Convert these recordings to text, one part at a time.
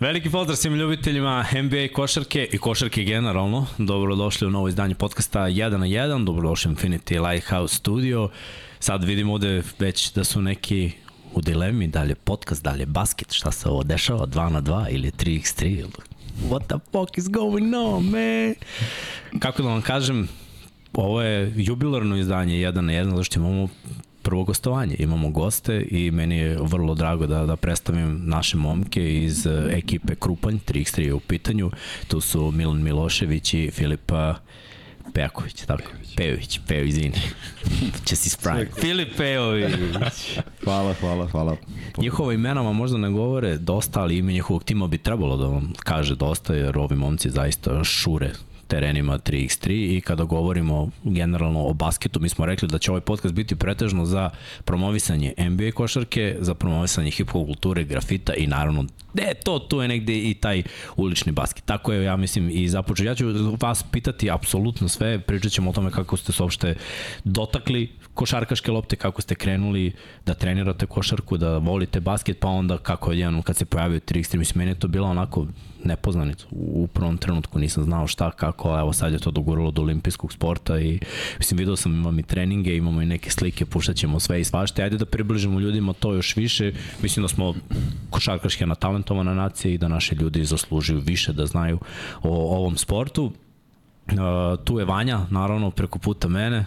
Veliki pozdrav svim ljubiteljima NBA košarke i košarke generalno. Dobrodošli u novo izdanje podcasta 1 na 1. Dobrodošli u Infinity Lighthouse Studio. Sad vidimo ovde već da su neki u dilemi, da li je podcast, da li je basket, šta se ovo dešava, 2 na 2 ili 3x3 what the fuck is going on, man? Kako da vam kažem, ovo je jubilarno izdanje 1 na 1, zato što imamo prvo gostovanje. Imamo goste i meni je vrlo drago da, da predstavim naše momke iz uh, ekipe Krupanj, 3x3 je u pitanju. Tu su Milan Milošević i Filipa Pejaković, tako? Pejović, Pejović, Pejo, izvini. Će si spraviti. Filip Pejović. Hvala, hvala, hvala. Njihova imena vam možda ne govore dosta, ali ime njihovog tima bi trebalo da vam kaže dosta, jer ovi momci zaista šure terenima 3x3 i kada govorimo generalno o basketu, mi smo rekli da će ovaj podcast biti pretežno za promovisanje NBA košarke, za promovisanje hip-hop kulture, grafita i naravno de, to, tu je negde i taj ulični basket. Tako je, ja mislim, i započeo. Ja ću vas pitati apsolutno sve, pričat ćemo o tome kako ste se uopšte dotakli košarkaške lopte, kako ste krenuli da trenirate košarku, da volite basket, pa onda kako je jedan, kad se pojavio 3x3, mislim, meni je to bilo onako nepoznanica. U prvom trenutku nisam znao šta, kako, a evo sad je to doguralo do olimpijskog sporta i mislim, vidio sam, imam i treninge, imamo i neke slike, puštat ćemo sve i svašte. Ajde da približimo ljudima to još više. Mislim da smo košarkaške na talentovana nacija i da naši ljudi zaslužuju više da znaju o ovom sportu. Uh, tu je Vanja, naravno, preko puta mene.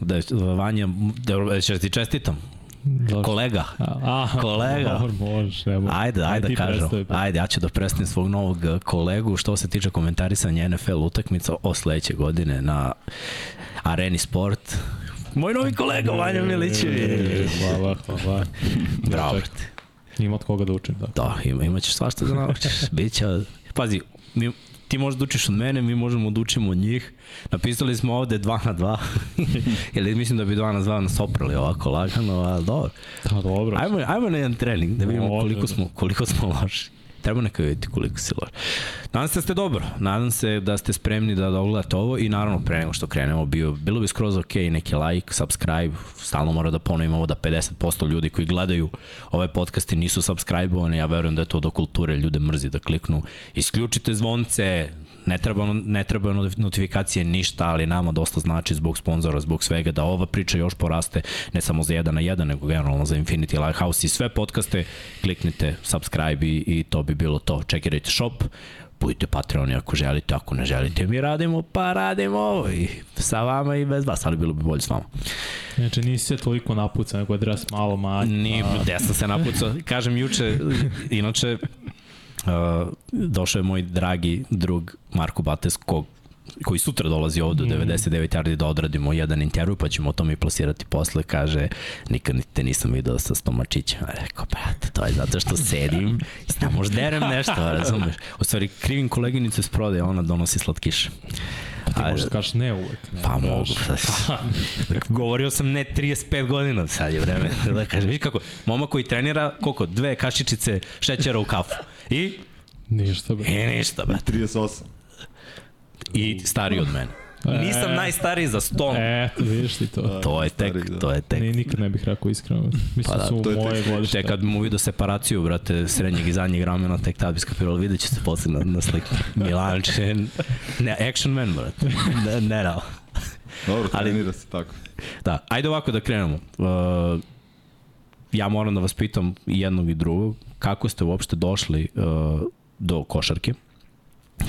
Da je Vanja, da, će ti čestitam, Došli. Kolega. A, kolega. Dobro, možeš, ne možeš. Ajde, ajde, ajde kažem. Ajde, ja ću da predstavim svog novog kolegu što se tiče komentarisanja NFL utakmica o sledeće godine na Areni Sport. Moj novi kolega, Vanja Milićević. Hvala, hvala. Bravo. Ima od koga da učim, da. Da, ima, imaćeš svašta da naučiš. Biće, pazi, mi, ti možeš da učiš od mene, mi možemo da učimo od njih. Napisali smo ovde 2 na 2. Ili mislim da bi 2 na 2 nas oprali ovako lagano, ali dobro. Da, dobro. Ajmo, ajmo na jedan trening da vidimo koliko smo, koliko smo loši. Treba neka vidjeti koliko si loš. Nadam se da ste dobro. Nadam se da ste spremni da dogledate ovo i naravno pre nego što krenemo bio, bilo bi skroz ok neki like, subscribe, stalno mora da ponovim ovo da 50% ljudi koji gledaju ove podcaste nisu subscribe-ovani, ja verujem da je to do kulture, ljude mrzi da kliknu. Isključite zvonce, ne treba, ne treba notifikacije ništa, ali nama dosta znači zbog sponzora, zbog svega, da ova priča još poraste, ne samo za jedan na jedan, nego generalno za Infinity Lighthouse i sve podcaste, kliknite subscribe i, i to bi bilo to. Čekirajte shop, budite Patreoni ako želite, ako ne želite, mi radimo, pa radimo i sa vama i bez vas, ali bilo bi bolje s vama. Znači nisi se toliko napucao, nego da malo manje. Ni, ja sam se napucao. Kažem juče, inače, došao je moj dragi drug Marko Bates, kog koji sutra dolazi ovde u 99 mm. yardi da odradimo jedan intervju, pa ćemo o tome i plasirati posle, kaže, nikad te nisam video sa stomačićem. A rekao, brate, to je zato što sedim i ne možda derem nešto, razumeš? U stvari, krivim koleginicu iz prodaje, ona donosi slatkiše. Pa ti možeš da kažeš ne uvek. Ne, pa ne mogu. Govorio sam ne 35 godina, sad je vreme. Da kažem, viš kako, momak koji trenira, koliko, dve kašičice šećera u kafu. I? Ništa, bre. I ništa, bre. 38. I stariji od mene. E, Nisam najstariji za stol. E, vidiš ti to. to je tek, da. to je tek. Ne, nikad ne bih rekao iskreno. Mislim pa da, su to je moje godište. Tek kad mu vidio separaciju, brate, srednjeg i zadnjeg ramena, tek tad bi skapirali, vidjet će se posle na, na sliku. Milanić, ne, action man, brate. Ne, ne, ne. Dobro, trenira se tako. Da, ajde ovako da krenemo. Uh, ja moram da vas pitam i jednog i drugog, kako ste uopšte došli uh, do košarke?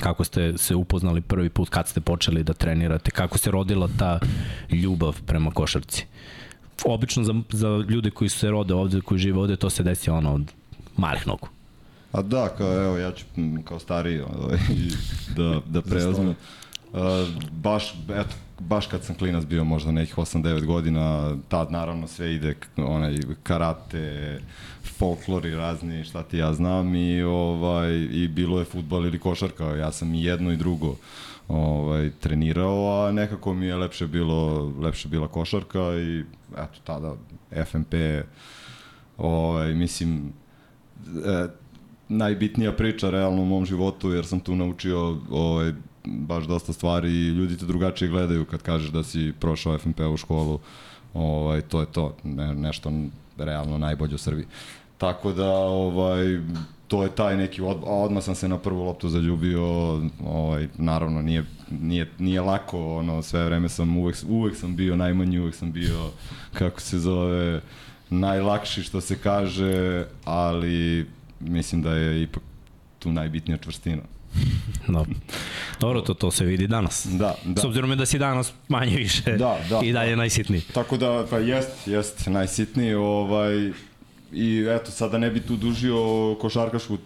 kako ste se upoznali prvi put, kad ste počeli da trenirate, kako se rodila ta ljubav prema košarci. Obično za, za ljude koji se rode ovde, koji žive ovde, to se desi ono od malih nogu. A da, kao, evo, ja ću kao stariji ovaj, da, da preuzmem. Uh, baš, eto, baš kad sam klinac bio možda nekih 8-9 godina, tad naravno sve ide onaj karate, folklori razni, šta ti ja znam i ovaj i bilo je fudbal ili košarka. Ja sam i jedno i drugo ovaj trenirao, a nekako mi je lepše bilo lepše bila košarka i eto tada FMP ovaj mislim e, najbitnija priča realno u mom životu jer sam tu naučio ovaj baš dosta stvari i ljudi te drugačije gledaju kad kažeš da si prošao FMP u školu. Ovaj to je to, ne, nešto realno najbolje u Srbiji. Tako da, ovaj, to je taj neki od, odmah sam se na prvu loptu zaljubio ovaj naravno nije nije nije lako ono sve vreme sam uvek uvek sam bio najmanji uvek sam bio kako se zove najlakši što se kaže ali mislim da je ipak tu najbitnija čvrstina Da. Dobro, to, to se vidi danas. Da, da. S obzirom da si danas manje više Da, da, i dalje da. najsitniji. Tako da, pa jest, jest, najsitniji, ovaj, i eto, sada ne bi tu dužio košarkašku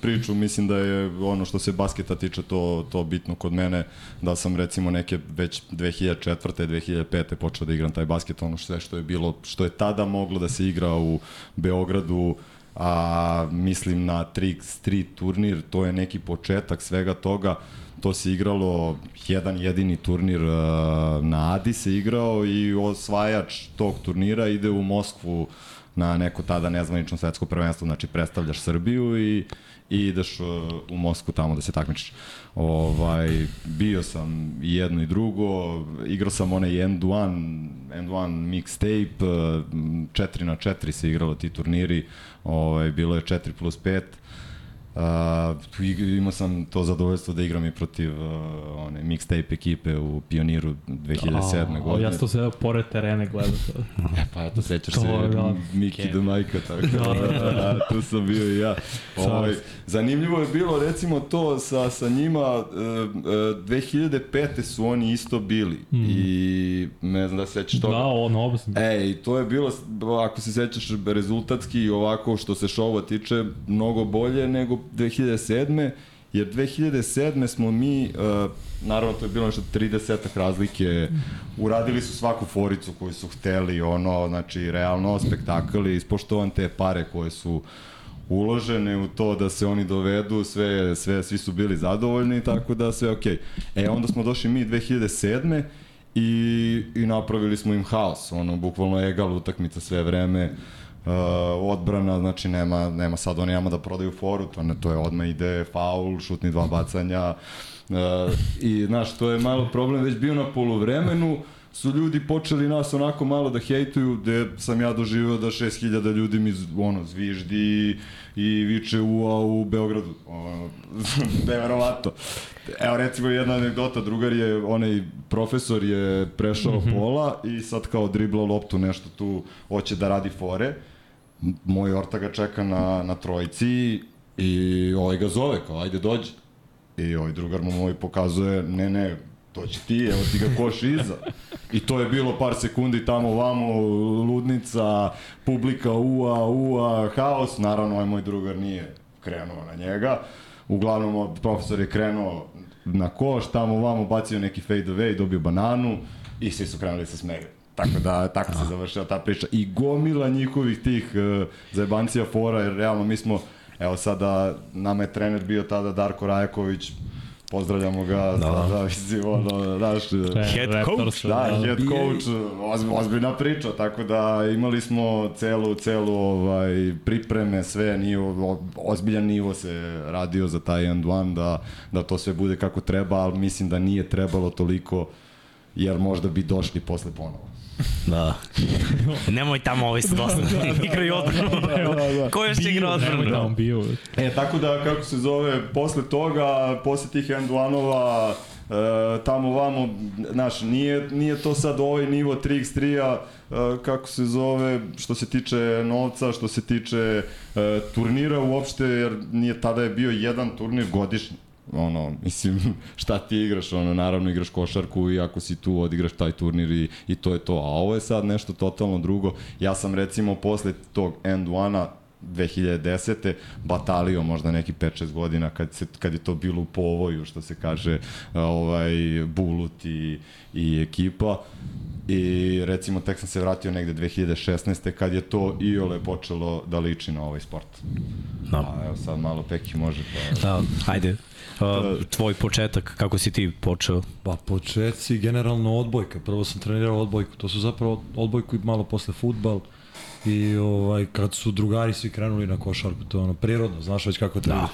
priču, mislim da je ono što se basketa tiče to, to bitno kod mene, da sam recimo neke već 2004. 2005. počeo da igram taj basket, ono sve što je bilo, što je tada moglo da se igra u Beogradu, a mislim na Trix 3 turnir, to je neki početak svega toga, to se igralo jedan jedini turnir uh, na Adi se igrao i osvajač tog turnira ide u Moskvu na neko tada nezvanično svetsko prvenstvo, znači predstavljaš Srbiju i i ideš uh, u Moskvu tamo da se takmičiš. Ovaj, bio sam i jedno i drugo, igrao sam onaj end one, end one mixtape, 4 na 4 se igralo ti turniri, ovaj, bilo je 4 plus 5, Uh, imao sam to zadovoljstvo da igram i protiv uh, one mixtape ekipe u Pioniru 2007. A, godine. Ja sam to sve pored terene gledao to. E, pa eto, sećaš To se da. Miki Ken. do Majka, tako da, da, da, tu sam bio i ja. Ovaj, zanimljivo je bilo, recimo, to sa, sa njima, uh, uh, 2005. su oni isto bili mm. i ne znam da se sećaš toga. Da, ono, oba sam. E, i to je bilo, ako se sećaš, rezultatski i ovako što se šova tiče, mnogo bolje nego 2007. Jer 2007. smo mi, uh, naravno to je bilo nešto 30 razlike, uradili su svaku foricu koju su hteli, ono, znači, realno spektakl i ispoštovan te pare koje su uložene u to da se oni dovedu, sve, sve, svi su bili zadovoljni, tako da sve okej. Okay. E, onda smo došli mi 2007 i, i napravili smo im haos, ono, bukvalno egal utakmica sve vreme, uh, odbrana, znači nema, nema sad oni nama da prodaju foru, to, ne, to je odmah ide faul, šutni dva bacanja, uh, i znaš, to je malo problem već bio na poluvremenu, su ljudi počeli nas onako malo da hejtuju, gde sam ja doživeo da 6000 ljudi mi ono, zviždi i viče ua u Beogradu. Ono, neverovato. Evo recimo jedna anegdota, drugar je, onaj profesor je prešao mm -hmm. pola i sad kao dribla loptu nešto tu, hoće da radi fore. M- Moj orta ga čeka na, na trojici i ovaj ga zove kao ajde dođi. I ovaj drugar mu moj pokazuje, ne ne, će ti, evo ti ga koš iza. I to je bilo par sekundi tamo vamo, ludnica, publika, ua, ua, haos. Naravno, ovaj moj drugar nije krenuo na njega. Uglavnom, profesor je krenuo na koš, tamo vamo bacio neki fade away, dobio bananu i svi su krenuli se smeju. Tako da, tako se završila ta priča. I gomila njihovih tih uh, zajebancija fora, jer realno mi smo, evo sada, nama je trener bio tada Darko Rajaković, pozdravljamo ga, da, da, da mislim, ono, znaš, Head coach? Da, head coach, oz, ozbiljna priča, tako da imali smo celu, celu ovaj, pripreme, sve, nivo, ozbiljan nivo se radio za taj end one, da, da to sve bude kako treba, ali mislim da nije trebalo toliko, jer možda bi došli posle ponovo. Da. Nemoj tamo ovaj se dosta. Igraju odbranu. Ko još će igra Nemoj da odbranu? on bio. E, tako da, kako se zove, posle toga, posle tih end one-ova, e, tamo vamo, znaš, nije, nije to sad ovaj nivo 3x3-a, e, kako se zove, što se tiče novca, što se tiče e, turnira uopšte, jer nije tada je bio jedan turnir godišnji ono, mislim, šta ti igraš, ono, naravno igraš košarku i ako si tu odigraš taj turnir i, i to je to, a ovo je sad nešto totalno drugo, ja sam recimo posle tog end one-a 2010. batalio možda neki 5-6 godina kad, se, kad je to bilo u povoju, što se kaže, ovaj, Bulut i, i ekipa. I recimo tek sam se vratio negde 2016. kad je to iole počelo da liči na ovaj sport. Da. A evo sad malo Peki može pa... Da, ajde. Uh, tvoj početak, kako si ti počeo? Pa početci generalno odbojka. Prvo sam trenirao odbojku. To su zapravo odbojku i malo posle futbal. I ovaj, kad su drugari svi krenuli na košarku, to je ono prirodno, znaš već kako treba. Da.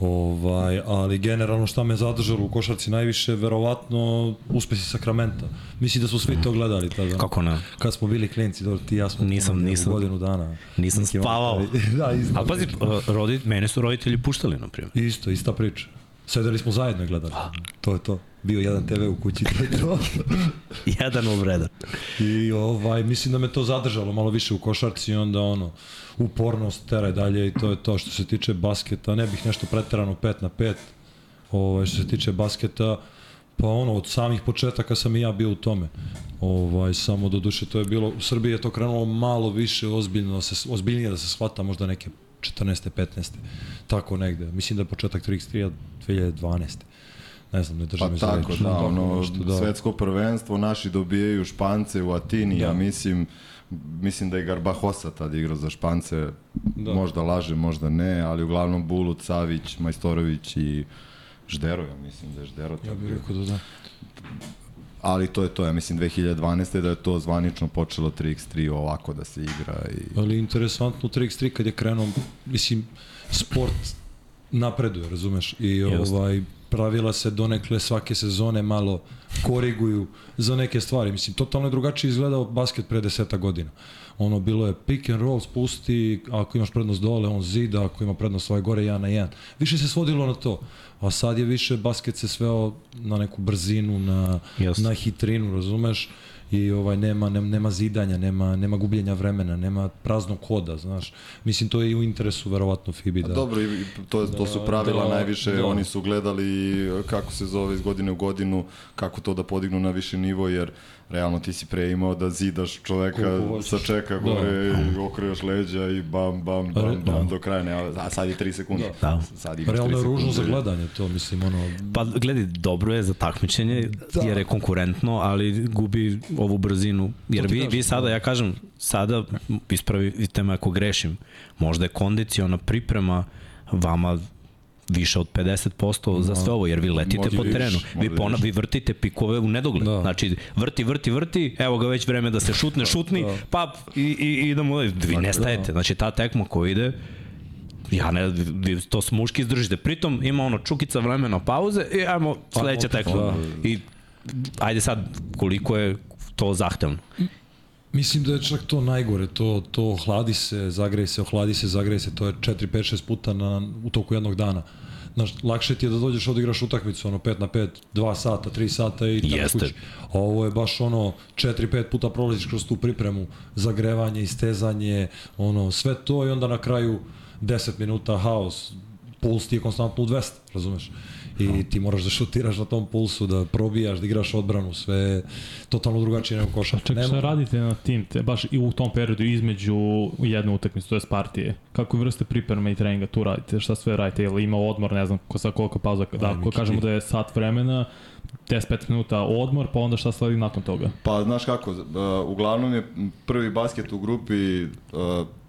Ovaj, ali generalno šta me zadržalo u košarci najviše, verovatno uspesi Sakramenta. Mislim da su svi to gledali tada. Kako ne? Kad smo bili klinci, dobro, ti i ja smo Nisam- nisam- godinu dana. nisam spavao. da. Ali pazi, rodi, mene su roditelji puštali, na primjer. Isto, ista priča. Sedeli smo zajedno i gledali. To je to. Bio jedan TV u kući, to je to. Jedan obredan. I ovaj, mislim da me to zadržalo malo više u košarci i onda ono, upornost teraj dalje i to je to što se tiče basketa. Ne bih nešto preterano 5 na 5. Ovaj, što se tiče basketa, pa ono, od samih početaka sam i ja bio u tome. Ovaj, samo do duše to je bilo, u Srbiji je to krenulo malo više ozbiljno, da se, ozbiljnije da se shvata možda neke 14. 15. Tako negde. Mislim da je početak 33 2012. Ne znam, ne držim Pa za tako, reč. da, ono, nešto, da. svetsko prvenstvo, naši dobijaju Špance u Atini, Da. ja mislim, mislim da je Garbahosa tad igrao za Špance, Da. da. možda laže, možda ne, ali uglavnom Bulut, Savić, Majstorović i Ždero, ja mislim da je Ždero. Ja bih rekao da da. Ali to je to, ja mislim 2012. da je to zvanično počelo 3x3 ovako da se igra i... Ali interesantno 3x3 kad je krenuo, mislim, sport napreduje, razumeš? I ovaj, pravila se donekle svake sezone malo koriguju za neke stvari. Mislim, totalno je drugačije izgledao basket pre deseta godina. Ono, bilo je pick and roll, spusti, ako imaš prednost dole, on zida, ako ima prednost ovaj gore, jedan na jedan. Više se svodilo na to. A sad je više basket se sveo na neku brzinu, na, Jeste. na hitrinu, razumeš? i ovaj nema nema, nema zidanja, nema nema gubljenja vremena, nema praznog koda, znaš. Mislim to je i u interesu verovatno FIBI da. Dobro, i to, to su pravila da, najviše, da. oni su gledali kako se zove iz godine u godinu, kako to da podignu na više nivo, jer realno ti si pre imao da zidaš čoveka sa čeka gore, da. okrejaš leđa i bam, bam, bam, Re- bam, da. do kraja, ne, a sad je 3 sekunde. Da. Sad imaš Realno 3 je ružno za gledanje to, mislim ono Pa gledaj, dobro je za takmičenje, da. jer je konkurentno, ali gubi ovu brzinu. Jer vi, kažem, vi sada, ja kažem, sada ispravite me ako grešim, možda je kondiciona priprema vama više od 50% za sve ovo, jer vi letite Možda po terenu. Vi, pona, vi vrtite pikove u nedogled. Da. Znači, vrti, vrti, vrti, evo ga već vreme da se šutne, šutni, da. pap, i, i idemo, vi nestajete. Znači, ta tekma koja ide, ja ne, vi to s muški izdržite. Pritom ima ono čukica vremena pauze i ajmo sledeća opet, tekma. da. I ajde sad, koliko je to zahtevno. Mislim da je čak to najgore, to, to ohladi se, zagreje se, ohladi se, zagreje se, to je 4, 5, 6 puta na, u toku jednog dana. Znaš, lakše ti je da dođeš odigraš utakmicu, ono 5 na 5, 2 sata, 3 sata i tako Jeste. kući. A ovo je baš ono 4, 5 puta prolaziš kroz tu pripremu, zagrevanje, istezanje, ono, sve to i onda na kraju 10 minuta haos, puls ti je konstantno u 200, razumeš? I ti moraš da šutiraš na tom pulsu, da probijaš, da igraš odbranu, sve totalno drugačije nego košarka. Čak šta radite na tim, te, baš i u tom periodu između jedne utakmice, to je partije? Kako vrste pripreme i treninga tu radite? Šta sve radite? Jel ima odmor, ne znam, ko sa koliko pauza? Da, ako kažemo da je sat vremena, 10-15 minuta odmor, pa onda šta sledi nakon toga? Pa, znaš kako, uh, uglavnom je prvi basket u grupi, uh,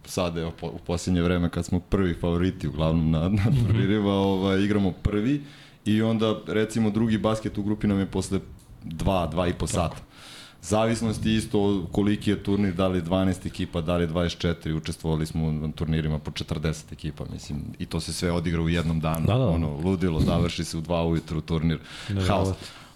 sad evo, po, u posljednje vreme kad smo prvi favoriti uglavnom na, na turnirima, ovaj, igramo prvi i onda recimo drugi basket u grupi nam je posle dva, dva i po sata. Zavisnosti isto koliki je turnir, da li je 12 ekipa, da li je 24, učestvovali smo na turnirima po 40 ekipa, mislim, i to se sve odigra u jednom danu, Da, da. ono, ludilo, završi se u dva ujutru turnir, haos.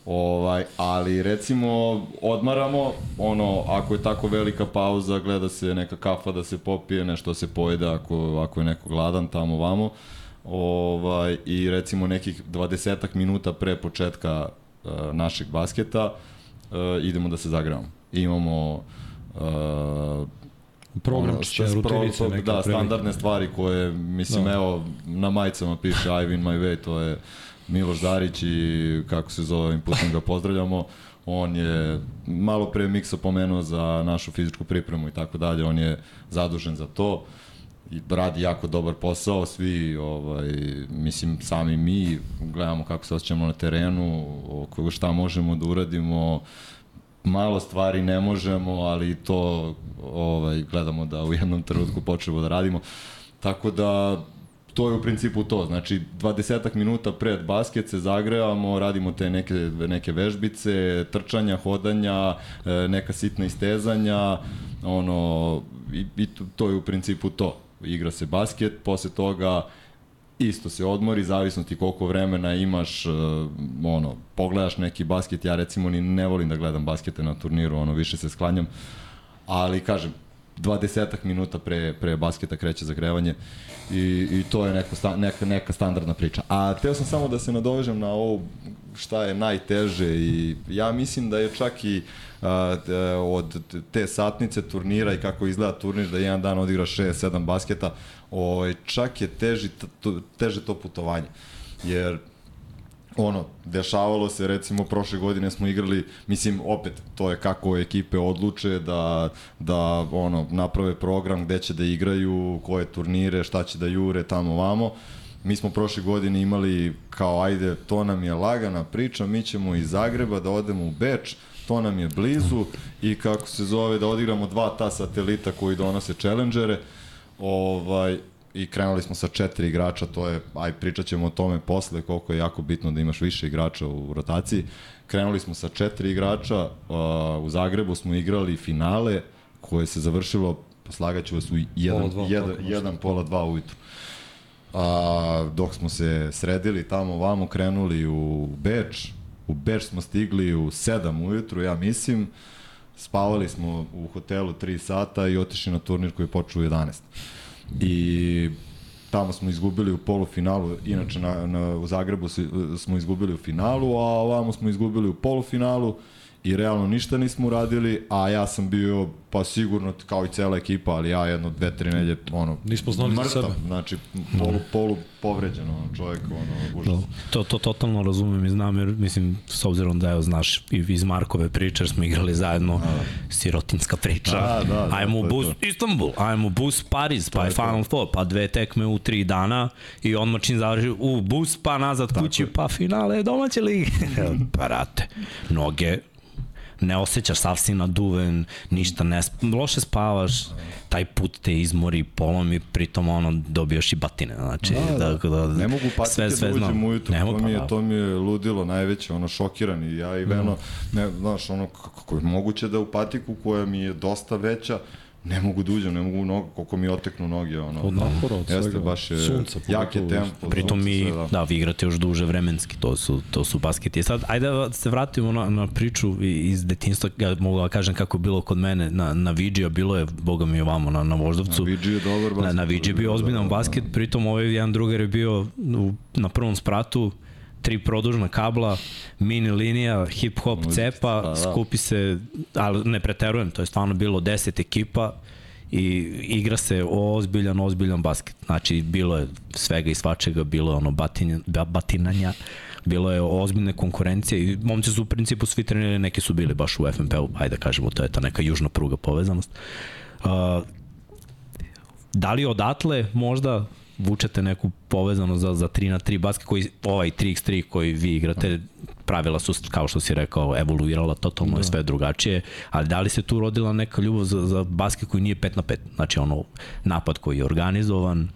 Ovaj, ali recimo odmaramo, ono, ako je tako velika pauza, gleda se neka kafa da se popije, nešto da se pojede ako, ako je neko gladan tamo vamo. Ovaj, I recimo nekih 20 minuta pre početka uh, našeg basketa uh, idemo da se zagrevamo. Imamo uh, Programčiće, ono, rutinice, pro- neke Da, standardne stvari koje, mislim, Da. evo, na majicama piše I win my way, to je Miloš Darić i kako se zove, ovim putem ga pozdravljamo. On je malo pre Miksa pomenuo za našu fizičku pripremu i tako dalje, on je zadužen za to i radi jako dobar posao, svi, ovaj, mislim, sami mi gledamo kako se osjećamo na terenu, oko šta možemo da uradimo, malo stvari ne možemo, ali to ovaj, gledamo da u jednom trenutku počnemo da radimo. Tako da to je u principu to. Znači, 20 minuta pred basket se zagrevamo, radimo te neke, neke vežbice, trčanja, hodanja, e, neka sitna istezanja, ono, i, i to, to je u principu to. Igra se basket, posle toga isto se odmori, zavisno ti koliko vremena imaš, uh, ono, pogledaš neki basket, ja recimo ni ne volim da gledam baskete na turniru, ono, više se sklanjam, ali kažem, 20 minuta pre, pre basketa kreće zagrevanje i, i to je neka, sta, neka, neka standardna priča. A teo sam samo da se nadovežem na ovo šta je najteže i ja mislim da je čak i a, od te satnice turnira i kako izgleda turnir da jedan dan odigra 6-7 basketa, ovaj, čak je teži, teže to putovanje. Jer ono, dešavalo se, recimo, prošle godine smo igrali, mislim, opet, to je kako ekipe odluče da, da ono, naprave program gde će da igraju, koje turnire, šta će da jure, tamo, vamo. Mi smo prošle godine imali kao, ajde, to nam je lagana priča, mi ćemo iz Zagreba da odemo u Beč, to nam je blizu i kako se zove da odigramo dva ta satelita koji donose challengere. Ovaj, i krenuli smo sa četiri igrača, to je, aj pričat ćemo o tome posle, koliko je jako bitno da imaš više igrača u rotaciji. Krenuli smo sa četiri igrača, uh, u Zagrebu smo igrali finale koje se završilo, poslagaću vas u jedan, pola dva, jedan, jedan pola dva ujutru. A, dok smo se sredili tamo vamo, krenuli u Beč, u Beč smo stigli u 7 ujutru, ja mislim, spavali smo u hotelu 3 sata i otišli na turnir koji je počeo u 11 i tamo smo izgubili u polufinalu, inače na, na, u Zagrebu smo izgubili u finalu, a ovamo smo izgubili u polufinalu i realno ništa nismo uradili, a ja sam bio pa sigurno kao i cela ekipa, ali ja jedno dve, tri nelje, ono, Nismo znali mrtav, za sebe. znači polu, polu povređen, ono, čovjek, ono, užas. To, to totalno razumem i znam, jer mislim, s obzirom da, evo, znaš, iz Markove priče, smo igrali zajedno, da. sirotinska priča, Da, da, da, ajmo je bus to. Istanbul, ajmo u bus Pariz, pa je Final Four, pa dve tekme u tri dana i odmah čim završi u bus, pa nazad kući, pa finale domaće lige. Parate, noge ne osjećaš, sav si naduven, ništa ne, loše spavaš, taj put te izmori, polomi, pritom ono, dobijaš i batine, znači, Da, da. da, da, Ne mogu patike sve, sve da uđem ujutru, Ne mogu, to, mi je, da. to mi je ludilo najveće, ono šokiran i ja i Veno, ne, znaš, ono, kako je moguće da u patiku koja mi je dosta veća, ne mogu da uđem, ne mogu nogu, koliko mi oteknu noge, ono. Od napora, od Jeste, svega. baš je, Sunca, jak je tempo. Pritom mi, sve, da. da, vi igrate još duže vremenski, to su, to su basketi. Sad, ajde da se vratimo na, na priču iz detinstva, ja mogu da kažem kako je bilo kod mene na, na Vidžija, bilo je, boga mi ovamo, na, na Voždovcu. Na Vidži je dobar basket. Na, na Vidži je bio ozbiljan basket, pritom ovaj jedan drugar je bio u, na prvom spratu, tri produžna kabla, mini linija, hip hop cepa, da. skupi se, ali ne preterujem, to je stvarno bilo 10 ekipa i igra se ozbiljan, ozbiljan basket. Znači, bilo je svega i svačega, bilo je ono batinja, ba- batinanja, bilo je ozbiljne konkurencije i momci su u principu svi trenirali, neki su bili baš u FNP-u, ajde da kažemo, to je ta neka južna pruga povezanost. Uh, da li odatle možda vučete neku povezanost za, za 3 na 3 basket koji, ovaj 3x3 koji vi igrate, pravila su, kao što si rekao, evoluirala totalno da. je sve drugačije, ali da li se tu rodila neka ljubav za, za basket koji nije 5 na 5? Znači ono, napad koji je organizovan,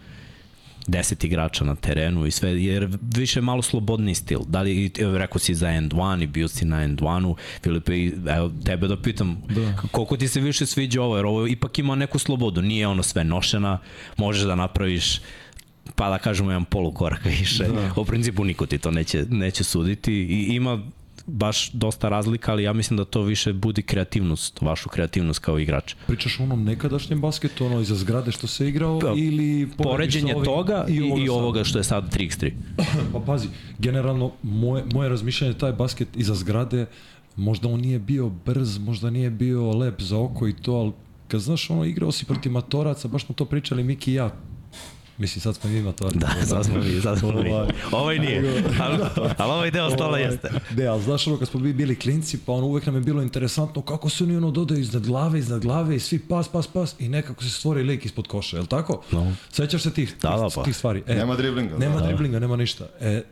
10 igrača na terenu i sve, jer više malo slobodni stil. Da li, rekao si za end one i bio si na end one-u, Filipe, i, evo, tebe da pitam, da. koliko ti se više sviđa ovo, jer ovo ipak ima neku slobodu, nije ono sve nošena, možeš da napraviš pa da kažemo jedan polukorak više. Da. U principu niko ti to neće, neće suditi i ima baš dosta razlika, ali ja mislim da to više budi kreativnost, vašu kreativnost kao igrač. Pričaš o onom nekadašnjem basketu, ono iza zgrade što se igrao Pa, ili Poređenje ovim toga i, i, i ovoga što je sad 3x3. Pa pazi, generalno moje, moje razmišljanje taj basket iza zgrade, možda on nije bio brz, možda nije bio lep za oko i to, ali kad znaš ono igrao si protiv matoraca, baš smo to pričali Miki i ja, Mislim, sad smo mi matoraca. Da, sad smo mi, sad smo mi. Ovaj. Ovaj nije, ali, ali ovaj deo stola jeste. Ne, ali znaš ono kad smo mi bili klinci, pa ono uvek nam je bilo interesantno kako se oni ono dodaju iznad glave, iznad glave i svi pas, pas, pas i nekako se stvori lik ispod koša, je li tako? No. Sećaš se tih, Da, da, tih, pa. tih stvari? E, Nema driblinga. Nema da. driblinga, nema ništa. E,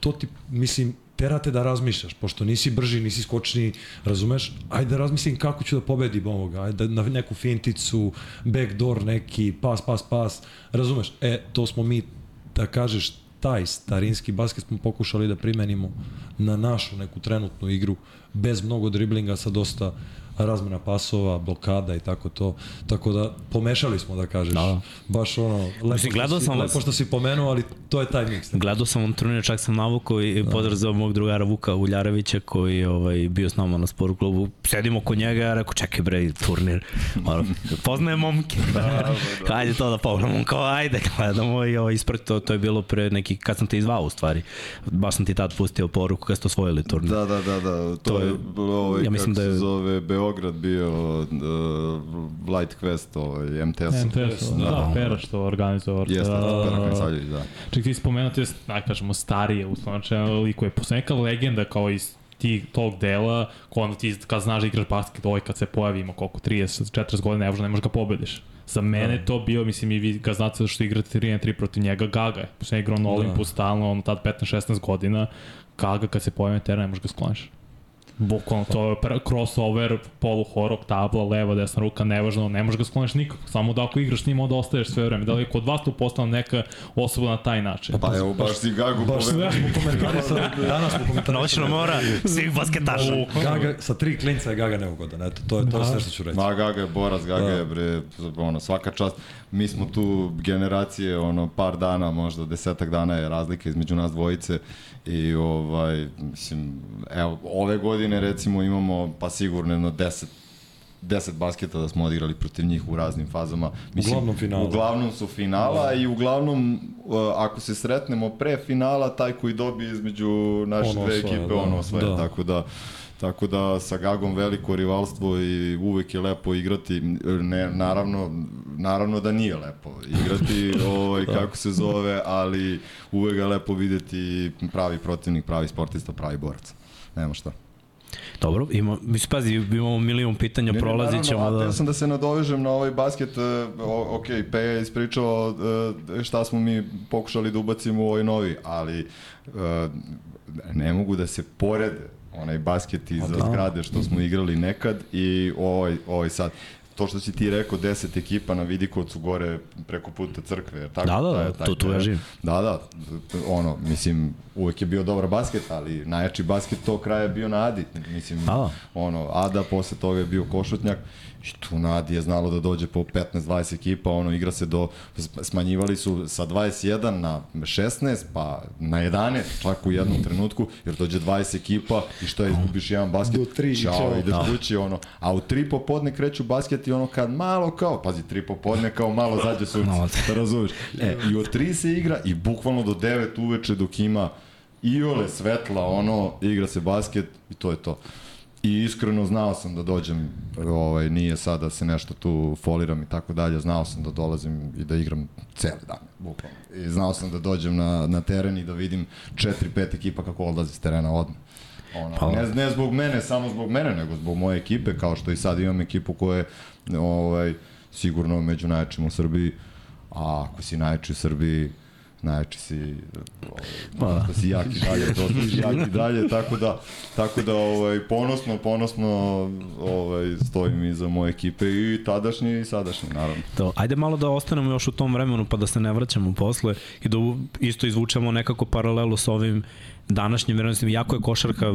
to ti, mislim, terate da razmišljaš, pošto nisi brži, nisi skočni, razumeš? Ajde da razmislim kako ću da pobedim ovoga, ajde na neku finticu, backdoor neki, pas, pas, pas, razumeš? E, to smo mi, da kažeš, taj starinski basket smo pokušali da primenimo na našu neku trenutnu igru, bez mnogo driblinga, sa dosta razmena pasova, blokada i tako to. Tako da pomešali smo da kažeš. Da. Baš ono, lepo, Mislim, gledao što, si, sam vas. lepo što si pomenuo, ali to je taj miks. Gledao sam on turnir, čak sam navukao i da. podrazao mog drugara Vuka Uljarevića koji je ovaj, bio s nama na sporu klubu. Sedimo kod njega, ja rekao, čekaj bre, turnir. Ono, poznaje momke. da, da, da. Hajde to da pogledamo. Kao, ajde, gledamo i ovaj, ispred to, to je bilo pre neki, kad sam te izvao u stvari. Baš sam ti tad pustio poruku kad ste osvojili turnir. Da, da, da, da. To, to je, ovaj, ja mislim da je... zove, Beograd bio uh, Light Quest, ovaj, MTS. MTS, da, da, da Pera što organizovao. Jeste, da, Pera Kanisavljević, da. Ček, ti spomenuti, da kažemo, starije, uslovno liko je posle neka legenda kao iz ti tog dela, ko onda ti kad znaš da igraš basket, ovaj kad se pojavi ima koliko, 30, 40 godina, ne možeš, ne možeš ga pobediš. Za mene da. to bio, mislim i vi ga znate zašto igrate 3 na 3 protiv njega, Gaga je. Posle igrao na Olimpu da. stalno, ono tad 15-16 godina, Gaga kad se pojavi na teren ne možeš ga skloniš. Bukvalno to je crossover, polu horok, tabla, leva, desna ruka, nevažno, ne možeš ga skloniš nikako. Samo da ako igraš s njim, onda ostaješ sve vreme. Da li je kod vas tu postala neka osoba na taj način? Pa evo, baš si Gagu baš povedao. smo komentarisali, danas smo komentarisali. Noćno mora svih basketaša. Gaga, sa tri klinca je Gaga neugodan, eto, to je, to je sve što ću reći. Ma Gaga je borac, Gaga da. je bre, ono, svaka čast. Mi smo tu generacije, ono, par dana, možda desetak dana je razlika između nas dvojice i ovaj, mislim, evo, ove godine recimo imamo pa sigurno jedno 10 10 basketa da smo odigrali protiv njih u raznim fazama. Mislim, uglavnom finala. Uglavnom su finala da. i uglavnom uh, ako se sretnemo pre finala, taj koji dobije između naše dve ekipe, da. ono osvaja. Da. Tako da Tako da sa Gagom veliko rivalstvo i uvek je lepo igrati, ne, naravno, naravno da nije lepo igrati, ovaj, da. kako se zove, ali uvek je lepo videti pravi protivnik, pravi sportista, pravi borac. Nema šta. Dobro, ima, mislim, pazi, imamo milion pitanja, ne, prolazit ćemo da... Ja sam da se nadovežem na ovaj basket, uh, ok, Peja je ispričao uh, šta smo mi pokušali da ubacimo u ovaj novi, ali uh, ne mogu da se porede onaj basket iz da. zgrade što smo igrali nekad i ovaj, ovaj sad to što si ti rekao, 10 ekipa na Vidikovcu gore preko puta crkve. Tako, da, da, da, tu, tu ja živim. Da, da, ono, mislim, uvek je bio dobar basket, ali najjači basket tog kraja je bio na Adi. Mislim, da, da. ono, Ada, posle toga je bio Košutnjak. I tu Nadi je znalo da dođe po 15-20 ekipa, ono, igra se do, smanjivali su sa 21 na 16, pa na 11, čak u jednom trenutku, jer dođe 20 ekipa i što je, izgubiš jedan basket, do 3, čao, ideš da. kući, ono, a u 3 popodne kreću basket i ono kad malo kao, pazi, 3 popodne kao malo zađe sunce, da razumeš. E, i od 3 se igra i bukvalno do 9 uveče dok ima iole svetla, ono, igra se basket i to je to. I iskreno znao sam da dođem, ovaj, nije sad da se nešto tu foliram i tako dalje, znao sam da dolazim i da igram cele dane, bukvalno. I znao sam da dođem na, na teren i da vidim 4-5 ekipa kako odlazi s terena odmah. Ono, pa, ne, ne zbog mene, samo zbog mene, nego zbog moje ekipe, kao što i sad imam ekipu koja je ovaj, sigurno među najjačim u Srbiji, a ako si najjači u Srbiji, najjači si, ovaj, da si jaki dalje, dosta si jaki dalje, tako da, tako da ovaj, ponosno, ponosno ovaj, stojim iza moje ekipe i tadašnji i sadašnji, naravno. To, ajde malo da ostanemo još u tom vremenu pa da se ne vraćamo posle i da isto izvučemo nekako paralelu sa ovim današnjim vremenom, jako je košarka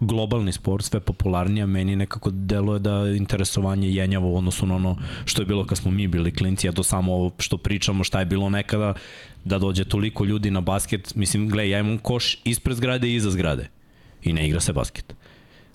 globalni sport, sve popularnija, meni nekako deluje da interesovanje jenjavo u odnosu na ono što je bilo kad smo mi bili klinci, a to samo ovo što pričamo, šta je bilo nekada, da dođe toliko ljudi na basket, mislim, gledaj, ja imam koš ispred zgrade i iza zgrade i ne igra se basket.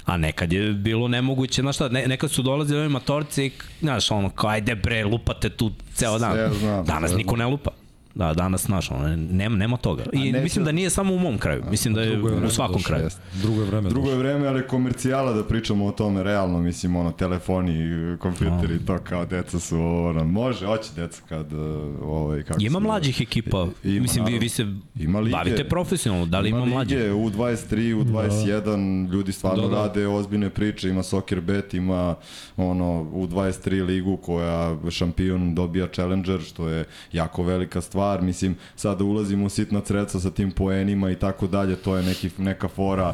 A nekad je bilo nemoguće, znaš šta, ne, nekad su dolazili ovi matorci i, znaš, ono, kao, ajde bre, lupate tu ceo dan. znam, Danas niko ne lupa. Da, danas, znaš, ono, nema, nema toga. I ne, mislim da nije samo u mom kraju, mislim da je u svakom kraju. Jest. Drugo je vreme. Drugo je vreme, ali komercijala da pričamo o tome realno, mislim, ono, telefoni, kompjuteri, to kao deca su, ono, može, hoće deca kad, uh, ovaj, kako Ima mlađih ekipa, ima, mislim, vi, vi se ima lige, bavite profesionalno, da li ima, ima mlađih? Ima lige, U23, U21, da. ljudi stvarno da, da. rade ozbiljne priče, ima Soccer Bet, ima, ono, U23 ligu koja šampion dobija Challenger, što je jako velika stvar stvar, mislim, sada ulazimo u sitna sredstva sa tim poenima i tako dalje, to je neki, neka fora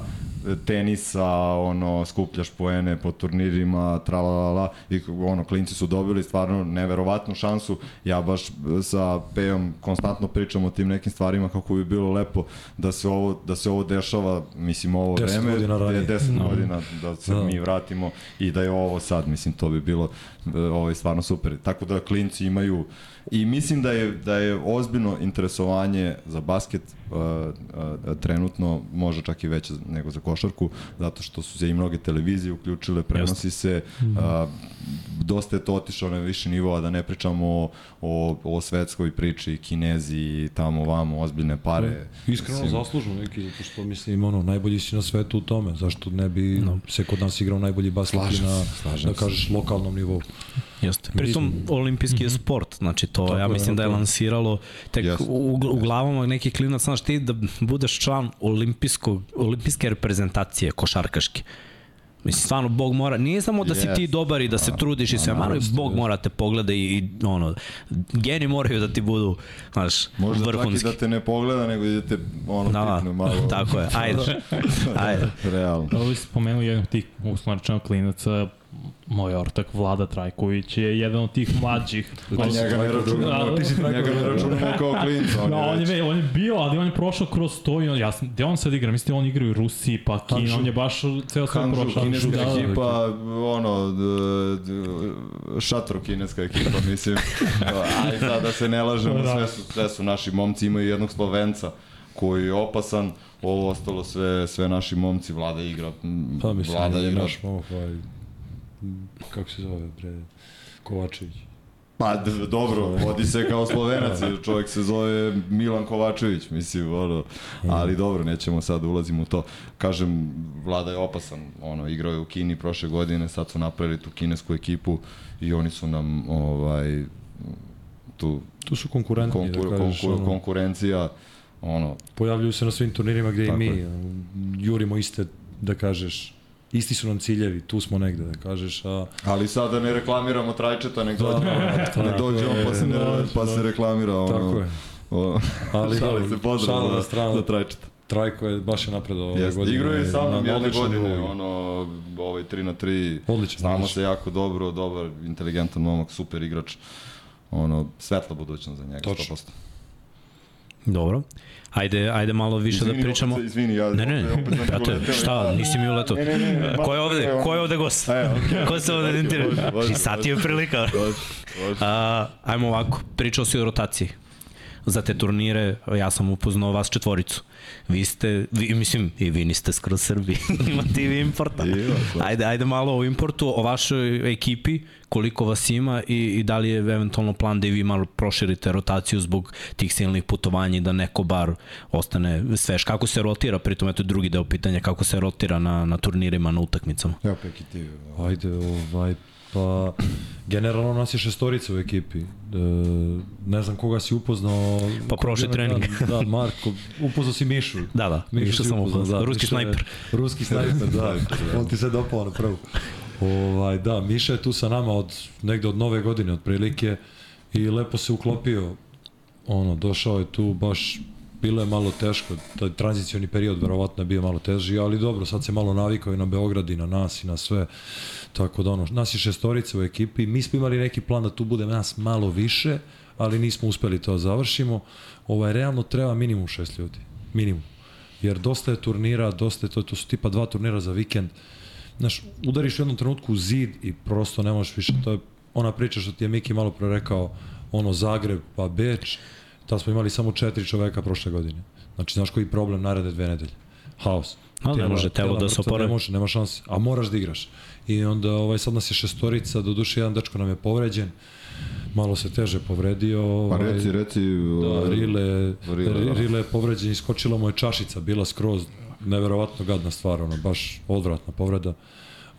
tenisa, ono, skupljaš poene po turnirima, tralalala, i ono, klinci su dobili stvarno neverovatnu šansu. Ja baš sa Pejom konstantno pričam o tim nekim stvarima kako bi bilo lepo da se ovo, da se ovo dešava, mislim, ovo Deset vreme, godina ranije. je 10 no. godina da se Da. mi vratimo i da je ovo sad, mislim, to bi bilo e, ovaj, stvarno super. Tako da klinci imaju i mislim da je, da je ozbiljno interesovanje za basket uh, uh, trenutno možda čak i veće nego za košarku, zato što su se i mnoge televizije uključile, prenosi se, uh, dosta je to otišao na više nivoa, da ne pričamo o, o, o svetskoj priči, kinezi i tamo vamo, ozbiljne pare. Iskreno Mislim, zaslužno neki, zato što mislim, ono, najbolji si na svetu u tome, zašto ne bi no. se kod nas igrao najbolji basket Slažem na, se, slažem da se. kažeš, lokalnom nivou. Jeste. Pritom, olimpijski je sport, znači to, Tako ja mislim da je tako je. lansiralo tek Jeste. u, u glavama nekih klinaca, znaš ti da budeš član olimpijskog, olimpijske reprezentacije košarkaške. Mislim, stvarno, Bog mora, nije samo da si ti Jeste. dobar i da se trudiš i sve, mora, Bog mora te pogleda i, i ono, geni moraju da ti budu, znaš, Možda vrhunski. čak i da te ne pogleda, nego da te ono Da, da, malo. tako je, ajde, ajde. Realno. Ovo si spomenuo jedan od tih uslovno rečeno klinaca, moj ortak Vlada Trajković je jedan od tih mlađih. Pa njega ne računamo, Da, ti si njega ne računamo kao klinca. On Da, je on je, ve- on je bio, ali on je prošao kroz to i on, ja sam, gde on sad igra? Mislim, on igra i u Rusiji, pa Kina, on je baš ceo sve prošao. kineska Da, da. ekipa, ono, d, d, šatro kineska ekipa, mislim. Aj sad da se ne lažemo, Da. sve su, sve su naši momci, imaju jednog Slovenca koji je opasan, ovo ostalo sve, sve naši momci, Vlada igra, Pa mislim, Vlada igra. naš momak, ovaj, kako se zove, bre, Kovačević. Pa dobro, vodi se kao Slovenac, jer čovjek se zove Milan Kovačević, mislim, ono, ali dobro, nećemo sad da ulazimo u to. Kažem, Vlada je opasan, ono, igrao je u Kini prošle godine, sad su napravili tu kinesku ekipu i oni su nam, ovaj, tu Tu su konkurentni, konkur, da kažeš, konkur, ono, konkurencija, ono, pojavljuju se na svim turnirima gde i mi, je. jurimo iste, da kažeš, isti su nam ciljevi, tu smo negde, da kažeš, a ali sad da ne reklamiramo trajčeta, nek dođe, Da, nek dođe on pa se, ne, da, pa se reklamira, ono, tako je. o, Ali šali se pozdrav za, stranu. za trajčeta. Trajko je baš je napredao ove Jeste, godine. igrao je sa mnom jedne godine, nivou. ono, ovaj 3 na 3. Odličan, Znamo odličan. se jako dobro, dobar, inteligentan momak, super igrač. Ono, svetla budućnost za njega, Točno. 100%. Dobro. Ajde, ajde malo više da pričamo. Opet, izvini, ja Ne, ne, opet, opet brate, uleteo. šta, nisi mi uletao. Ne, ne, ne, ne, Ko je ovde, ko je ovde gost? E. Ko se ovde može, I sad ti je prilika. Može, može. A, ajmo ovako, pričao si o rotaciji. Za te turnire, ja sam upoznao vas četvoricu. Vi ste, vi, mislim, i vi niste skroz Srbi, imate i vi importa. Da. Ajde, ajde malo o importu, o vašoj ekipi, koliko vas ima i, i da li je eventualno plan da i vi malo proširite rotaciju zbog tih silnih putovanja i da neko bar ostane sveš. Kako se rotira, pritom eto drugi deo pitanja, kako se rotira na, na turnirima, na utakmicama? Evo, Peki, ti. Ajde, ovaj, pa generalno nas je šestorica u ekipi. E, ne znam koga si upoznao. Pa prošli trening. Da, da, Marko, upoznao si Mišu. Da, da, Mišu si sam upoznao, upoznao. Ruski Miša snajper. Ruski snajper, da. On ti se dopao na prvu. Ovaj, da, Miša je tu sa nama od negde od nove godine otprilike i lepo se uklopio. Ono, došao je tu baš bilo je malo teško, taj tranzicioni period verovatno je bio malo teži, ali dobro, sad se malo navikao i na Beograd i na nas i na sve. Tako da ono, nas je šestorica u ekipi, mi smo imali neki plan da tu bude nas malo više, ali nismo uspeli to da završimo. Ovaj, realno treba minimum šest ljudi. Minimum. Jer dosta je turnira, dosta je, to, to su tipa dva turnira za vikend. Znaš, udariš u jednom trenutku u zid i prosto ne možeš više, to je ona priča što ti je Miki malo pre rekao, ono Zagreb pa Beč, tad smo imali samo četiri čoveka prošle godine. Znači, znaš koji problem naredne dve nedelje? Haos. A, ne može telo da se oporavi. Ne može, nema šanse. A moraš da igraš. I onda ovaj, sad nas je šestorica, do duše jedan dečko nam je povređen, malo se teže povredio. Pa Ovaj, reci, reci... Da, ovaj, Rile, Rile, da. Rile je povređen, iskočila mu je čašica, bila skroz neverovatno gadna stvar, ono, baš odvratna povreda.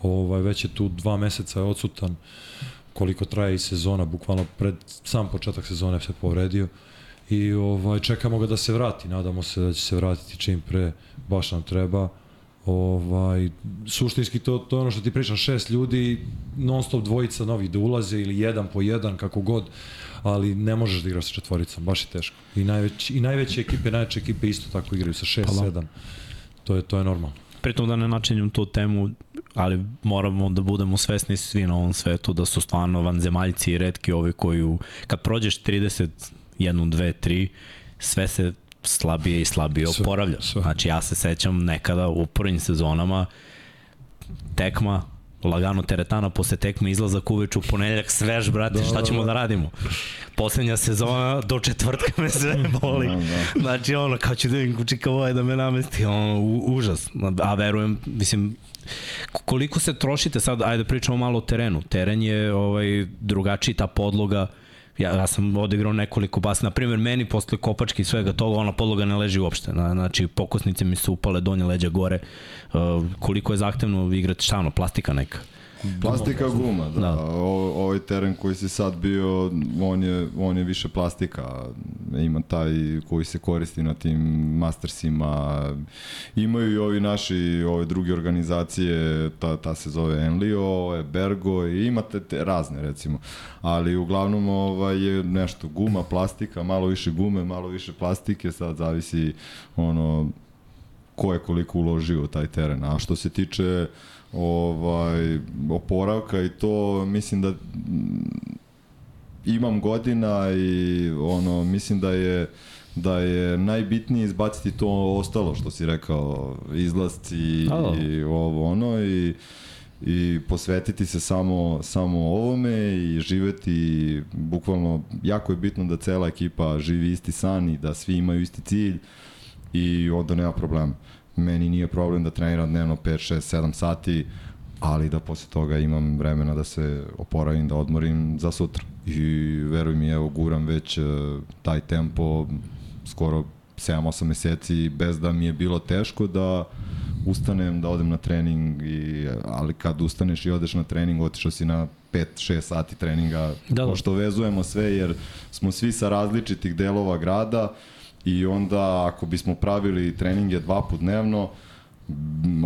Ovaj, već je tu dva meseca je odsutan, koliko traje i sezona, bukvalno pred sam početak sezone se povredio i ovaj, čekamo ga da se vrati, nadamo se da će se vratiti čim pre, baš nam treba. Ovaj, suštinski to, to je ono što ti pričam, šest ljudi, non stop dvojica novih da ulaze ili jedan po jedan, kako god, ali ne možeš da igraš sa četvoricom, baš je teško. I, najveć, i najveće ekipe, najveće ekipe isto tako igraju sa šest, da. sedam. To je, to je normalno. pritom da ne načinjem tu temu, ali moramo da budemo svesni svi na ovom svetu da su stvarno vanzemaljci i redki ovi koji kad prođeš 30, 1, 2, 3, sve se slabije i slabije oporavlja. Znači ja se sećam nekada u prvim sezonama tekma, lagano teretana posle tekme, izlazak uveč u ponedeljak, svež, brate, Da, šta da, ćemo da. da radimo? Poslednja sezona, do četvrtka me sve boli. Da, da. Znači, ono, kao ću da vidim kučika ovaj da me namesti, ono, u, užas. A verujem, mislim, koliko se trošite sad, ajde pričamo malo o terenu. Teren je ovaj, drugačiji, ta podloga, ja, ja sam odigrao nekoliko bas, na primjer meni posle kopački i svega toga ona podloga ne leži uopšte, na, znači pokosnice mi su upale, donje leđa gore, uh, koliko je zahtevno igrati šta ono, plastika neka. Plastika guma, da. Da. O, ovaj teren koji si sad bio, on je, on je više plastika. Ima taj koji se koristi na tim mastersima. Imaju i ovi naši, ove druge organizacije, ta, ta se zove Enlio, Bergo i imate te razne recimo. Ali uglavnom ovaj, je nešto guma, plastika, malo više gume, malo više plastike, sad zavisi ono ko je koliko uložio u taj teren. A što se tiče ovaj oporavka i to mislim da imam godina i ono mislim da je da je najbitnije izbaciti to ostalo što si rekao izlasci A, da. i ovo ono i i posvetiti se samo samo ovome i živeti bukvalno jako je bitno da cela ekipa živi isti san i da svi imaju isti cilj i onda nema problema. Meni nije problem da treniram dnevno 5, 6, 7 sati, ali da posle toga imam vremena da se oporavim, da odmorim za sutra. I veruj mi, evo, guram već uh, taj tempo skoro 7-8 meseci bez da mi je bilo teško da ustanem, da odem na trening, i, ali kad ustaneš i odeš na trening, otišao si na 5-6 sati treninga, Da, da. pošto vezujemo sve, jer smo svi sa različitih delova grada i onda ako bismo pravili treninge dva put dnevno,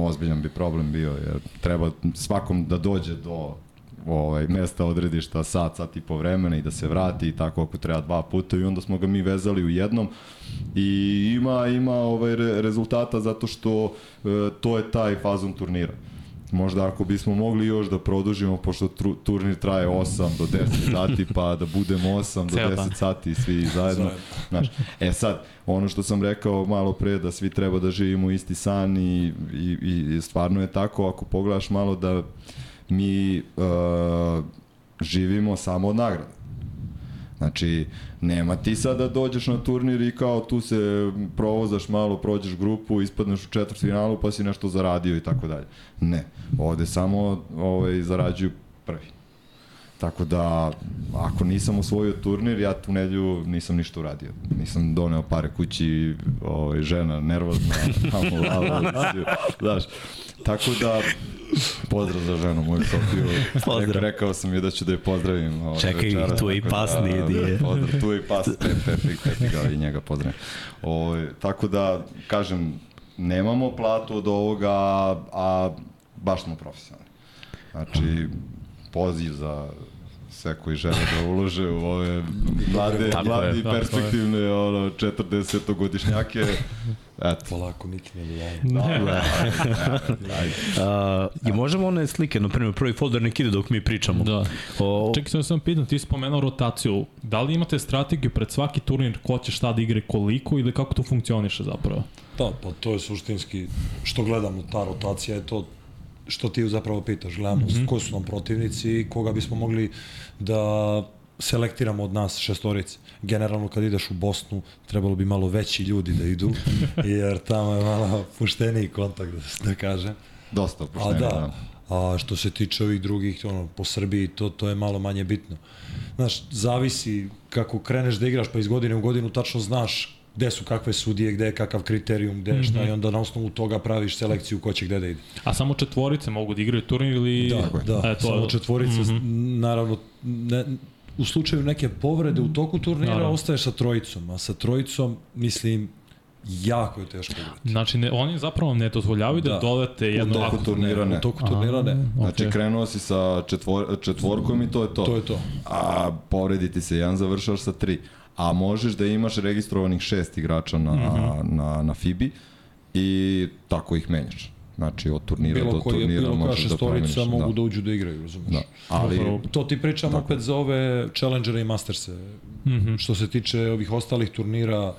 ozbiljan bi problem bio, jer treba svakom da dođe do ovaj, mesta odredišta sat, sat i po vremena i da se vrati i tako ako treba dva puta i onda smo ga mi vezali u jednom i ima ima ovaj re, rezultata zato što e, to je taj fazon turnira. Možda ako bismo mogli još da produžimo, pošto tru, turnir traje 8 do 10 sati, pa da budemo 8 do Ceo 10 dan. sati svi zajedno. Znaš, e sad, ono što sam rekao malo pre, da svi treba da živimo isti san i, i, i stvarno je tako, ako pogledaš malo da mi uh, živimo samo od nagrada. Znači, nema ti sad da dođeš na turnir i kao tu se provozaš malo, prođeš grupu, ispadneš u četvrt finalu pa si nešto zaradio i tako dalje. Ne, ovde samo ovaj, zarađuju prvi. Tako da, ako nisam osvojio turnir, ja tu nedlju nisam ništa uradio. Nisam doneo pare kući, ovaj, žena nervozna, tamo lava, znaš. Tako da, pozdrav za ženu moju Sofiju. Pozdrav. Rekao, sam je da ću da je pozdravim. Ovaj, Čekaj, večeras, tu je i tako pas, da, nije, nije. Pozdrav, tu je i pas, Pepi, Pepi, Pepi ga i njega pozdravim. Ovaj, tako da, kažem, nemamo platu od ovoga, a baš smo profesionalni. Znači, poziv za sve koji žele da ulože u ove mlade, je, tako je. perspektivne, ono, 40-godišnjake. Eto. Polako, Niki ne dolazi. Ne, Uh, I možemo one slike, na primjer, prvi folder nek ide dok mi pričamo. Da. O, Čekaj, sam sam pitan, ti si spomenuo rotaciju. Da li imate strategiju pred svaki turnir ko će šta da igre koliko ili kako to funkcioniše zapravo? Da, pa to je suštinski, što gledamo, ta rotacija je to što ti zapravo pitaš, gledamo mm -hmm. ko su nam protivnici i koga bismo mogli da selektiramo od nas šestorice. Generalno kad ideš u Bosnu trebalo bi malo veći ljudi da idu, jer tamo je malo pušteniji kontakt, da, se- da kažem. Dosta A opuštenja. da, a što se tiče ovih drugih, ono, po Srbiji, to, to je malo manje bitno. Znaš, zavisi kako kreneš da igraš, pa iz godine u godinu tačno znaš gde su kakve sudije, gde je kakav kriterijum, gde je šta i onda na osnovu toga praviš selekciju ko će gde da ide. A samo četvorice mogu da igraju turnir ili... Da, da, E, to, samo četvorice, mm -hmm. naravno, ne, u slučaju neke povrede u toku turnira Naravno. ostaješ sa trojicom, a sa trojicom, mislim, jako je teško igrati. Znači, ne, oni zapravo ne dozvoljavaju da, Da. dodate jedno... toku ako- turnira ne. U toku turnira ne. Znači, Okej. krenuo si sa četvor, četvorkom i to je to. To je to. A povrediti se jedan, završaš sa tri. A možeš da imaš registrovanih šest igrača na, mm. -hmm. na, na FIBI i tako ih menjaš. Znači, od turnira bilo do koji, turnira bilo možeš da promeniš. šestorica mogu da. da uđu da igraju, razumeš? Da. Ali, To ti pričam Tako. opet za ove Challengere i Masterse. Mm Mhm. -hmm. Što se tiče ovih ostalih turnira,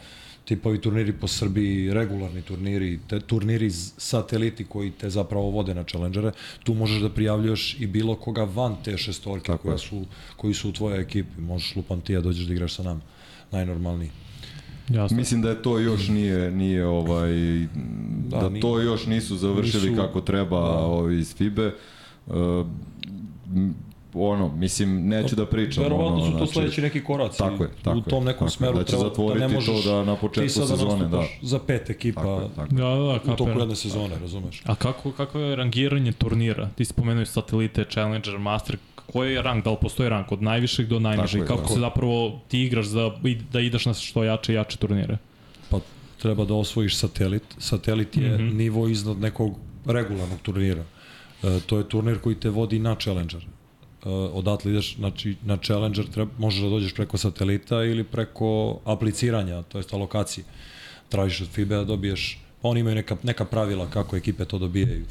tipa ovi turniri po Srbiji, regularni turniri, te turniri z- sateliti koji te zapravo vode na Challengere, tu možeš da prijavljuješ i bilo koga van te šestorke koja su, koji su u tvojoj ekipi. Možeš lupan ti, a dođeš da igraš sa nama. Najnormalniji. Jasno. Mislim da je to još nije nije ovaj da, da nije. to još nisu završili Nisu- kako treba da. ovi iz FIBE. Uh, ono, mislim, neću da pričam. Verovatno ono, su to znači, sledeći neki koraci. Tako je, tako U tom nekom tako smeru Da će treba, zatvoriti da ne to možeš da na početku ti sada sezone, nastupaš za pet ekipa Tako je, tako je. Da, da, da, u toku jedne sezone, razumeš? A kako, kako je rangiranje turnira? Ti si spomenuo satelite, Challenger, Master, koji je rang, da li postoji rang od najvišeg do najnižeg? je, Kako tako se je. zapravo ti igraš za, da ideš na što jače i jače turnire? Pa treba da osvojiš satelit. Satelit je mm. -hmm. nivo iznad nekog regularnog turnira. E, to je turnir koji te vodi na Challenger. E, odatle ideš znači, na Challenger, treba, možeš da dođeš preko satelita ili preko apliciranja, to jest alokacije. Tražiš od FIBE da dobiješ, pa oni imaju neka, neka pravila kako ekipe to dobijaju.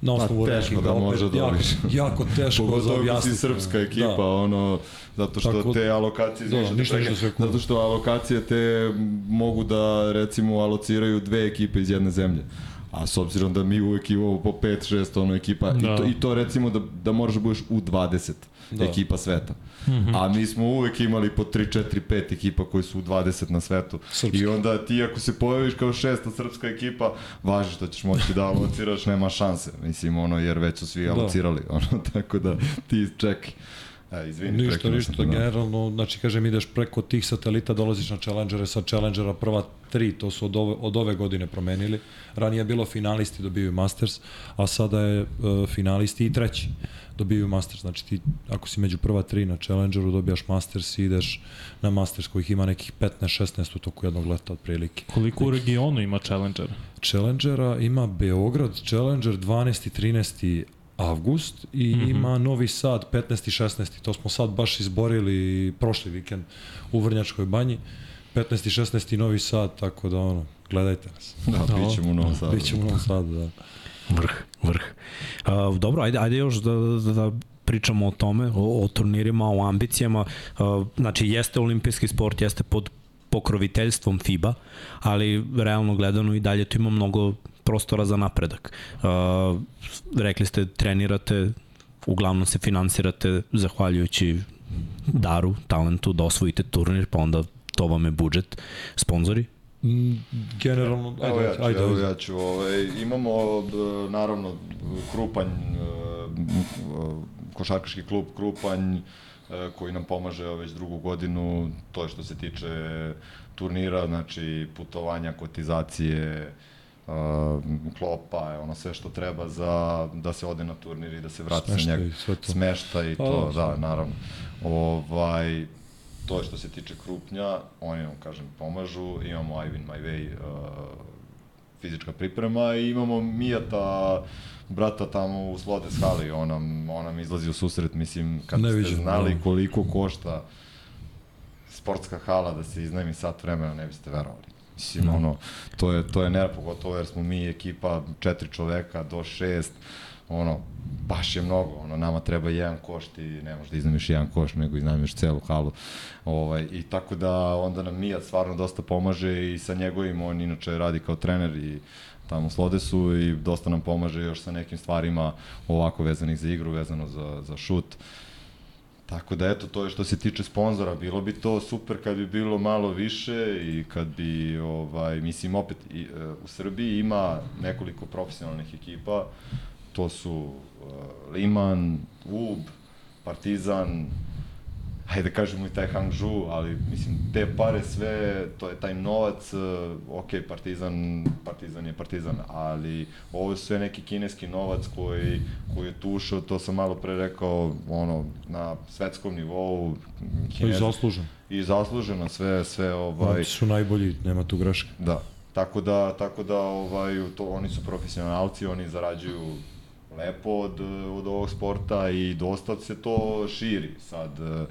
Na osnovu Pa, teško rankinga, da opet, može da jako, dobiš. jako teško Pogotovo si objasniti. srpska ekipa, Da. ono, zato što Tako- te alokacije, Da, ništa, ništa, sve cool. zato što alokacije te mogu da, recimo, alociraju dve ekipe iz jedne zemlje. A s obzirom da mi uvek imamo po 5-6 ono ekipa, Da. i, to, i to recimo da, da moraš da budeš u 20 Da. ekipa sveta. Mhm. -hmm. A mi smo uvek imali po 3, 4, 5 ekipa koji su u 20 na svetu. Srpski. I onda ti ako se pojaviš kao šesta srpska ekipa, važi što ćeš moći da alociraš, nema šanse. Mislim, ono, jer već su svi Da. alocirali. Ono, tako da ti čekaj. E, izvini, Ništa, ništa, da. generalno, znači kažem ideš preko tih satelita, dolaziš na Challengere, sa Challengera prva tri, to su od ove, od ove godine promenili. Ranije je bilo finalisti dobiju Masters, a sada je uh, finalisti i treći dobiju Masters. Znači ti, ako si među prva tri na Challengeru, dobijaš Masters i ideš na Masters kojih ima nekih 15-16 u toku jednog leta otprilike. Koliko u regionu ima Challenger? Challengera ima Beograd, Challenger 12. i 13. avgust i mm -hmm. ima Novi Sad 15. i 16. To smo sad baš izborili prošli vikend u Vrnjačkoj banji. 15. i 16. Novi Sad, tako da ono, gledajte nas. Da, bit ćemo u Novom Sadu. Bićemo u Novom Sadu, da. Vrh, vrh. Uh, dobro, ajde, ajde još da, da, da pričamo o tome, o, o turnirima, o ambicijama. Uh, znači, jeste olimpijski sport, jeste pod pokroviteljstvom FIBA, ali realno gledano i dalje tu ima mnogo prostora za napredak. Uh, rekli ste, trenirate, uglavnom se finansirate zahvaljujući daru, talentu da osvojite turnir, pa onda to vam je budžet. Sponzori? Mm, Generalno, ajde, Evo ja ću, ajde, evo ja ću, ovaj, imamo d- naravno Krupanj, e, m, košarkaški klub Krupanj, e, koji nam pomaže već drugu godinu, to je što se tiče turnira, znači putovanja, kotizacije, klopa, ono sve što treba za da se ode na turnir i da se vrati sa Smeštaj, njega. Smešta i Pa, to, da, da, naravno. Ovaj, to je što se tiče Krupnja, oni nam, kažem, pomažu, imamo Ivan My Way, uh, fizička priprema i imamo Mijata, brata tamo u Slodes hali, on nam, on nam izlazi u susret, mislim, kad ste Neviđeno, znali da. koliko košta sportska hala da se iznajmi sat vremena, ne biste verovali. Mislim, Da. no. ono, to je, to je nerad, pogotovo jer smo mi ekipa četiri čoveka do šest, ono, baš je mnogo, ono, nama treba jedan koš, ti ne možeš da iznajmiš jedan koš, nego iznajmiš celu halu. Ovaj, I tako da onda nam Mijat stvarno dosta pomaže i sa njegovim, on inače radi kao trener i tamo u Slodesu i dosta nam pomaže još sa nekim stvarima ovako vezanih za igru, vezano za, za šut. Tako da eto, to je što se tiče sponzora, bilo bi to super kad bi bilo malo više i kad bi, ovaj, mislim, opet i, e, u Srbiji ima nekoliko profesionalnih ekipa, to su uh, Liman, UB, Partizan, hajde da kažemo i taj Hangzhou, ali mislim, te pare sve, to je taj novac, uh, ok, Partizan, Partizan je Partizan, ali ovo je sve neki kineski novac koji, koji je tu ušao, to sam malo pre rekao, ono, na svetskom nivou, To je Kinez, zaslužen. i zasluženo sve, sve, ovaj, Oni su najbolji, nema tu greške. Da. Tako da, tako da ovaj, to, oni su profesionalci, oni zarađuju lepo od, od ovog sporta i dosta se to širi. Sad, e,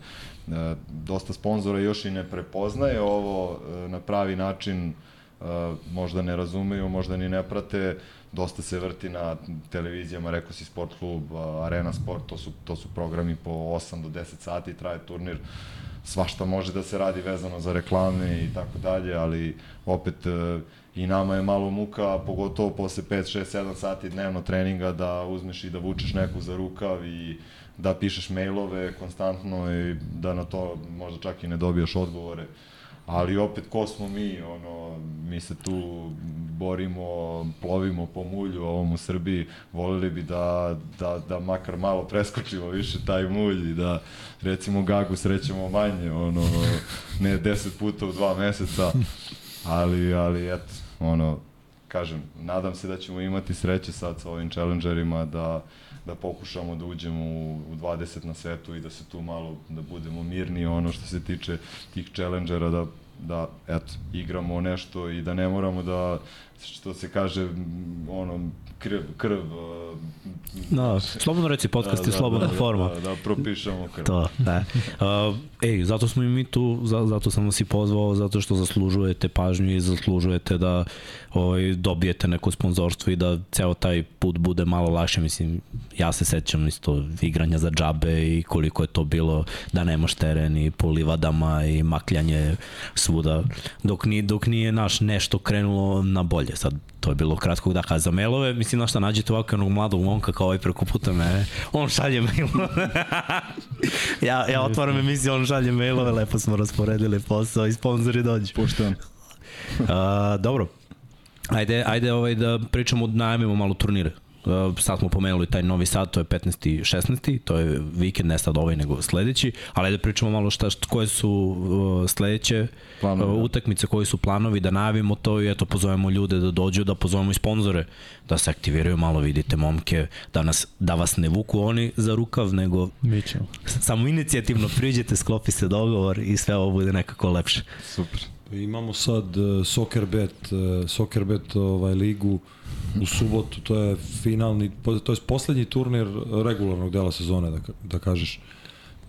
e, dosta sponzora još i ne prepoznaje ovo e, na pravi način možda ne razumeju, možda ni ne prate, dosta se vrti na televizijama, rekao si Sport klub, Arena Sport, to su, to su programi po 8 do 10 sati, traje turnir, svašta može da se radi vezano za reklame i tako dalje, ali opet i nama je malo muka, pogotovo posle 5, 6, 7 sati dnevno treninga da uzmeš i da vučeš neku za rukav i da pišeš mailove konstantno i da na to možda čak i ne dobijaš odgovore. Ali opet, ko smo mi, ono, mi se tu borimo, plovimo po mulju ovom u Srbiji, volili bi da, da, da makar malo preskočimo više taj mulj i da recimo Gagu srećemo manje, ono, ne 10 puta u dva meseca, ali, ali eto, ono, kažem, nadam se da ćemo imati sreće sad sa ovim challengerima da, da pokušamo da uđemo u, u 20 na svetu i da se tu malo, da budemo mirni. Ono što se tiče tih challengera, da da eto, igramo nešto i da ne moramo da što se kaže ono krv, krv da, slobodno reci podcast da, je da, slobodna da, forma. da, da, propišemo krv. To, da uh, ej, zato smo i mi tu za, zato sam vas i pozvao zato što zaslužujete pažnju i zaslužujete da ovaj, dobijete neko sponzorstvo i da ceo taj put bude malo lakše. Mislim, ja se sećam isto igranja za džabe i koliko je to bilo da nemaš teren i po livadama i makljanje svuda dok, ni, dok nije naš nešto krenulo na bolje. Sad to je bilo kratkog daka za mailove, mislim na šta nađete ovako onog mladog momka kao ovaj preko puta mene, on šalje mailove. ja, ja otvaram emisiju, on šalje mailove, lepo smo rasporedili posao i sponzori dođu. Poštovan. uh, dobro, ajde, ajde ovaj da pričamo, najavimo malo turnire. Uh, sad smo pomenuli taj Novi Sad, to je 15. i 16. To je vikend, ne sad ovaj, nego sledeći. Ali da pričamo malo šta, šta koje su uh, sledeće planovi, uh, utakmice, koji su planovi, da najavimo to i eto, pozovemo ljude da dođu, da pozovemo i sponzore, da se aktiviraju malo, vidite momke, da, nas, da vas ne vuku oni za rukav, nego samo inicijativno priđete, sklopi se dogovor i sve ovo bude nekako lepše. Super. Imamo sad uh, Soccerbet, uh, Soccerbet ovaj, ligu u subotu, to je finalni, to je poslednji turnir regularnog dela sezone, da, da kažeš,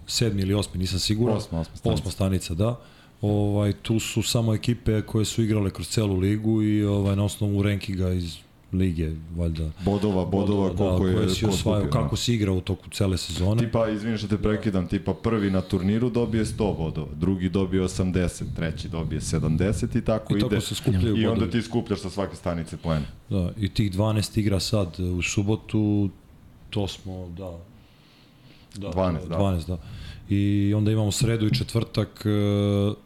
sedmi ili osmi, nisam siguran. Osma, osma stanica. Osma stanica, da. Ovaj, tu su samo ekipe koje su igrale kroz celu ligu i ovaj, na osnovu rankinga iz lige, valjda. Bodova, bodova, koliko da, je... Si osvajao, da. kako si igrao u toku cele sezone. Tipa, izvini što te prekidam, tipa prvi na turniru dobije 100 bodova, drugi dobije 80, treći dobije 70 i tako I ide. Tako se skupljaju I onda ti skupljaš sa svake stanice poene. Da, i tih 12 igra sad u subotu, to smo, da, da 12, da. 12, da. I onda imamo sredu i četvrtak uh,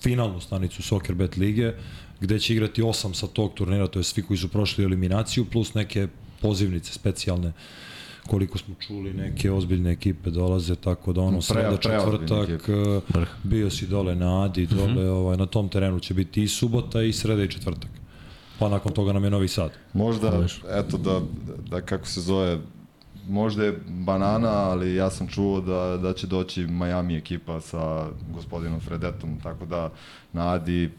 finalnu stanicu Soccer Bet lige, gde će igrati osam sa tog turnira, to je svi koji su prošli eliminaciju, plus neke pozivnice specijalne koliko smo čuli, neke ozbiljne ekipe dolaze, tako da ono, sreda četvrtak, bio si dole na Adi, mhm. dole, mm -hmm. ovaj, na tom terenu će biti i subota i sreda i četvrtak. Pa nakon toga nam je Novi Sad. Možda, eto da, da kako se zove, možda je banana, ali ja sam čuo da, da će doći Miami ekipa sa gospodinom Fredetom, tako da na Adi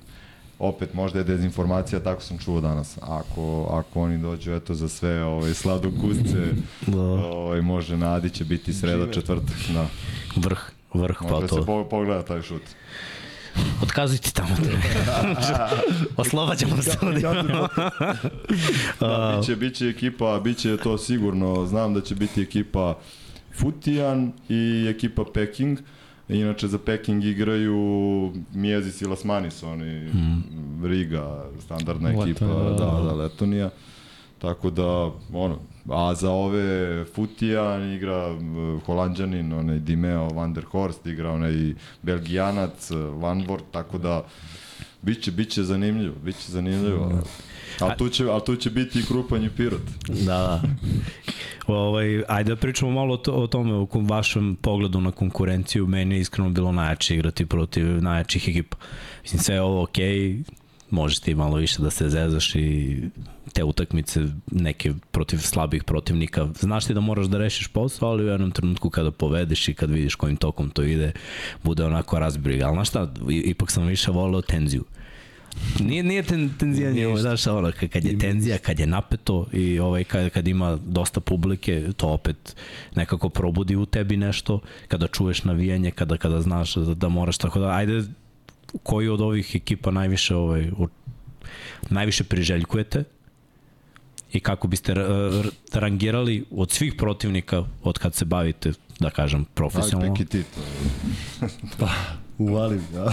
opet možda je dezinformacija, tako sam čuo danas. Ako, ako oni dođu eto za sve ovaj, sladokusce, da. ovaj, može na Adi će biti sreda, četvrtak. Da. Vrh, vrh pa to. Može se po, pogleda taj šut. Otkazujte tamo te. Oslobađamo se od da, biće, biće ekipa, biće to sigurno. Znam da će biti ekipa Futijan i ekipa Peking. Inače za Peking igraju Mijezis i Lasmanis, oni mm. Riga, standardna ekipa, da, da, Letonija. Tako da, ono, a za ove Futijan igra uh, Holandjanin, onaj Dimeo van der Horst, igra onaj Belgijanac, Vanvort, tako da biće, biće zanimljivo, biće zanimljivo. Mm. Ali tu će, ali tu će biti i Krupanj i Pirot. Da, da. Ovaj, ajde da pričamo malo o, o tome, o vašem pogledu na konkurenciju. Meni je iskreno bilo najjače igrati protiv najjačih ekipa. Mislim, sve je ovo okej, okay, možeš ti malo više da se zezaš i te utakmice neke protiv slabih protivnika. Znaš ti da moraš da rešiš posao, ali u jednom trenutku kada povedeš i kad vidiš kojim tokom to ide, bude onako razbriga. Ali znaš šta, ipak sam više voleo tenziju. Nije, nije ten, tenzija, nije, znaš, ono, kad je tenzija, kad je napeto i ovaj, kad, kad ima dosta publike, to opet nekako probudi u tebi nešto, kada čuješ navijanje, kada, kada znaš da, da moraš tako da, ajde, koji od ovih ekipa najviše ovaj, najviše priželjkujete i kako biste ra- ra- rangirali od svih protivnika od kad se bavite, da kažem, profesionalno. Ajde, ti to. Uvalim, ja.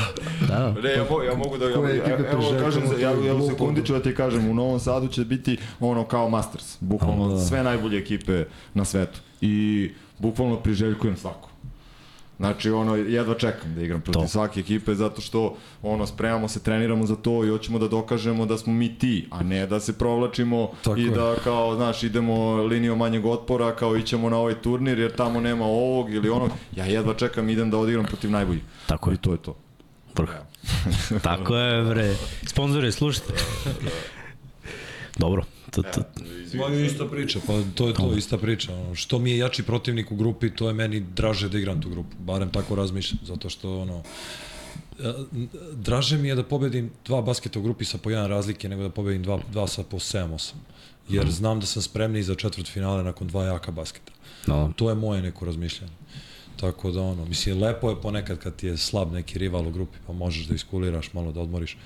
Da, Ne, ja, mo, ja mogu da... Ja, ekipe evo, kažem, je ja, ja u glupo. sekundi ću da ti kažem, u Novom Sadu će biti ono kao Masters. Bukvalno Da. sve najbolje ekipe na svetu. I bukvalno priželjkujem svako. Znači, ono, jedva čekam da igram protiv To. svake ekipe, zato što, ono, spremamo se, treniramo za to i hoćemo da dokažemo da smo mi ti, a ne da se provlačimo Tako i je. da, kao, znaš, idemo linijom manjeg otpora, kao ićemo na ovaj turnir, jer tamo nema ovog ili onog. Ja jedva čekam, idem da odigram protiv najboljih. tako je, I to je to. vrh. tako je, bre. Sponzore, slušajte. Dobro, to, to, Ma je ista priča, pa to je to, ista priča. Ono, što mi je jači protivnik u grupi, to je meni draže da igram tu grupu. Barem tako razmišljam, zato što ono, e, draže mi je da pobedim dva basketa u grupi sa po jedan razlike nego da pobedim dva, dva sa po 7-8. Jer znam da sam spremniji za četvrt finale nakon dva jaka basketa. no, To je moje neko razmišljanje. Tako da ono, mislim, lepo je ponekad kad ti je slab neki rival u grupi, pa možeš da iskuliraš, malo da odmoriš,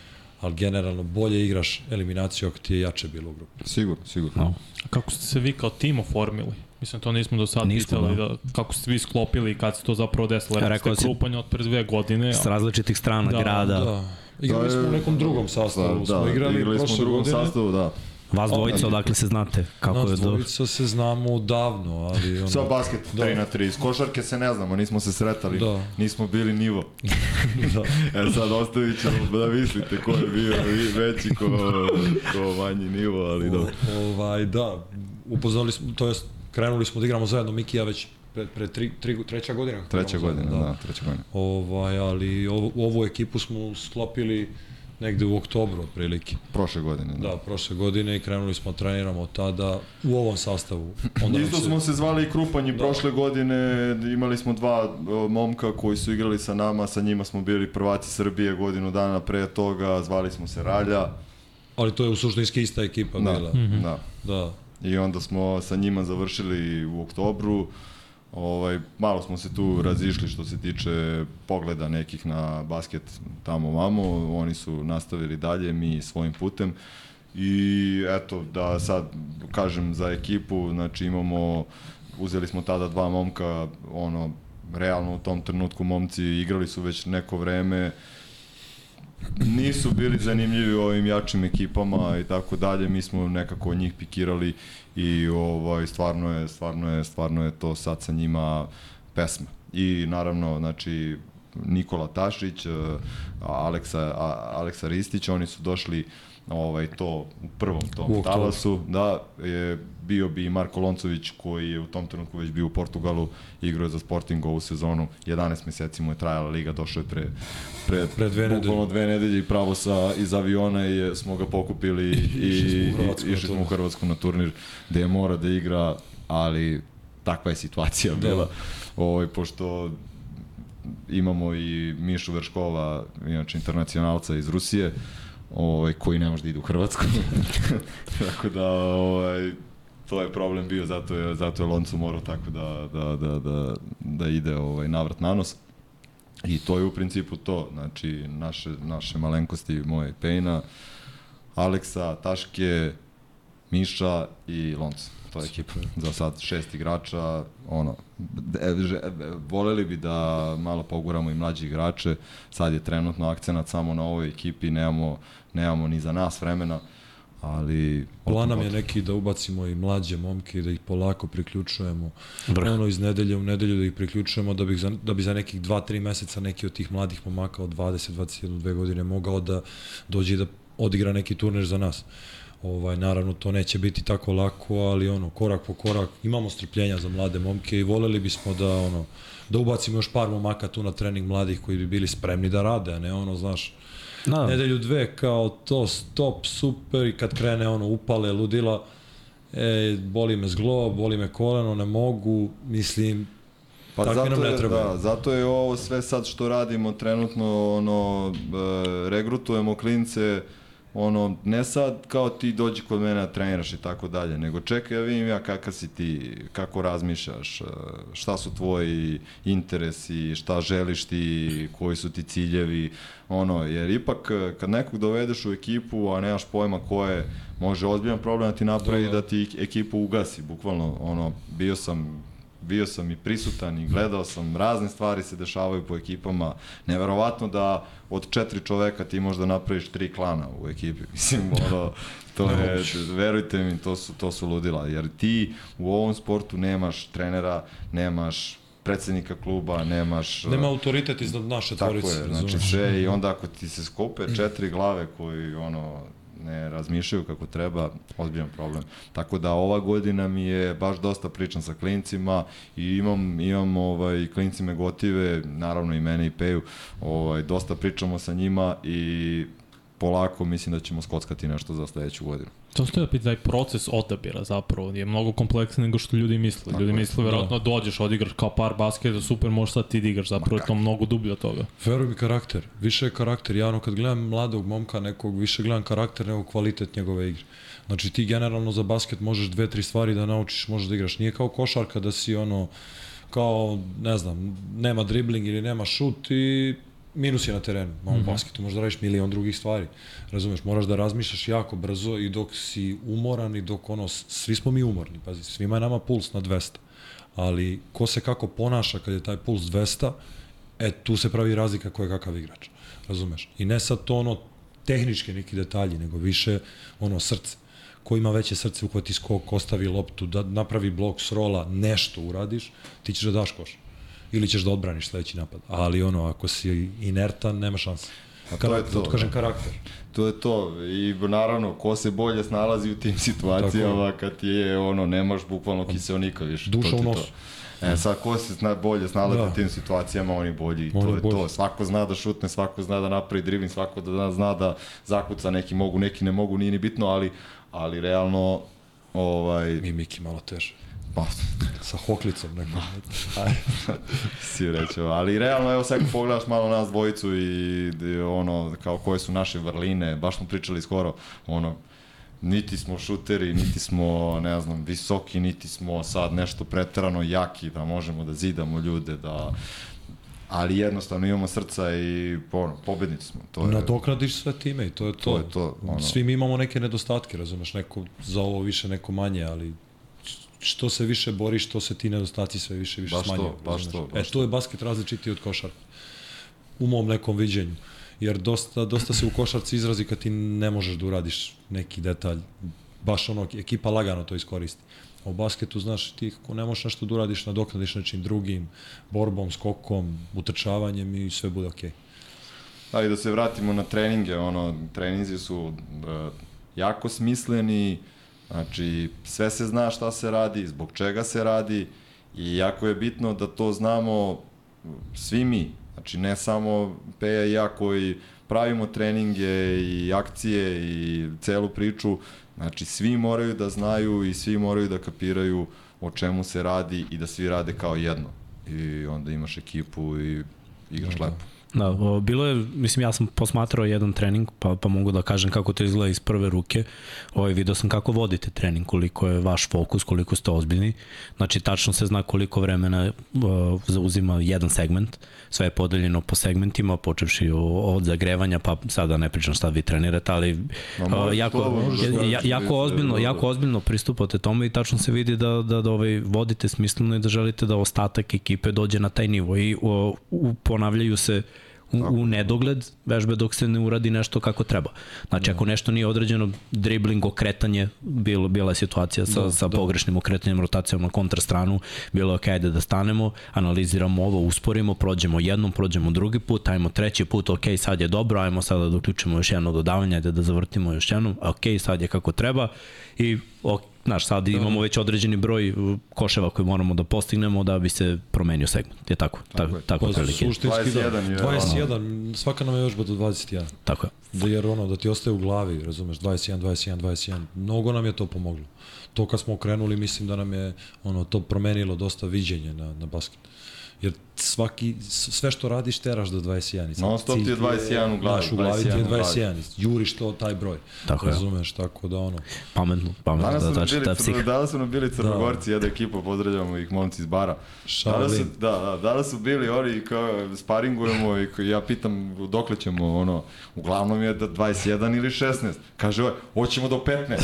ali generalno bolje igraš eliminaciju ako ti je jače bilo u grupi. Sigurno, sigurno. no. Kako ste se vi kao tim oformili? Mislim, to nismo do sad Nismo, pitali, da. da. kako ste vi sklopili i kad se to zapravo desilo. Rekao ste si- krupanje od pre dve godine. S različitih strana Da, grada. Da. Igrali smo u nekom drugom sastavu, da, smo igrali, igrali smo u drugom godine. sastavu, da. Vas dvojica, odakle se znate? Kako Nas je do... dvojica se znamo davno, ali ono... Sa basket, Da. 3 na 3. Iz košarke se ne znamo, nismo se sretali, Da. nismo bili nivo. da. E sad ostavit ćemo da mislite ko je bio veći, ko, ko manji nivo, ali dobro. Ovaj, da, upoznali smo, to jest, krenuli smo da igramo zajedno, Miki i ja već pre, pre tri, tri, treća godina. Treća godina, zajedno, da, treća godina. Ovaj, ali ovu, ovu ekipu smo sklopili negde u oktobru otprilike. Prošle godine, da. Da, prošle godine i krenuli smo treniramo tada u ovom sastavu. Onda Isto se- smo se zvali i Krupanji da. prošle godine, imali smo dva o, momka koji su igrali sa nama, sa njima smo bili prvaci Srbije godinu dana pre toga, zvali smo se Ralja. Ali to je u suštinski ista ekipa Da, bila. da. Da. I onda smo sa njima završili u oktobru. Ovaj, malo smo se tu razišli što se tiče pogleda nekih na basket tamo vamo. Oni su nastavili dalje, mi svojim putem. I eto, da sad kažem za ekipu, znači imamo, uzeli smo tada dva momka, ono, realno u tom trenutku momci igrali su već neko vreme, nisu bili zanimljivi ovim jačim ekipama i tako dalje, mi smo nekako od njih pikirali i ovaj stvarno je stvarno je stvarno je to sad sa njima pesma. I naravno, znači Nikola Tašić, eh, Aleksa Aleksa Ristić, oni su došli ovaj to u prvom tom talasu, da je bio bi i Marko Loncović koji je u tom trenutku već bio u Portugalu, igrao je za Sporting ovu sezonu, 11 meseci mu je trajala liga, došao je pre pre, Pre dve nedelje. bukvalno dve nedelje i pravo sa iz aviona i smo ga pokupili i i- na išli smo u. Hrvatsku na turnir gde je mora da igra, ali takva je situacija Da. bila. Ovaj pošto imamo i Mišu Verškova, inače internacionalca iz Rusije, ovaj, koji ne može da ide u Hrvatsku. tako da, ovaj, to je problem bio, zato je, zato je Loncu morao tako da, da, da, da, da ide ovaj, navrat na nos. I to je u principu to, znači naše, naše malenkosti, moje Pejna, Aleksa, Taške, Miša i Lonca. To je ekipa. Za sad šest igrača, ono, e, že, voleli bi da malo poguramo i mlađe igrače, sad je trenutno akcenat samo na ovoj ekipi, nemamo, nemamo ni za nas vremena, ali... Plan nam je neki da ubacimo i mlađe momke i da ih polako priključujemo. Vrh. Ono iz nedelje u nedelju da ih priključujemo da bi za, da bi za nekih 2-3 meseca neki od tih mladih momaka od 20, 21, 2 godine mogao da dođe i da odigra neki turnir za nas. Ovaj, naravno, to neće biti tako lako, ali ono, korak po korak, imamo strpljenja za mlade momke i voleli bismo da, ono, da ubacimo još par momaka tu na trening mladih koji bi bili spremni da rade, a ne ono, znaš, Da, nedelju dve kao to stop, super i kad krene ono upale, ludila, e, boli me zglo, boli me koleno, ne mogu, mislim, Pa Takvi nam zato je, da, zato je ovo sve sad što radimo trenutno, ono, e, regrutujemo klince, ono, ne sad kao ti dođi kod mene da treniraš i tako dalje, nego čekaj da vidim ja kakav si ti, kako razmišljaš, e, šta su tvoji interesi, šta želiš ti, koji su ti ciljevi, ono, jer ipak e, kad nekog dovedeš u ekipu, a nemaš pojma ko je, može ozbiljan problem da ti napravi da ti ekipu ugasi, bukvalno, ono, bio sam bio sam i prisutan i gledao sam, razne stvari se dešavaju po ekipama. Neverovatno da od četiri čoveka ti možda napraviš tri klana u ekipi. Mislim, ono, to je, verujte mi, to su, to su ludila. Jer ti u ovom sportu nemaš trenera, nemaš predsednika kluba, nemaš... Nema autoritet iznad naše tvorice. Tako je, znači sve i onda ako ti se skope četiri glave koji ono ne razmišljaju kako treba, ozbiljan problem. Tako da ova godina mi je baš dosta pričam sa klincima i imam, imam ovaj, klinci me gotive, naravno i mene i Peju, ovaj, dosta pričamo sa njima i polako mislim da ćemo skockati nešto za sledeću godinu. To što je opet taj proces odabira zapravo je mnogo kompleksniji nego što ljudi misle. Tako ljudi misle verovatno da. dođeš, odigraš kao par basketa, super, možeš sad ti da igraš, zapravo je to mnogo dublje od toga. Veruj mi karakter, više je karakter. Ja ono kad gledam mladog momka nekog, više gledam karakter nego kvalitet njegove igre. Znači ti generalno za basket možeš dve, tri stvari da naučiš, možeš da igraš. Nije kao košarka da si ono, kao, ne znam, nema dribling ili nema šut i minus je na terenu. Na ovom mm -hmm. basketu možeš da radiš milion drugih stvari. Razumeš, moraš da razmišljaš jako brzo i dok si umoran i dok ono, svi smo mi umorni, pazi, svima je nama puls na 200. Ali ko se kako ponaša kad je taj puls 200, e, tu se pravi razlika ko je kakav igrač. Razumeš? I ne sad to ono tehničke neki detalji, nego više ono srce. Ko ima veće srce, uhvati skok, ostavi loptu, da napravi blok s rola, nešto uradiš, ti ćeš da daš koš ili ćeš da odbraniš sledeći napad. Ali ono, ako si inertan, nema šanse. A to je to. Da kažem karakter. To je to. I naravno, ko se bolje snalazi u tim situacijama kad ti je ono, nemaš bukvalno kiseonika više. Duša u nosu. E, sad ko se zna, bolje snalazi da. u tim situacijama, oni bolji. Oni to je bolji. to. Svako zna da šutne, svako zna da napravi dribling, svako da zna da zakuca, neki mogu, neki ne mogu, nije ni bitno, ali, ali realno ovaj... Mi Miki malo teže. Pa, sa hoklicom nekom. si rećeo, ali realno, evo sad pogledaš malo nas dvojicu i, ono, kao koje su naše vrline, baš smo pričali skoro, ono, niti smo šuteri, niti smo, ne znam, visoki, niti smo sad nešto preterano jaki, da možemo da zidamo ljude, da ali jednostavno imamo srca i ono, pobednici smo. To je, Nadoknadiš sve time i to je to. to, je to ono. Svi mi imamo neke nedostatke, razumeš, neko za ovo više, neko manje, ali što se više boriš, to se ti nedostaci sve više više baš smanjuju. To, baš to, baš e, tu je basket različiti od košarke. U mom nekom viđenju. Jer dosta, dosta se u košarci izrazi kad ti ne možeš da uradiš neki detalj. Baš ono, ekipa lagano to iskoristi. A u basketu, znaš, ti kako ne možeš nešto da uradiš, nadoknadiš nečim drugim, borbom, skokom, utrčavanjem i sve bude okej. Okay. Da, i da se vratimo na treninge, ono, treninzi su uh, jako smisleni, uh, Znači, sve se zna šta se radi, zbog čega se radi i jako je bitno da to znamo svi mi. Znači, ne samo Peja i ja koji pravimo treninge i akcije i celu priču, znači svi moraju da znaju i svi moraju da kapiraju o čemu se radi i da svi rade kao jedno. I onda imaš ekipu i igraš lepo. Da, o, bilo je, mislim, ja sam posmatrao jedan trening, pa, pa mogu da kažem kako to izgleda iz prve ruke. Ovaj, video sam kako vodite trening, koliko je vaš fokus, koliko ste ozbiljni. Znači, tačno se zna koliko vremena o, zauzima jedan segment. Sve je podeljeno po segmentima, počevši od zagrevanja, pa sada ne pričam šta vi trenirate, ali o, jako, ja, jako, ozbiljno, jako ozbiljno pristupate tome i tačno se vidi da, da, da ovaj, vodite smisleno i da želite da ostatak ekipe dođe na taj nivo i o, u, ponavljaju se u nedogled vežbe dok se ne uradi nešto kako treba. Znači, ako nešto nije određeno, dribling, okretanje, bilo, bila je situacija sa, da, sa da. pogrešnim okretanjem, rotacijom na kontrastranu, bilo je ok, ajde da stanemo, analiziramo ovo, usporimo, prođemo jednom, prođemo drugi put, ajmo treći put, ok, sad je dobro, ajmo sada da uključimo još jedno dodavanje, ajde da zavrtimo još jednom, ok, sad je kako treba i ok, Znaš, sad da. imamo već određeni broj uh, koševa koje moramo da postignemo da bi se promenio segment. Je tako? Tako, tako, tako. Suštinski 21 da. Je, 21, ono. svaka nam je još do 21. Tako je. Da, jer ono, da ti ostaje u glavi, razumeš, 21, 21, 21. Mnogo nam je to pomoglo. To kad smo okrenuli, mislim da nam je ono, to promenilo dosta viđenje na, na basket. Jer svaki, sve što radiš teraš do 21. I sad Non stop ti je cilj 21 u glavi, Znaš, u glavi ti je 21 u glavi. 21. Juriš to, taj broj. Tako je. Razumeš, tako da ono. Pametno, pametno, Danas da, su, nam znači, bili, ta psiha. danas su nam bili crnogorci, jedna ekipa, pozdravljamo ih momci iz bara. Danas su, da, da, danas su bili oni kao sparingujemo i kao, ja pitam dokle ćemo ono, uglavnom je da 21 ili 16. Kaže ovaj, hoćemo do 15.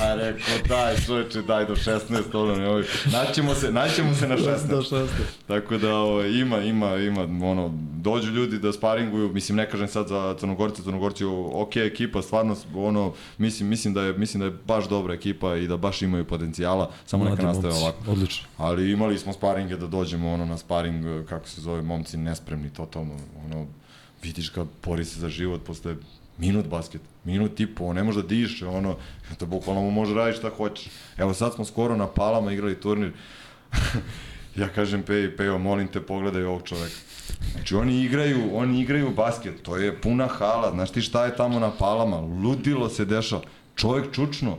A rekao, daj čoveče, daj do 16, ono, ovaj, naćemo se, naćemo se na 16. Do 16. Tako da ovaj, ima, ima, ima, ono, dođu ljudi da sparinguju, mislim, ne kažem sad za Crnogorce, Crnogorci, ok, ekipa, stvarno, ono, mislim, mislim da je, mislim da je baš dobra ekipa i da baš imaju potencijala, samo neka nastave momci, ovako. Odlično. Ali imali smo sparinge da dođemo ono na sparing, kako se zove, momci nespremni totalno, ono, vidiš ga, bori se za život posle minut basket, minut i po, ne može da diše, ono, to bukvalno mu može raditi šta hoćeš. Evo sad smo skoro na Palama igrali turnir, ja kažem Peji, Pejo, molim te, pogledaj ovog čoveka. Znači oni igraju, oni igraju basket, to je puna hala, znaš ti šta je tamo na Palama, ludilo se dešava, čovek čučno,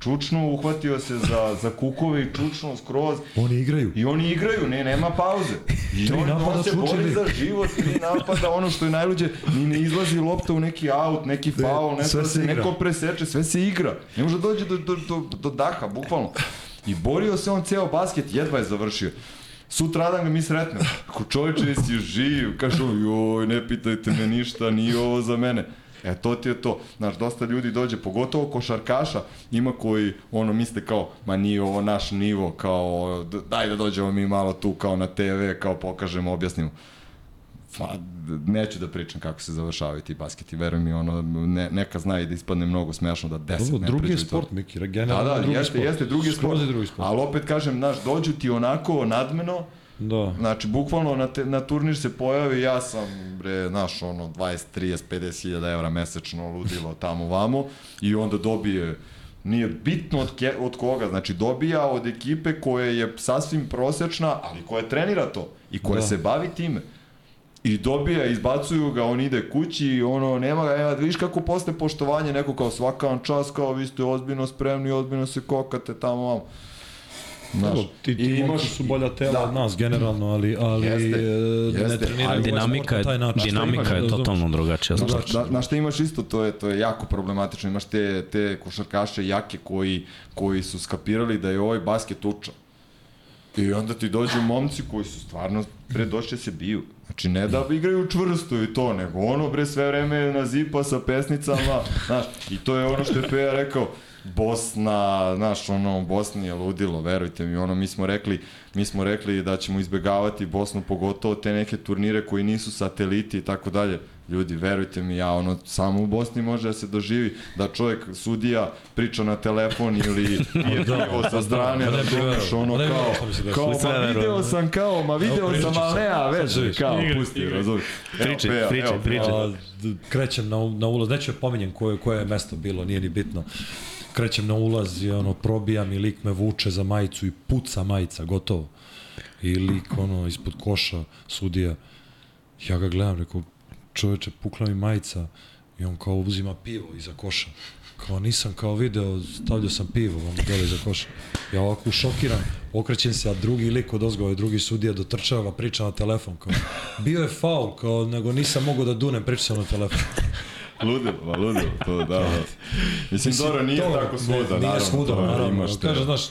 čučno uhvatio se za, za kukove i čučno skroz, Oni igraju. I oni igraju, ne, nema pauze. I Tri on, napada on se su bori za život, tri napada, ono što je najluđe, ni ne izlazi lopta u neki aut, neki faul, ne, sve da se igra. neko preseče, sve se igra. Ne može da dođe do, do, do, do daha, bukvalno. I borio se on ceo basket, jedva je završio. Sutradan ga mi sretnemo. Ako čovječe jesi živ, kažu, joj, ne pitajte me ništa, nije ovo za mene. E, to ti je to. Znaš, dosta ljudi dođe, pogotovo košarkaša, ima koji, ono, misle kao, ma nije ovo naš nivo, kao, daj da dođemo mi malo tu, kao na TV, kao pokažemo, objasnimo. Pa, neću da pričam kako se završavaju ti basketi, veruj mi, ono, ne, neka zna i da ispadne mnogo smešno da deset Dobro, ne drugi je i to. sport, Miki, Da, generalno da, drugi jeste, sport. jeste, drugi sport. Drugi sport. Ali opet kažem, znaš, dođu ti onako nadmeno, Da. Znači, bukvalno na, te, na turnir se pojavi, ja sam, bre, znaš, ono, 20, 30, 50 hiljada evra mesečno ludilo tamo vamo i onda dobije nije bitno od, ke, od koga, znači dobija od ekipe koja je sasvim prosečna, ali koja trenira to i koja Da. se bavi time. I dobija, izbacuju ga, on ide kući i ono, nema ga, nema, vidiš kako posle poštovanje, neko kao svaka vam čas, kao vi ste ozbiljno spremni, ozbiljno se kokate tamo vamo. Znaš, Dobro, ti, ti imaš- su bolja tela da. od nas, generalno, ali, ali Jeste, e, ne jeste, treniraju ali Dinamika je, na taj način. dinamika je Razumeš? totalno drugačija. Znači, da, na šta imaš isto, to je, to je jako problematično. Imaš te, te košarkaše jake koji, koji su skapirali da je ovaj basket uča. I onda ti dođu momci koji su stvarno pre došli da se biju. Znači, ne da igraju čvrsto i to, nego ono bre sve vreme na zipa sa pesnicama, znaš, i to je ono što je Peja rekao, Bosna, znaš, ono, Bosni je ludilo, verujte mi, ono, mi smo rekli, mi smo rekli da ćemo izbegavati Bosnu, pogotovo te neke turnire koji nisu sateliti i tako dalje. Ljudi, verujte mi, ja ono, samo u Bosni može da se doživi da čovjek, sudija, priča na telefon ili je Da, pivo sa strane, da, verovao, ono kao, kao, ma video sam kao, ma video sam, ali veze, vidiš. kao, pusti, razumiješ. Peja. A, d- krećem na, na ulaz, neću da pominjem koje, koje je mesto bilo, nije ni bitno. Krećem na ulaz i ono, probijam i lik me vuče za majicu i puca majica, gotovo. I lik, ono, ispod koša, sudija. Ja ga gledam, rekao, čoveče, pukla mi majica i on kao uzima pivo iza koša. Kao nisam kao video, stavljao sam pivo vam dole iza koša. Ja ovako šokiran, okrećem se, a drugi lik od ozgova, drugi sudija dotrčava, priča na telefon. Kao, bio je faul, kao, nego nisam mogao da dunem, priča sam na telefon. Ludilo, ma ludilo, to da, da. Mislim, dobro, nije to- tako svuda, ne, naravno. Nije svuda, to je, naravno. Imaš te, Kaže, znaš,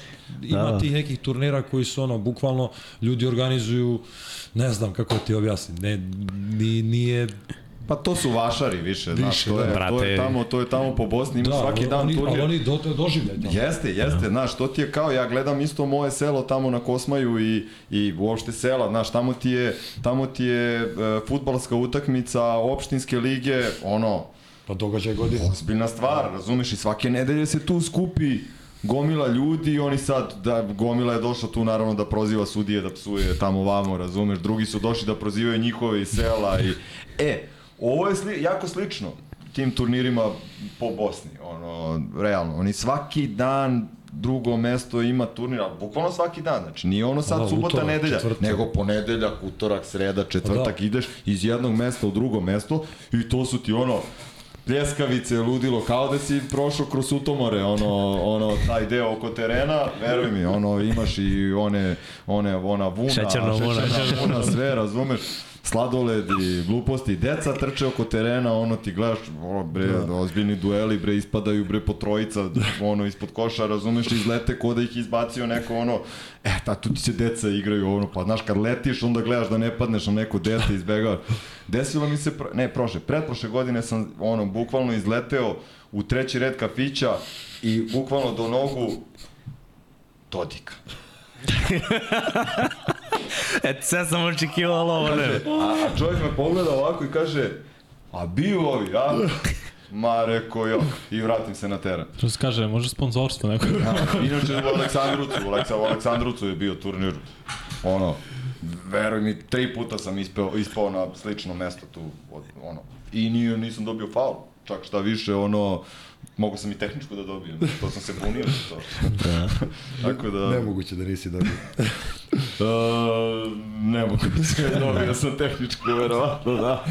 ima Da. tih nekih turnira koji su ono, bukvalno, ljudi organizuju, ne znam kako ti objasnim, ne, ni, nije Pa to su vašari više, znaš, Više, to je, da. to je Brate. tamo, to je tamo po Bosni, ima svaki dan oni, turnir. Ali oni do, doživljaj tamo. Jeste, jeste, znaš, to ti je kao, ja gledam isto moje selo tamo na Kosmaju i, i uopšte sela, znaš, tamo ti je, tamo ti je e, futbalska utakmica opštinske lige, ono, Pa događaj godine. ozbiljna stvar, razumeš, i svake nedelje se tu skupi gomila ljudi i oni sad, da, gomila je došla tu naravno da proziva sudije, da psuje tamo vamo, razumeš, drugi su došli da prozivaju njihove iz sela i, e, ovo je sli, jako slično tim turnirima po Bosni, ono, realno, oni svaki dan drugo mesto ima turnir, ali bukvalno svaki dan, znači nije ono sad Da, subota, utorak, nedelja, četvrtak. nego ponedeljak, utorak, sreda, četvrtak, Da. ideš iz jednog mesta u drugo mesto i to su ti ono, pljeskavice, ludilo, kao da si prošao kroz sutomore, ono, ono, taj deo oko terena, veruj mi, ono, imaš i one, one, ona vuna, Šećerna vuna. šećerna vuna, sve, razumeš, sladoled i gluposti, deca trče oko terena, ono ti gledaš, o, bre, da. ozbiljni dueli, bre, ispadaju, bre, po trojica, ono, ispod koša, razumeš, izlete ko da ih izbacio neko, ono, e, ta, tu ti se deca igraju, ono, pa, znaš, kad letiš, onda gledaš da ne padneš na neko dete, izbegavaš. Desilo mi se, ne, prošle, pretprošle godine sam, ono, bukvalno izleteo u treći red kafića i bukvalno do nogu Dodika. E, sve sam očekivao ovo, ne. A, a čovjek me pogleda ovako i kaže, a bio ovi, a? Ma, rekao ja, i vratim se na teren. Što se kaže, može sponzorstvo neko. Ja, inače u Aleksandrucu, u, Aleksa, u Aleksandrucu je bio turnir, ono, veruj mi, tri puta sam ispeo, ispao na slično mesto tu, od, ono, i nije, nisam dobio faul, čak šta više, ono, mogu sam i tehničku da dobijem, to sam se bunio za to. Da. Tako da... Nemoguće da nisi dobio. Uh, ne mogu da se dobio sam tehničku, verovatno, da.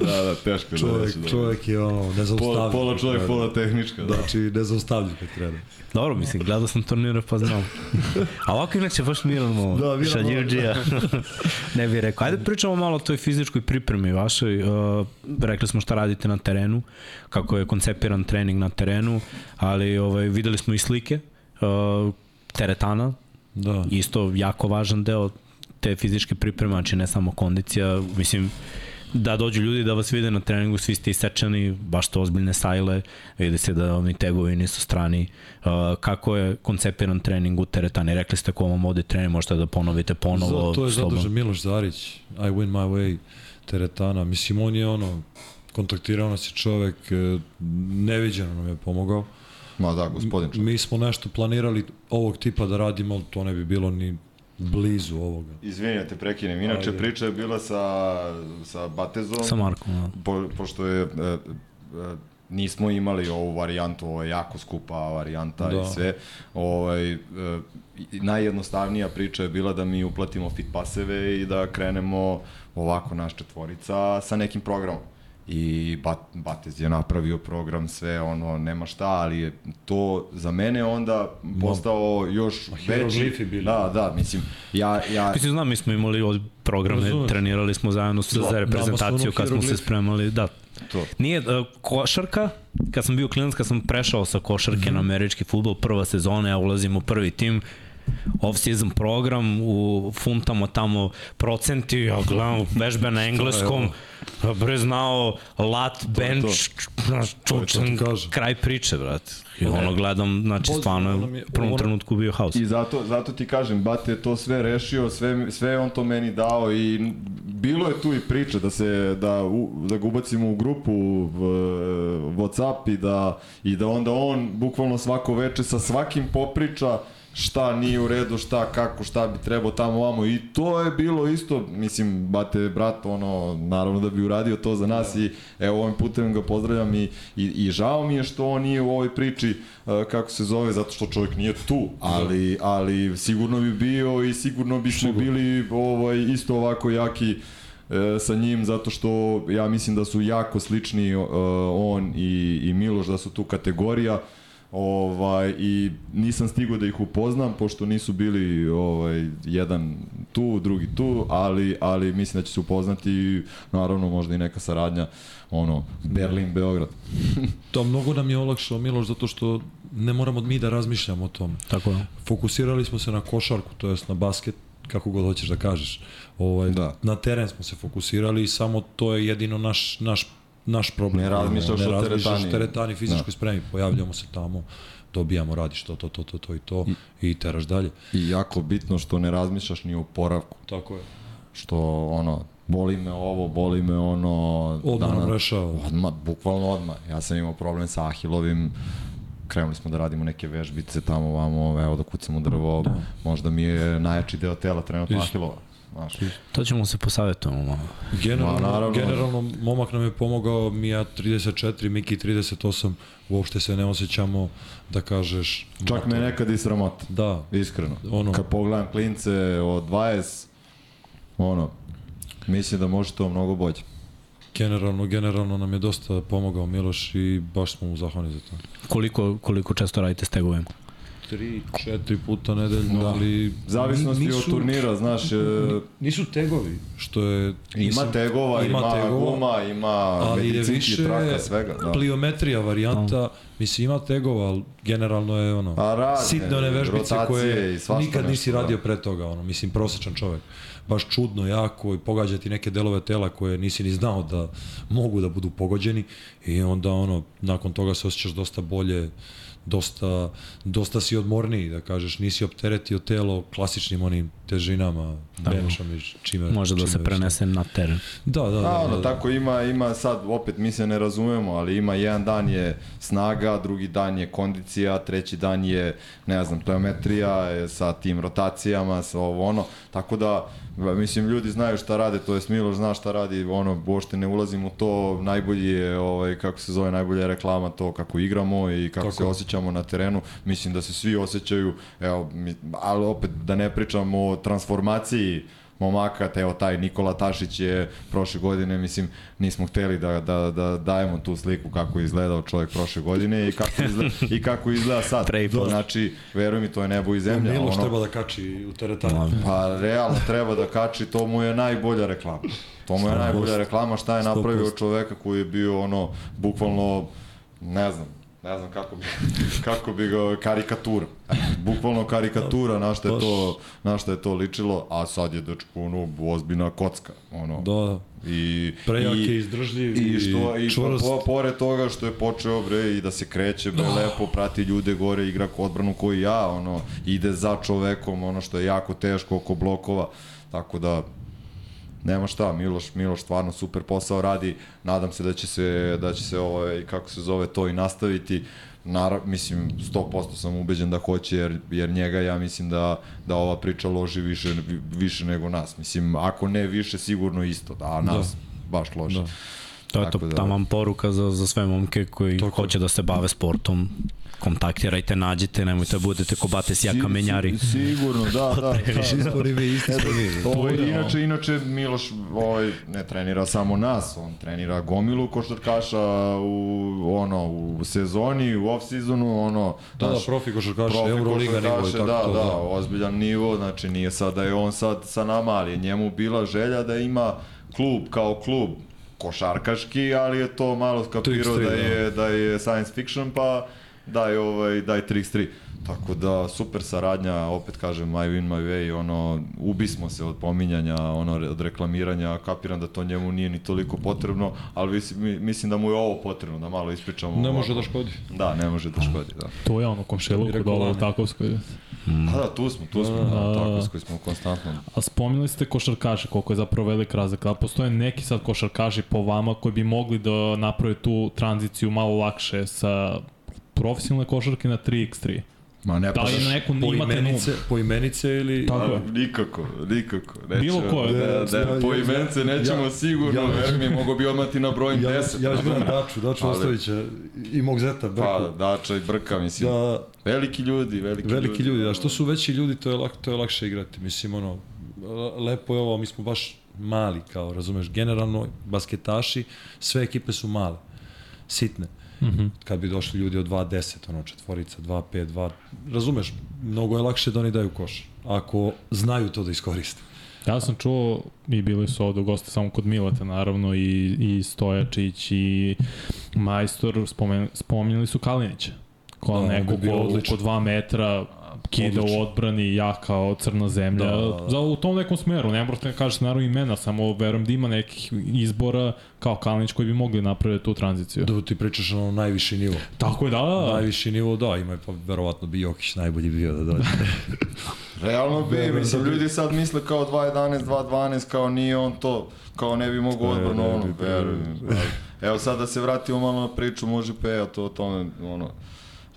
Da, da, teško je da Čovjek, neću dobiti. čovjek je ono, nezaustavljiv. Pola, pola kad čovjek, pola tehnička, da. Znači, nezaustavljiv kad treba. Dobro, mislim, gledao sam turnire pa znam. A ovako inače baš mirano Da, mirano, šaljuđija. ne bih rekao. Ajde pričamo malo o toj fizičkoj pripremi vašoj. Uh, rekli smo šta radite na terenu, kako je koncepiran trening na terenu, ali ovaj, videli smo i slike uh, teretana, Da. isto jako važan deo te fizičke pripreme, znači ne samo kondicija, mislim, da dođu ljudi da vas vide na treningu, svi ste isečeni, baš to ozbiljne sajle, vidi se da oni tegovi nisu strani. Uh, kako je koncepiran trening u teretani? Rekli ste ko vam ovde trening, možete da ponovite ponovo. Za, to je zadržan Miloš Zarić, I win my way, teretana. Mislim, on je ono, kontaktirao nas je čovek, e, neviđeno nam je pomogao. Ma da, gospodin čovjek. Mi smo nešto planirali ovog tipa da radimo, ali to ne bi bilo ni blizu ovoga. Izvini, da te prekinem. Inače, Ajde. priča je bila sa, sa Batezom, Sa Markom, da. po, pošto je... E, e, nismo imali ovu varijantu, ovo je jako skupa varijanta Da. i sve. Ovaj, e, najjednostavnija priča je bila da mi uplatimo fit paseve i da krenemo ovako naš četvorica sa nekim programom. I Bat, Batez je napravio program, sve ono, nema šta, ali je to za mene onda postao još veći. hieroglifi bili. Da, da, mislim, ja, ja, Mislim, znam, mi smo imali od programe, Razumeš. trenirali smo zajedno sa, Da, za reprezentaciju kad smo se spremali, da. to. Nije, uh, košarka, kad sam bio klinac, kad sam prešao sa košarke mm -hmm. na američki futbol, prva sezona, ja ulazim u prvi tim, off-season program, u funtamo tamo procenti, ja gledam vežbe na engleskom, bre znao lat, bench, znaš, čučan, kraj priče, brate. I ono gledam, znači stvarno je je- u prvom ono- trenutku bio haos. I zato, zato ti kažem, Bate je to sve rešio, sve, sve je on to meni dao i bilo je tu i priča da se da, u, da ga ubacimo u grupu v, Whatsapp i da, i da onda on bukvalno svako veče sa svakim popriča šta nije u redu, šta, kako, šta bi trebao tamo vamo i to je bilo isto, mislim, Bate brat, ono, naravno da bi uradio to za nas i evo ovim putem ga pozdravljam i, i, i žao mi je što on nije u ovoj priči, uh, kako se zove, zato što čovjek nije tu, ali, ali sigurno bi bio i sigurno bismo bili ovaj, isto ovako jaki e, sa njim zato što ja mislim da su jako slični uh, on i, i Miloš da su tu kategorija ovaj i nisam stigao da ih upoznam pošto nisu bili ovaj jedan tu, drugi tu, ali ali mislim da će se upoznati i naravno možda i neka saradnja ono Berlin Beograd. To mnogo nam je olakšao Miloš zato što ne moramo mi da razmišljamo o tome. Tako je. Fokusirali smo se na košarku, to jest na basket, kako god hoćeš da kažeš. Ovaj, Da. Na teren smo se fokusirali i samo to je jedino naš, naš, naš problem. Ne razmišljaš ne o razmišljaš teretani. o teretani, fizičkoj Da. spremi, pojavljamo se tamo, dobijamo, radiš to, to, to, to, to i to i, i teraš dalje. I jako bitno što ne razmišljaš ni o oporavku, Tako je. što ono boli me ovo, boli me ono Odmah nam rešava. Odmah, bukvalno odmah. Ja sam imao problem sa Ahilovim, krenuli smo da radimo neke vežbice tamo vamo, evo da kucamo drvo, da. možda mi je najjači deo tela trenutno. Ahilova. Znaš, To ćemo se posavetujemo malo. Generalno, Ma, naravno. generalno, momak nam je pomogao, mi ja 34, Miki 38, uopšte se ne osjećamo da kažeš... čak me nekad i sramota, Da, iskreno. Ono- Kad pogledam klince od 20, ono, mislim da može to mnogo bolje. Generalno, generalno nam je dosta pomogao Miloš i baš smo mu zahvalni za to. Koliko, koliko često radite s tegovima? Tri, četiri puta nedeljno, Da. ali... Zavisnosti ni- od turnira, znaš, e, Nisu tegovi, što je... ima tegova, ima, tegova, guma, ima ali je medicinski više traka, svega. Da. pliometrija varijanta, mislim ima tegova, ali generalno je ono, Pa razne, sitne one vežbice koje nikad nisi nešto, radio da. pre toga, ono, mislim prosečan čovek. Baš čudno, jako i pogađati neke delove tela koje nisi ni znao da mogu da budu pogođeni i onda ono, nakon toga se osjećaš dosta bolje, dosta, dosta si odmorniji, da kažeš, nisi opteretio telo klasičnim onim težinama, Da. benchom i čime. Može da čime se prenese na teren. Da, da, da. Da, ono, da, da. tako ima, ima sad, opet mi se ne razumemo, ali ima jedan dan je snaga, drugi dan je kondicija, treći dan je, ne znam, pliometrija e, sa tim rotacijama, sa ovo ono, tako da, mislim, ljudi znaju šta rade, to je Miloš zna šta radi, ono, uopšte ne ulazim u to, najbolji je, ovaj, kako se zove, najbolja je reklama to kako igramo i kako Tako se je. osjećamo na terenu, mislim da se svi osjećaju, evo, mi, ali opet da ne pričamo o transformaciji momaka, te evo taj Nikola Tašić je prošle godine, mislim, nismo hteli da, da, da dajemo tu sliku kako je izgledao čovjek prošle godine i kako izgleda, i kako izgleda sad. Posle. Znači, veruj mi, to je nebo i zemlja. Miloš ono, treba da kači u teretanu. Pa realno treba da kači, to mu je najbolja reklama. To mu je najbolja reklama šta je napravio čoveka koji je bio ono, bukvalno, ne znam, ne znam kako bi, kako bi ga, karikatura. Bukvalno karikatura na što je to, na što je to ličilo, a sad je dečko ono, ozbiljna kocka. Ono. Da, I, Prejak i, je, izdržljiv i, što, i čvrst. po, pored toga što je počeo bre i da se kreće bre lepo, prati ljude gore, igra odbranu koji ja, ono, ide za čovekom, ono što je jako teško oko blokova, tako da nema šta, Miloš, Miloš stvarno super posao radi, nadam se da će se, da će se ovaj, kako se zove to i nastaviti, Nara, mislim, 100% sam ubeđen da hoće, jer, jer njega ja mislim da, da ova priča loži više, više nego nas. Mislim, ako ne više, sigurno isto, a nas da. baš loži. Da. To je to, da- tamo poruka za, za sve momke koji Tako. hoće da se bave sportom. Kontaktirajte, nađite, nemojte da budete ko bate sija kamenjari. Si, sigurno, da, da. da. Smo mi. Ovo, inače, inače, Miloš ovaj, ne trenira samo nas, on trenira gomilu košarkaša u, ono, u sezoni, u off-seasonu, ono, Da, da, profi košarkaši, profi Euroliga nivo i tako da, to. da, ozbiljan nivo, znači nije sad da je on sad sa nama, ali je njemu bila želja da ima klub kao klub košarkaški, ali je to malo skapirao 3x3, da da. je, da je science fiction, pa daj, ovaj, daj 3x3. Tako da, super saradnja, opet kažem, my win, my way, ono, ubismo se od pominjanja, ono, od reklamiranja, kapiram da to njemu nije ni toliko potrebno, ali mislim da mu je ovo potrebno, da malo ispričamo. Ne može ovako. da škodi. Da, ne može da škodi, da. To je ono komšiluku rekao dole u. Takovskoj. A da, tu smo, tu smo, da, tako smo, smo konstantno. A spominjali ste košarkaše, koliko je zapravo velika razlika. Da postoje neki sad košarkaši po vama koji bi mogli da naprave tu tranziciju malo lakše sa profesionalne košarke na 3x3. Ma ne, Da li na neku Po imate num? imenice, po imenice ili... Tako je. A, nikako, nikako. Nećemo, Bilo ko, Da, da, da, ja- po ja- imence nećemo ja- sigurno, ja- veruj mi, mogo bi odmah ti na brojim Ja, 10. ja gledam Daču, Daču Ali- Ostovića i mog zeta, Brku. Pa, Dača i Brka, mislim. da, Veliki ljudi, veliki, veliki ljudi, a što su veći ljudi, to je, lak, to je lakše igrati. Mislim, ono, lepo je ovo, mi smo baš mali, kao, razumeš, generalno, basketaši, sve ekipe su male, sitne. Mm -hmm. Kad bi došli ljudi od 2.10, ono, četvorica, 2.5, 2... Razumeš, mnogo je lakše da oni daju koš, ako znaju to da iskoriste. Ja sam čuo i bili su ovde goste samo kod Mileta naravno i, i Stojačić i Majstor spomen, spominjali su Kalinića. Kao Da, neko ko oko dva metra kida u odbrani, ja kao crna zemlja. Da, Da, da. Za, u tom nekom smeru, ne morate da kažete naravno imena, samo verujem da ima nekih izbora kao Kalinić koji bi mogli napraviti tu tranziciju. Da ti pričaš ono najviši nivo. Tako je, da, da. Najviši nivo, da, ima je pa verovatno bi Jokić najbolji bio da dođe. Realno bi, mislim, da ljudi sad misle kao 2.11, 2.12, kao nije on to, kao ne bi mogo odbrano, ono, verujem. Evo sad da se vratimo malo na priču, može Peja to o tome, ono,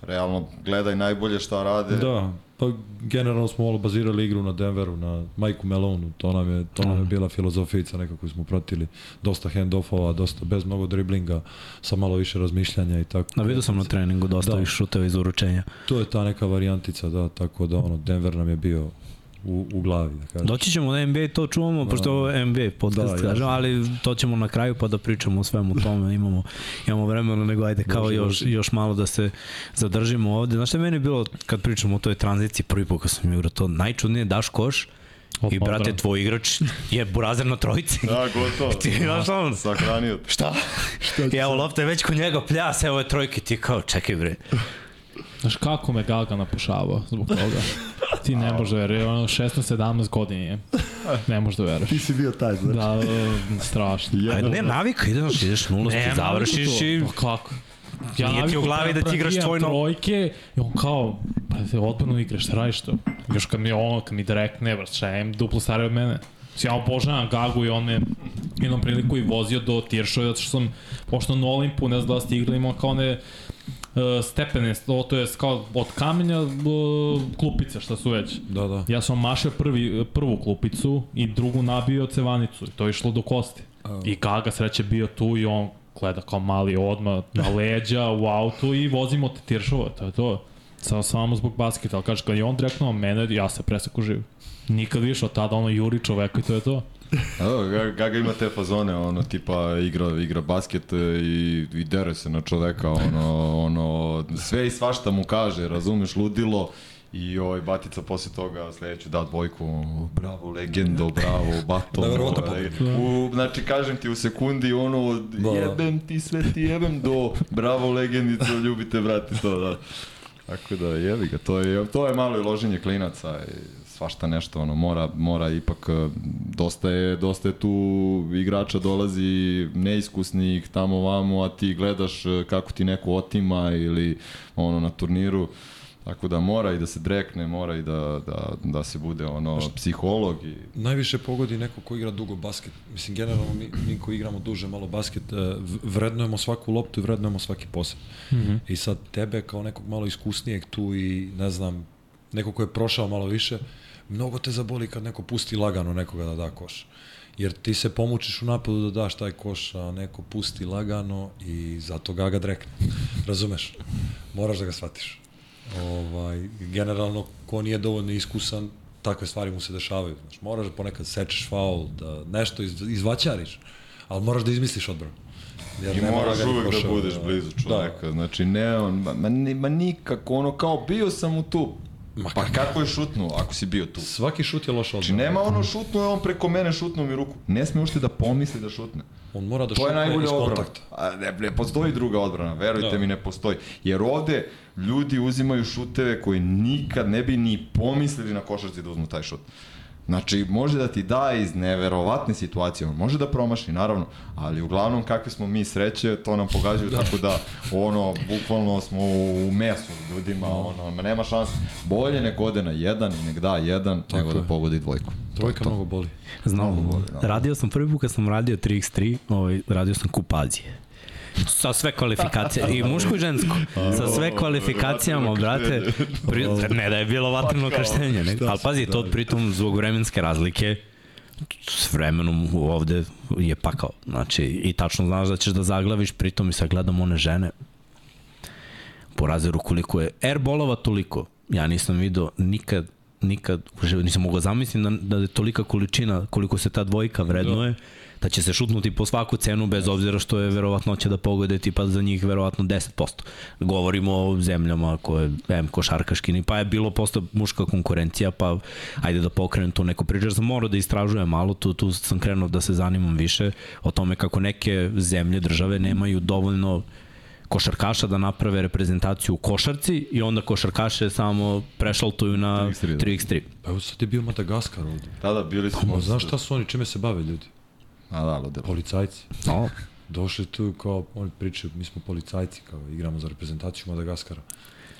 realno, gledaj najbolje šta rade. Da, pa generalno smo malo bazirali igru na Denveru, na Majku Melonu, to nam je, to nam je bila filozofijica neka koju smo pratili. Dosta hand-offova, dosta bez mnogo driblinga, sa malo više razmišljanja i tako. Na vidio sam na treningu dosta Da. da. šuteva iz uručenja. To je ta neka varijantica, da, tako da ono, Denver nam je bio u, u glavi, da kažem. Doći ćemo na NBA, to čuvamo, da. pošto ovo je NBA podcast, Da, da, kažem, ali to ćemo na kraju pa da pričamo o svemu tome, imamo, imamo vremena, nego ajde kao Može, još, još malo da se zadržimo ovde. Znaš šta je meni bilo kad pričamo o toj tranziciji, prvi put kad sam igrao to, najčudnije daš koš, I Odmah brate, tvoj igrač je burazer na trojici. Da, gotovo. Ti znaš on, Sahranio. te. šta? I evo lopta je već kod njega pljas, evo je trojke, ti kao, čekaj bre. Znaš kako me Gaga napušavao zbog toga? Ti ne možeš da veruješ, ono 16-17 godina je. Ne možeš da veruješ. si bio taj, znači. Da, e, strašno. Ajde, ne, navika, ideš, ideš ti završiš i... Pa kako? Nije ti u glavi da ti igraš imam tvoj no- trojke i on kao, pa se odbranu igraš, šta radiš to? Još kad mi ono, kad mi direktne, vrat, šta je, duplo stariji od mene. Ja obožavam Gagu i on me jednom priliku i vozio do Tiršove, zato što sam, pošto na Olimpu, ne znam da ste igrali, imao kao one stepene, to, to je kao od kamenja uh, klupice, šta su već. Da, da. Ja sam mašao prvi, prvu klupicu i drugu nabio cevanicu i to je išlo do kosti. I Gaga sreće bio tu i on gleda kao mali odmah na leđa u auto i vozimo te tiršova, to je to. Samo, samo zbog basketa, ali kaže, kad je on direktno na mene, ja se preseku živ. Nikad više od tada ono juri čoveka i to je to. Evo, Ga- Gaga ima te fazone, ono, tipa igra, igra basket e, i, i dere se na čoveka, ono, ono, sve i svašta mu kaže, razumeš, ludilo, I ovaj Batica posle toga sledeću da dvojku, bravo legendo, bravo bato. Neverovatno ovaj, u, znači kažem ti u sekundi ono Da. jebem ti sve ti jebem do bravo legendico ljubite brate to da. Tako da jebi ga, to je to je malo i loženje klinaca i svašta nešto ono mora mora ipak eh, dosta je dosta je tu igrača dolazi neiskusnih tamo vamo a ti gledaš eh, kako ti neko otima ili ono na turniru Tako da mora i da se drekne, mora i da, da, da se bude ono psiholog i Najviše pogodi neko ko igra dugo basket. Mislim, generalno mi, mi koji igramo duže malo basket, v- vrednujemo svaku loptu i vrednujemo svaki posed. Mm -hmm. I sad tebe kao nekog malo iskusnijeg tu i ne znam, neko ko je prošao malo više, mnogo te zaboli kad neko pusti lagano nekoga da da koš. Jer ti se pomučiš u napadu da daš taj koš, a neko pusti lagano i zato ga ga drekne. Razumeš? Moraš da ga shvatiš. Ovaj, generalno, ko nije dovoljno iskusan, takve stvari mu se dešavaju. Znaš, moraš da ponekad sečeš faul, da nešto iz, izvaćariš, ali moraš da izmisliš odbranu. Jer I moraš uvek da budeš blizu čoveka, da. znači ne on, ma, ni- ma nikako, ono kao bio sam u tu, Ma pa kako je šutnuo ako si bio tu? Svaki šut je loša Znači odbrana. nema ono šutnuo on preko mene šutnuo mi ruku, ne sme ušte da pomisli da šutne. On mora da To je šutne najbolja iz kontakta. A ne, ne postoji druga odbrana, verujte Da. mi ne postoji. Jer ovde ljudi uzimaju šuteve koji nikad ne bi ni pomislili na košarci da uzmu taj šut. Znači, može da ti da iz neverovatne situacije, on može da promaši, naravno, ali uglavnom kakve smo mi sreće, to nam pogađaju, tako da, ono, bukvalno smo u mesu ljudima, ono, ma nema šanse. Bolje nek ode na jedan i nek da jedan, nego da je. pogodi dvojku. Trojka mnogo boli. Znam, radio sam prvi put kad sam radio 3x3, ovaj, radio sam kupazije. Sa sve kvalifikacije, i muško i žensko. Sa sve kvalifikacijama, brate. Pri, ne da je bilo vatreno krštenje, ne? ali pazi, to pritom zbog vremenske razlike, s vremenom ovde je pakao. Znači, i tačno znaš da ćeš da zaglaviš, pritom i sad gledam one žene, po razeru koliko je airbolova toliko. Ja nisam video nikad nikad u životu nisam mogao zamisliti da, da je tolika količina koliko se ta dvojka vrednuje da će se šutnuti po svaku cenu bez obzira što je verovatnoća da pogode tipa za njih verovatno 10%. Govorimo o zemljama koje em košarkaškini pa je bilo posto muška konkurencija pa ajde da pokrenem tu neku priču. Jer sam morao da istražujem malo, tu, tu sam krenuo da se zanimam više o tome kako neke zemlje, države nemaju dovoljno košarkaša da naprave reprezentaciju u košarci i onda košarkaše samo prešaltuju na 3x3, da. 3x3. Pa evo sad je bio Madagaskar ovde. Da, da, bili smo... Ma, znaš šta su oni, čime se bave ljudi? A da, ludilo. Policajci. No, Došli tu kao, oni pričaju, mi smo policajci, kao igramo za reprezentaciju Madagaskara.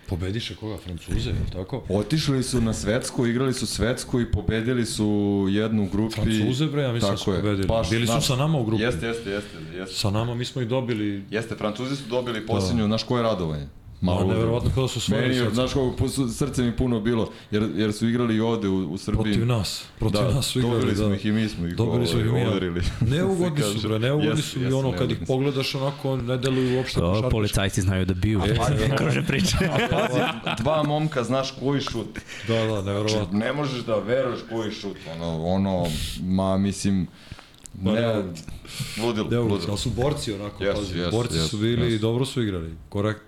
Pobediše koga? Francuze, je li tako? Otišli su na svetsku, igrali su svetsku i pobedili su jednu u grupi. Francuze, bre, ja mislim da su pobedili. Baš, Bili su znaš, sa nama u grupi. Jeste, jeste, jeste. Jeste, Sa nama mi smo ih dobili jeste Francuzi su dobili posljednju, znaš koje radovanje? Ma, ludilo. neverovatno kao da su osvojili Meni, je, sad. znaš kako srce mi puno bilo, jer, jer su igrali i ovde u, u Srbiji. Protiv nas. Protiv da, nas su igrali. dobili da. smo ih i mi smo ih Dobili smo ih i mi, udarili. Neugodni su, bre, neugodni su i jesu, ono, kad ih pogledaš onako, ne deluju uopšte To, košarkaški. policajci znaju da biju. Ne kruže priče. Pazi, dva momka znaš koji šut. Da, da, Znači, neverovatno. ne možeš da veruješ koji šut. Ono, ono ma, mislim, Ma, ne, ne, ludilo, ludilo. ali su borci onako, Jesu, pazi. jesu, borci jesu, su bili i jesu. dobro su igrali. Korekt.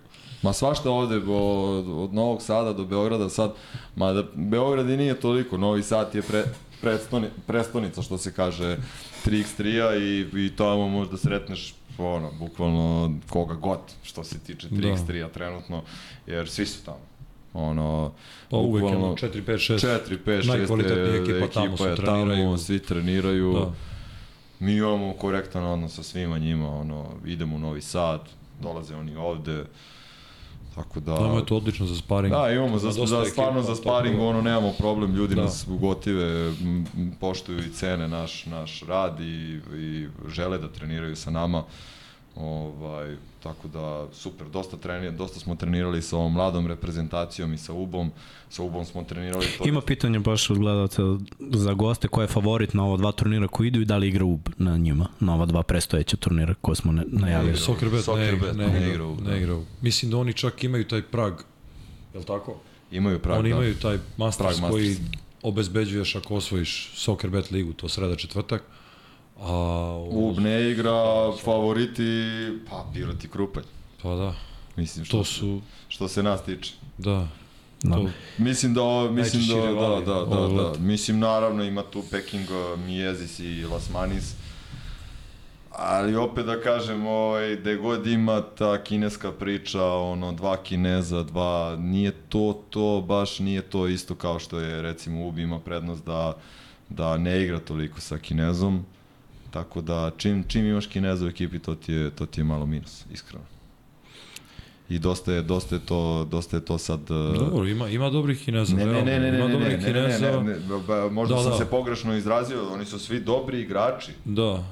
Ma svašta ovde, od, od Novog Sada do Beograda sad, mada Beograd i nije toliko, Novi Sad je pre, prestoni, prestonica, što se kaže, 3x3-a i, i tamo možda sretneš ono, bukvalno koga god što se tiče 3x3-a trenutno, jer svi su tamo. Ono, Pa uvek ono 4, 5, 6. 4, 5, 6 Najkvalitetnija ekipa tamo su, je treniraju. tamo, svi treniraju. Da. Mi imamo korektan odnos sa svima njima, ono, idemo u Novi Sad, dolaze oni ovde, tako da... Tamo je to odlično za sparing. Da, imamo za, dosta za stvarno ekipa, za sparing, topova. ono, nemamo problem, ljudi Da. nas ugotive, poštuju i cene naš, naš rad i, i žele da treniraju sa nama. Ovaj, tako da, super, dosta, treni, dosta smo trenirali sa ovom mladom reprezentacijom i sa UBom. Sa UBom smo trenirali to. Ima pitanje baš od gledalca za goste, ko je favorit na ova dva turnira koji idu i da li igra UB na njima, na ova dva prestojeća turnira koje smo ne, najavili. igra. Soccer bet, ne, Soccerbet ne, ne ne, igra igra, u- ne igra. u- Mislim da oni čak imaju taj prag, je li tako? Imaju prag, Oni da. imaju taj Masters Prag koji Masters. obezbeđuješ ako osvojiš Soccer Bet ligu, to sreda četvrtak. A u, UB ne igra, favoriti, pa Pirot i Krupalj. pa da, Mislim, što, to su, što se nas tiče. da, Da. to, Mislim da, mislim da, da, da, da, ovog da, leta. Mislim, naravno, ima tu Peking, Miezis i Lasmanis. Ali opet da kažem, ovaj, gde god ima ta kineska priča, ono, dva kineza, dva, nije to, to, baš nije to isto kao što je, recimo, Ubi ima prednost da, da ne igra toliko sa kinezom. Tako da, čim, čim imaš kineza u ekipi, to ti je, to ti je malo minus, iskreno. I dosta je, dosta je to, dosta je to sad... uh, dobro, ima, ima dobrih kineza, Ne, ne, ne, ne, ne, ima ne, ne, ne, ne, ne, kineza, ne, ne, ba- možda Da, sam da. se pogrešno izrazio, oni su svi dobri igrači, da,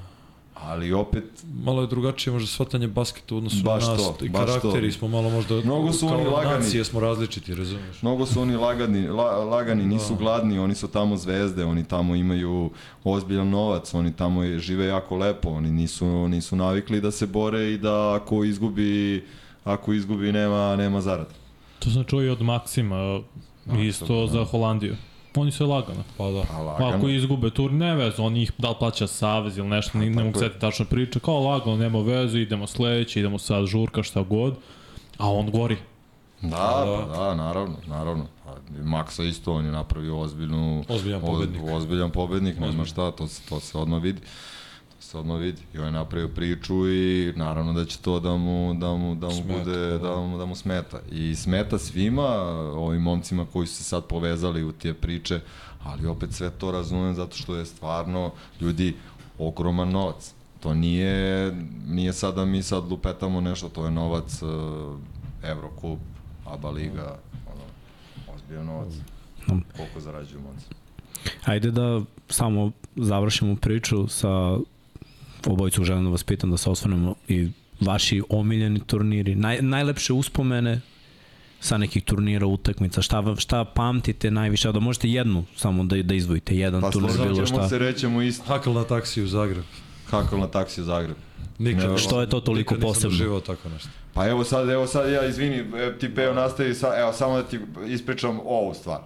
ali opet malo je drugačije možda shvatanje basketa u odnosu Baš na nas, to, i karakteri to. smo malo možda, Mnogo su oni lagani. nacije smo različiti, razumeš? mnogo su oni lagani, la, lagani, nisu Da. gladni, oni su tamo zvezde, oni tamo imaju ozbiljan novac, oni tamo je, žive jako lepo, oni nisu, nisu navikli da se bore i da ako izgubi, ako izgubi nema, nema zarada. To sam čuo i od Maksima, isto za Holandiju. Oni su lagano. Pa da. Pa Pa lagano. ako izgube tur, ne vez, oni ih da li plaća savez ili nešto, ne, ne mogu tako je. setiti tačno priča, kao lagano, nema veze, idemo sledeće, idemo sad žurka, šta god, a on gori. Da, pa da, naravno, naravno. Pa, Maksa isto, on je napravio ozbiljnu... Ozbiljan pobednik. Oz, ozbiljan pobednik, nema šta, to se, to se odmah vidi. To se odmah vidi. I on je napravio priču i naravno da će to da mu, da mu, da mu Smeta, bude, da mu, da mu smeta. I smeta svima, ovim momcima koji su se sad povezali u te priče, ali opet sve to razumem zato što je stvarno, ljudi, ogroman novac. To nije, nije sad da mi sad lupetamo nešto, to je novac uh, Evrokup, ABA Liga, ono, ozbiljan novac. Koliko zarađuju momci? Ajde da samo završimo priču sa obojicu želim da vas pitam da se osvrnemo i vaši omiljeni turniri, naj, najlepše uspomene sa nekih turnira, utakmica, šta, šta pamtite najviše, da možete jednu samo da, da izdvojite, jedan Pa turnir bilo ćemo šta. se, rećemo isto. Hakl na taksi u Zagreb. Hakl na taksi u Zagreb. Nikad, Ne, što je to toliko nikad posebno? Nisam doživao tako nešto. Pa evo sad, evo sad ja, izvini, e, ti Peo nastavi, sa, evo samo da ti ispričam ovu stvar.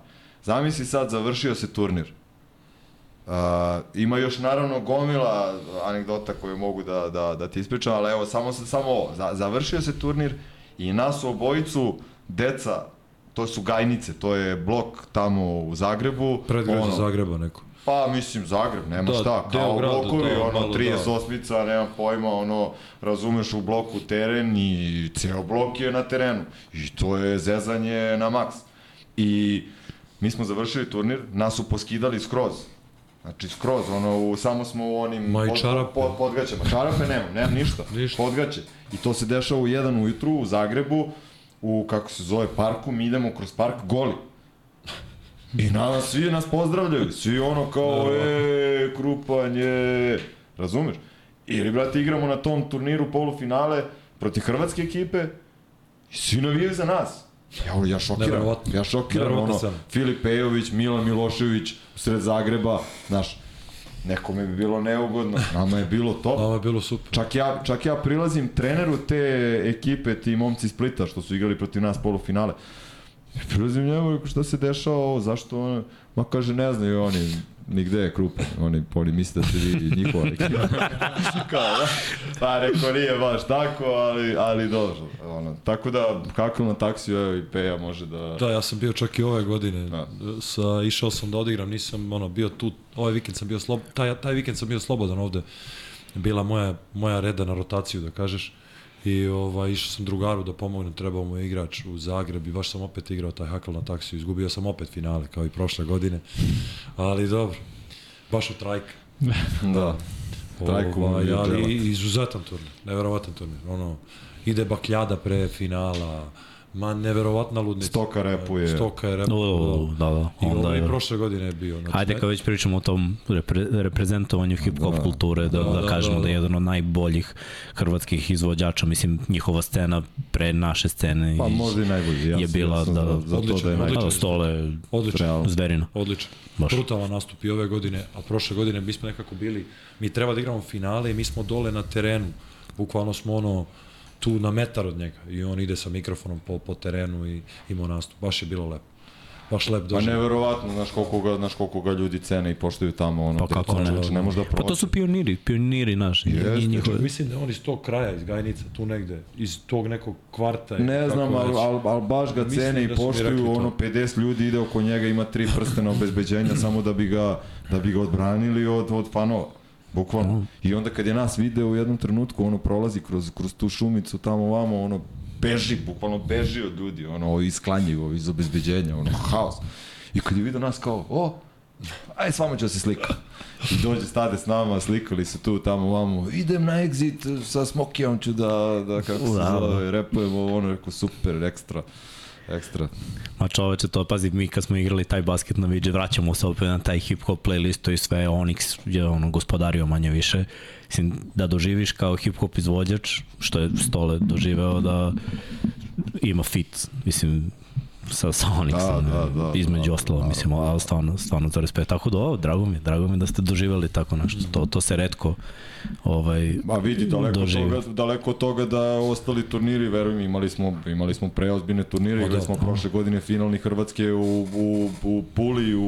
Zamisli sad, završio se turnir. Uh, ima još naravno gomila anegdota koje mogu da, da, da ti ispričam, ali evo samo, samo ovo. Za, završio se turnir i nas obojicu, deca, to su gajnice, to je blok tamo u Zagrebu. Predgrađe Zagreba neko. Pa mislim Zagreb, nema Da, šta, kao grada, blokovi, da, ono malo, 38-ica, nemam pojma, ono, razumeš u bloku teren i ceo blok je na terenu. I to je zezanje na maks. I mi smo završili turnir, nas su poskidali skroz. Znači skroz, ono, u, samo smo u onim Ma pod, čarape. pod, podgaćama. Čarape nemam, nemam ništa. Ništa. Podgaće. I to se dešava u jedan ujutru u Zagrebu, u, kako se zove, parku, mi idemo kroz park goli. I na, svi nas pozdravljaju, svi ono kao, e, krupanje, razumeš? Ili, brate, igramo na tom turniru polufinale protiv hrvatske ekipe I svi navijaju za nas. Ja, ja šokiram, ja šokiram, ono, sam. Filip Pejović, Milan Milošević, sred Zagreba, znaš, nekome bi bilo neugodno, nama je bilo top. Ovo je bilo super. Čak ja, čak ja prilazim treneru te ekipe, ti momci Splita što su igrali protiv nas polufinale. Prilazim njemu šta se dešava ovo, zašto ono, ma kaže ne znaju oni, nigde je krupe, oni, oni misle da ste vi njihova ekipa. Kao, da? Pa rekao nije baš tako, ali, ali dobro. Ono, tako da, kako na taksiju, evo i Peja može da... Da, ja sam bio čak i ove godine. Da. Sa, išao sam da odigram, nisam ono, bio tu, ovaj vikend sam bio slob, taj, taj vikend sam bio slobodan ovde. Bila moja, moja reda na rotaciju, da kažeš. I ovaj, išao sam drugaru da pomognem, trebao mu je igrač u Zagreb i baš sam opet igrao taj hakl na taksiju. Izgubio sam opet finale, kao i prošle godine. Ali dobro, baš u trajka. Da. Trajku Ovaj, ali izuzetan turnir, neverovatan turnir. Ono, ide bakljada pre finala, ma neverovatna ludnica. Stoka repuje. Stoka je repuje. O, da, da. I Onda ovo i je... prošle godine je bio. Znači, Ajde kad već pričamo o tom repre, reprezentovanju hip-hop Da. kulture, da, da, Da, da, da, kažemo da, da, da je jedan od najboljih hrvatskih izvođača, mislim njihova scena pre naše scene Pa i- možda i najbolji. Ja je bila ja sam da- za, za to odličan, da je najbolji. Da, stole Odlično, Realno. zverina. odlično. Baš. Brutalan nastup i ove godine, a prošle godine mi smo nekako bili, mi treba da igramo finale i mi smo dole na terenu. Bukvalno smo ono, tu na metar od njega i on ide sa mikrofonom po, po terenu i ima nastup. Baš je bilo lepo. Baš lep Pa doživljaj. neverovatno, znaš koliko ga, znaš koliko ga ljudi cene i poštuju tamo, ono, Pa kako ne. znači, ne možeš da Pa to su pioniri, pioniri naši. I njihove. Mislim da on iz tog kraja, iz Gajnica, tu negde, iz tog nekog kvarta. Ne kako znam, ali al, al baš ga Mislim cene i da poštuju, ono 50 ljudi ide oko njega, ima tri prstena obezbeđenja samo da bi ga, da bi ga odbranili od, od fanova. Bukvalno. I onda kad je nas video u jednom trenutku, ono prolazi kroz, kroz tu šumicu tamo vamo, ono beži, bukvalno beži od ljudi, ono isklanjivo iz obezbeđenja, ono haos. I kad je video nas kao, o, aj s vama ću da se slika. I dođe, stade s nama, slikali se tu, tamo, vamo, idem na exit, sa Smokijom ću da, da kako se Da. zove, repujemo, ono, rekao, super, ekstra, ekstra. Ma čoveče, to pazi, mi kad smo igrali taj basket na Vidže, vraćamo se opet na taj hip-hop playlistu i sve, Onyx je ono gospodario manje više. Mislim, da doživiš kao hip-hop izvođač, što je Stole doživeo da ima fit, mislim, sa, sa Onyxom, Da, da, da, između da, ostalo, da, mislim, ali stvarno, stvarno za respekt. Tako da, ovo, drago mi, drago mi da ste doživeli tako nešto. To, to se redko ovaj, Ma vidi, daleko od, doživi. toga, daleko od toga da ostali turniri, veruj mi, imali smo, imali smo preozbiljne turnire, igrali da. smo prošle godine finalni Hrvatske u, u, u Puli, u,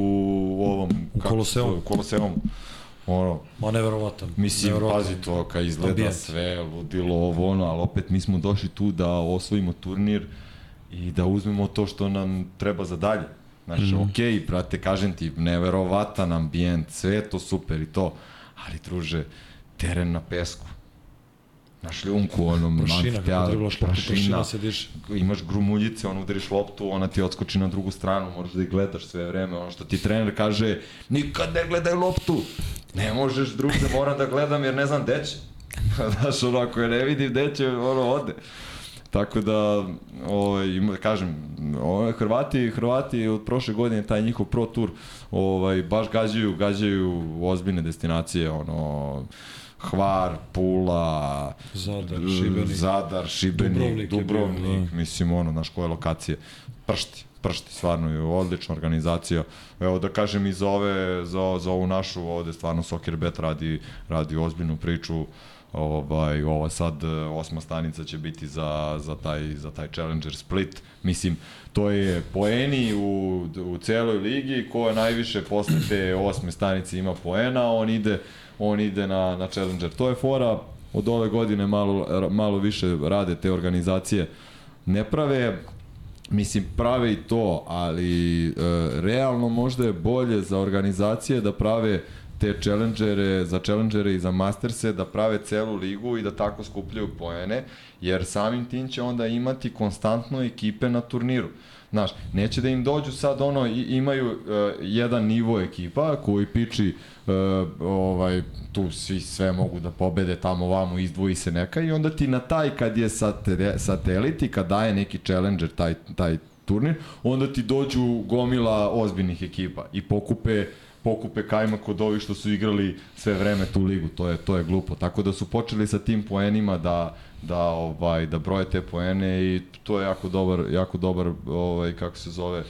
ovom... U Koloseumu. zove, Koloseumu. Ono, Ma neverovatan. Mislim, neverovatan. pazi to, kad izgleda Ambijent. sve, ludilo ovo, ono, ali opet mi smo došli tu da osvojimo turnir i da uzmemo to što nam treba za dalje. Znači, mm -hmm. okej, okay, brate, kažem ti, neverovatan ambijent, sve je to super i to, ali, druže, teren na pesku. Na šljunku, onom, Prašina, kako loptu, prašina se diše. imaš grumuljice, ono udariš loptu, ona ti odskoči na drugu stranu, moraš da ih gledaš sve vreme, ono što ti trener kaže, nikad ne gledaj loptu, ne možeš druže, moram da gledam jer ne znam gde će. Znaš, ono, ako je ne vidim gde će, ono, ode. Tako da, ovaj, ima- kažem, ovaj, Hrvati, Hrvati od prošle godine, taj njihov pro tur, ovaj, baš gađaju, gađaju ozbiljne destinacije, ono, Hvar, Pula, Zadar, Šibenik. Zadar, Šibenik, Dubrovnik Dubrovnik, Dubrovnik mislim, ono, naš koje lokacije. Pršti, pršti, stvarno je odlična organizacija. Evo da kažem i za, ove, za, za ovu našu, ovde stvarno Soccer Bet radi, radi ozbiljnu priču, ovaj, ova sad e, osma stanica će biti za, za, taj, za taj Challenger Split. Mislim, to je poeni u, u celoj ligi, ko je najviše posle te osme stanice ima poena, on ide, on ide na, na Challenger. To je fora, od ove godine malo, malo više rade te organizacije. Ne prave Mislim, prave i to, ali e, realno možda je bolje za organizacije da prave te challengere, za challengere i za masterse, da prave celu ligu i da tako skupljaju poene, jer samim tim će onda imati konstantno ekipe na turniru. Znaš, neće da im dođu sad ono, imaju uh, jedan nivo ekipa koji piči uh, ovaj, tu svi sve mogu da pobede tamo vamo, izdvoji se neka i onda ti na taj kad je sate, satelit i kad daje neki challenger taj, taj turnir, onda ti dođu gomila ozbiljnih ekipa i pokupe pokupe kajma kod ovih što su igrali sve vreme tu ligu, to je to je glupo. Tako da su počeli sa tim poenima da da ovaj da broje te poene i to je jako dobar jako dobar ovaj kako se zove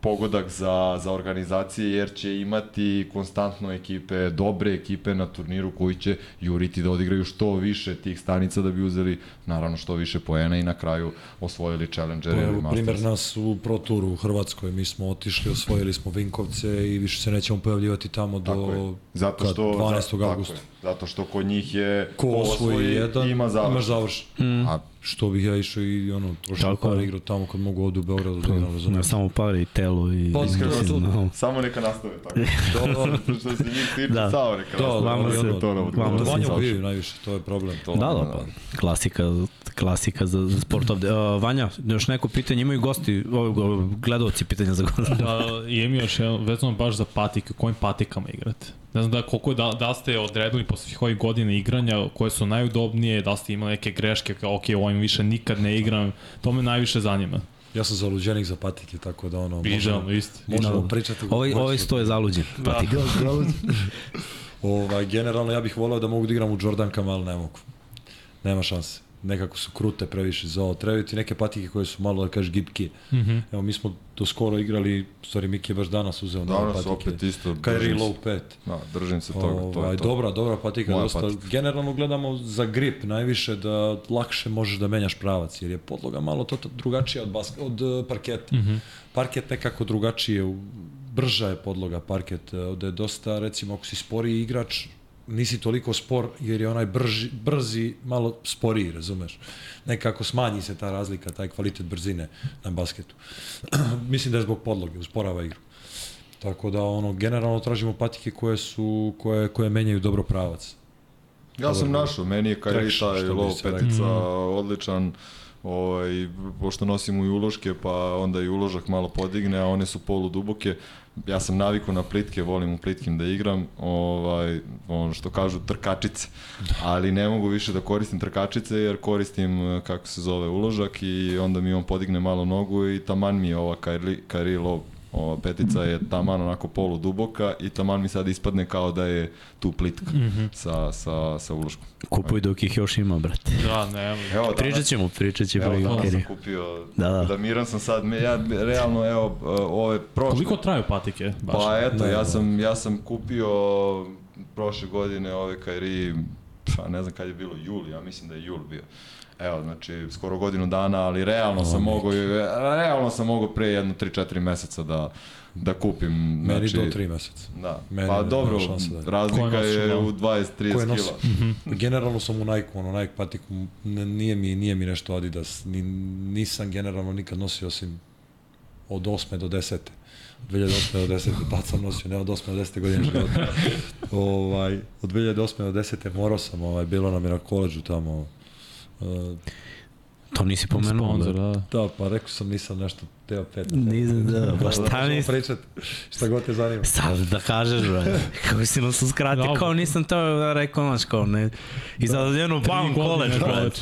pogodak za, za organizacije jer će imati konstantno ekipe, dobre ekipe na turniru koji će juriti da odigraju što više tih stanica da bi uzeli naravno što više poena i na kraju osvojili Challenger ili Masters. primer nas u Pro Touru u Hrvatskoj, mi smo otišli, osvojili smo Vinkovce i više se nećemo pojavljivati tamo Tako do je. Zato kad, što 12. tako augusta. Zato što kod njih je Ko osvoji jedan, ima završen. imaš završen. Mm. A Što bih ja išao i ono, trošio Tako par igrao tamo kad mogu ovde u Beogradu da igram, Ne razumiješ? samo par i telo i... Pa, to. no. samo neka nastave tako. Dobro, što se njih tiče, Da. samo neka Da, nastave. vama se- to vama odgovoru. se Vanja završi. ubijaju najviše, to je problem. To. Da, da, pa klasika, klasika za, za sport ovde. Uh, Vanja, još neko pitanje, imaju gosti, o, gledalci pitanja za gosti. Da, imam još jedno, vezano baš za patike, kojim patikama igrate? Ne znam da, koliko, da, da li ste odredili posle svih ovih godina igranja, koje su najudobnije, da ste imali neke greške, kao ok, ovim više nikad ne igram, to me najviše zanima. Ja sam zaluđenik za patike, tako da ono, možemo, isto. možemo Da. pričati. Ovaj, ovaj sto je zaluđen. Patika. Ovaj, generalno ja bih voleo da mogu da igram u Jordankama, ali ne mogu. Nema šanse. Nekako su krute previše za ovo. Trebaju ti neke patike koje su malo, da kažeš, gipke. Mm Mhm. -hmm. Evo, mi smo do skoro igrali, stvari Miki je baš danas uzeo nove Danas patike. opet isto. Se- Low 5. Da, držim se toga, to Ovaj, je to. dobra, dobra patika, Moja dosta. patika. Generalno gledamo za grip najviše da lakše možeš da menjaš pravac, jer je podloga malo to, to drugačija od, bask, od uh, parketa. Mm Mhm. -hmm. Parket nekako drugačije, brža je podloga parket, ovde je dosta, recimo, ako si sporiji igrač, nisi toliko spor, jer je onaj brži, brzi malo sporiji, razumeš? Nekako smanji se ta razlika, taj kvalitet brzine na basketu. Mislim da je zbog podloge, usporava igru. Tako da ono generalno tražimo patike koje su koje koje menjaju dobro pravac. Ja sam našao, meni je Traction, taj što bi low se reklo. petica odličan, ovaj, pošto nosimo i uloške, pa onda i uložak malo podigne, a one su polu duboke. Ja sam navikao na plitke, volim u plitkim da igram, ovaj, ono što kažu trkačice, ali ne mogu više da koristim trkačice jer koristim, eh, kako se zove, uložak i onda mi on podigne malo nogu i taman mi je ova low ova petica je taman onako polu duboka i taman mi sad ispadne kao da je tu plitka mm -hmm. sa, sa, sa uloškom. Kupuj dok ih još ima, brate. Da, ne, Evo, danas, Pričat ćemo, pričat ćemo. evo, danas sam kupio, Da, da. da miran sam sad, me, ja realno, evo, ove prošle, koliko traju patike? Baš? pa eto, ja sam, ja sam kupio prošle godine ove Kairi, pa ne znam kad je bilo, jul, ja mislim da je jul bio. Evo, znači, skoro godinu dana, ali realno sam mogao, realno sam mogao pre jedno 3-4 meseca da, da kupim. Meni znači, do 3 meseca. Da, Meni pa dobro, da- razlika je u 20-30 Koje nosi? kila. Generalno sam u Nike, ono Nike patiku, nije mi, nije mi nešto Adidas, ni, nisam generalno nikad nosio osim od 8. do 10. Od 2008. do 10. tad sam nosio, ne od 8. do 10. godine života. ovaj, od 2008. do 10. morao sam, ovaj, bilo nam je na koleđu tamo. Uh, To nisi pomenuo. Sponsor, da. da. da, pa rekao sam nisam nešto teo pet. Nisam, da, pa šta nisi? pričat, šta god te zanima. Sad da kažeš, brate. Kako si nas uskratio, Da, kao nisam to da rekao, znaš, kao ne. I za jednu pam koleđ, brate.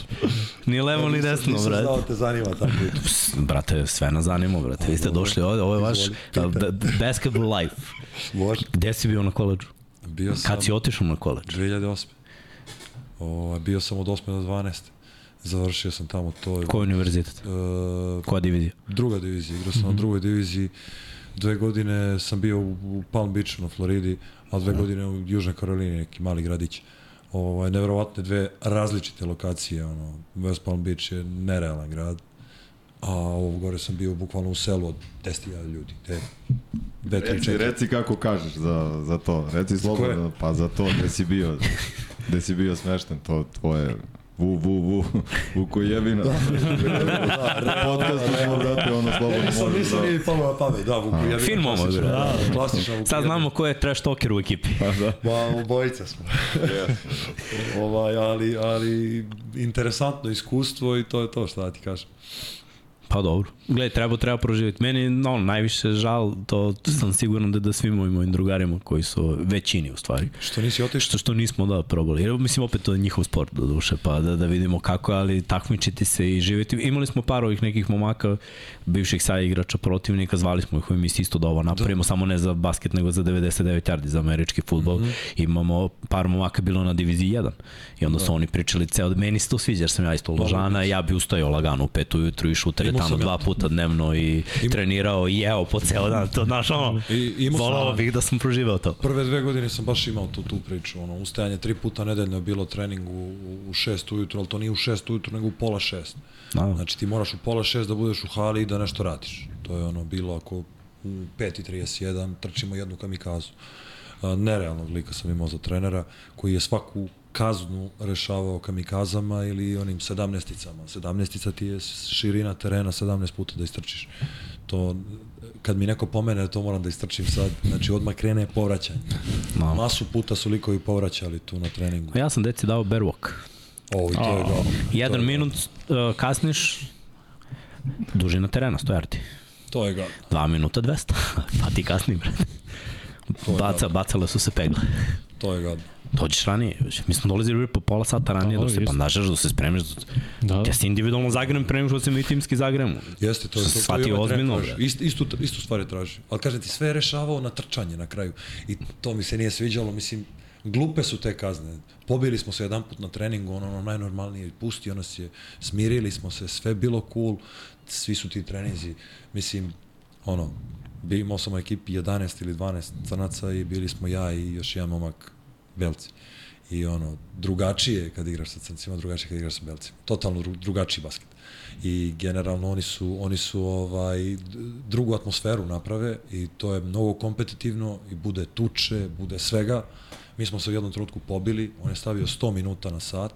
Ni levo, ni desno, Nisam brate. znao te zanima ta priča. Pst, Brate, sve nas zanima, brate. Vi ste došli ovde, ovo je vaš basketball life. Može. Gde si bio na koleđu? Bio sam Kad si otišao na koleđ? 2008. O, bio sam od 8. do 12. Završio sam tamo to. Koji univerzitet? Uh, Koja divizija? druga divizija, igrao sam mm -hmm. na drugoj diviziji. Dve godine sam bio u, Palm Beachu na Floridi, a dve godine u Južnoj Karolini, neki mali gradić. Ovaj neverovatne dve različite lokacije, ono West Palm Beach je nerealan grad. A ovo gore sam bio bukvalno u selu od 10.000 ljudi. Gde, dve, tri, Reci, četiri. reci kako kažeš za, za to. Reci slobodno, pa za to gde si bio, gde si bio smešten, to tvoje vu, vu, vu, vu koji jebina. Podcast ćemo dati ono slobodno Nisam, možeš nisam da... ni palo na pamet, da, Fin momak, bre. Da, klasično. Vuku Sad znamo ko je trash talker u ekipi. Pa da. Ma, obojica smo. ovaj, ali, ali interesantno iskustvo i to je to šta da ti kažem. Pa dobro. Gledaj, treba, treba proživjeti. Meni no, najviše žal, to, sam siguran da, da svim mojim, mojim drugarima koji su većini u stvari. Što nisi otišao? Što, što nismo da probali. Jer mislim opet to je njihov sport do duše, pa da, da vidimo kako je, ali takmičiti se i živjeti. Imali smo par ovih nekih momaka, bivših sad igrača protivnika, zvali smo ih u emisiji isto da ovo napravimo, da. samo ne za basket, nego za 99 yardi za američki futbol. Mm -hmm. Imamo par momaka bilo na diviziji 1. I onda da. su oni pričali ceo, meni se to sviđa, jer sam ja isto ložana, ja bi ustajao lagano u pet ujutru i šutere tamo dva puta dnevno i Im... trenirao i jeo po ceo dan. To, znaš, ono, I, volao bih da sam proživao to. Prve dve godine sam baš imao tu, tu priču. Ono, ustajanje tri puta nedeljno bilo trening u, u šest ujutru, ali to nije u šest ujutru, nego u pola šest. Da. Znači ti moraš u pola šest da budeš u hali i da nešto radiš. To je ono bilo ako u 5.31 trčimo jednu kamikazu. Nerealnog lika sam imao za trenera koji je svaku kaznu rešavao kamikazama ili onim sedamnesticama. Sedamnestica ti je širina terena 17 puta da istrčiš. To, kad mi neko pomene to moram da istrčim sad, znači odmah krene povraćanje. No. Masu puta su likovi povraćali tu na treningu. Ja sam deci dao walk. O, i to je dobro. Jedan je minut uh, kasniš, dužina terena, stojarti. To je ga. Dva minuta 200, pa ti kasni, bre. Baca, bacale su se pegle. To je gadno. Dođeš ranije. Mi smo dolazili po pola sata ranije da, da se bandažaš, da se spremiš. Da, da. Ja se individualno zagrem pre nego što se mi timski zagremo. Jeste, to je to. Svati ozbiljno. Ist, istu, istu stvar je traži. Ali kažem ti, sve je rešavao na trčanje na kraju. I to mi se nije sviđalo. Mislim, glupe su te kazne. Pobili smo se jedan put na treningu, ono, ono najnormalnije, pustio nas je, smirili smo se, sve bilo cool, svi su ti treninzi, mislim, ono, bi imao sam u ekipi 11 ili 12 crnaca i bili smo ja i još jedan momak belci. I ono, drugačije kad igraš sa crncima, drugačije kad igraš sa belcima. Totalno drugačiji basket. I generalno oni su, oni su ovaj, drugu atmosferu naprave i to je mnogo kompetitivno i bude tuče, bude svega. Mi smo se u jednom trenutku pobili, on je stavio 100 minuta na sat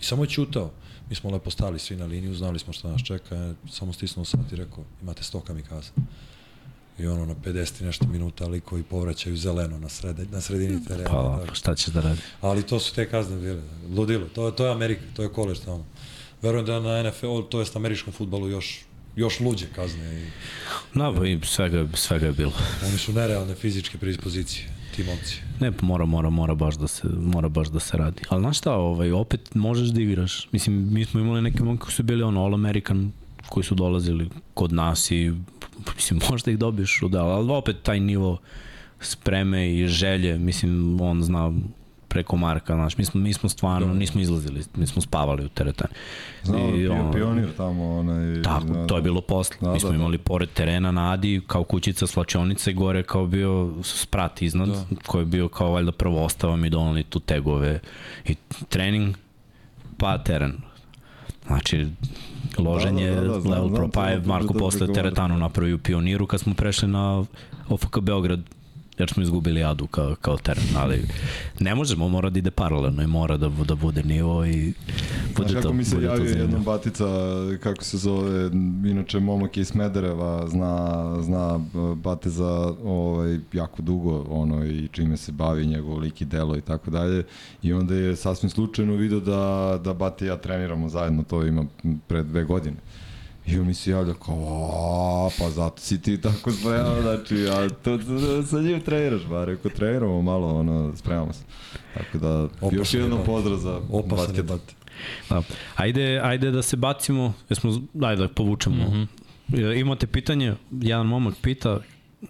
i samo je čutao. Mi smo lepo stali svi na liniju, znali smo šta nas čeka, samo stisnuo sat i rekao, imate 100 kamikaza i ono na 50 nešto minuta ali koji povraćaju zeleno na, sredi, na sredini terena. Pa, pa šta ćeš da radi? Ali to su te kazne bile, ludilo. To, to je Amerika, to je kolež tamo. Verujem da na NFL, to jest američkom futbalu još još luđe kazne. I, no, i svega, svega je bilo. Oni su nerealne fizičke predispozicije, ti momci. Ne, pa mora, mora, mora baš da se, mora baš da se radi. Ali znaš šta, ovaj, opet možeš da igraš. Mislim, mi smo imali neke momke koji su bili ono All American koji su dolazili kod nas i mislim, možda ih dobiješ u delu, ali opet taj nivo spreme i želje, mislim, on zna preko Marka, znaš, mi smo, mi smo stvarno, da. nismo izlazili, mi smo spavali u teretani. Znao, I, on, pionir tamo, onaj... Tako, da, to je bilo posle. Da, mi smo da, imali da. pored terena na Adi, kao kućica slačionice, gore kao bio sprat iznad, da. koji je bio kao valjda prvo ostava mi donali tu tegove i trening, pa teren. Znači, loženje, da, da, da, da, level pro, pa je Marko posle teretanu napravio pioniru kad smo prešli na OFK Beograd jer smo izgubili Adu kao, kao teren, ali ne možemo, mora da ide paralelno i mora da, da bude nivo i bude Znaš, kako mi se javio jednom Batica, kako se zove, inače momak iz Smedereva, zna, zna Bate za ovaj, jako dugo ono, i čime se bavi njegov lik i delo i tako dalje i onda je sasvim slučajno video da, da Bate i ja treniramo zajedno, to ima pre dve godine. I on mi se javlja kao, pa zato si ti tako spreman, znači, a to, to, sa njim treniraš, ba, reko, treniramo malo, ono, spremamo se. Tako da, Opasne još jednom pozdrav za basket. Da. Ajde, ajde da se bacimo, jesmo, ajde da povučemo. Mm -hmm. Imate pitanje, jedan momak pita,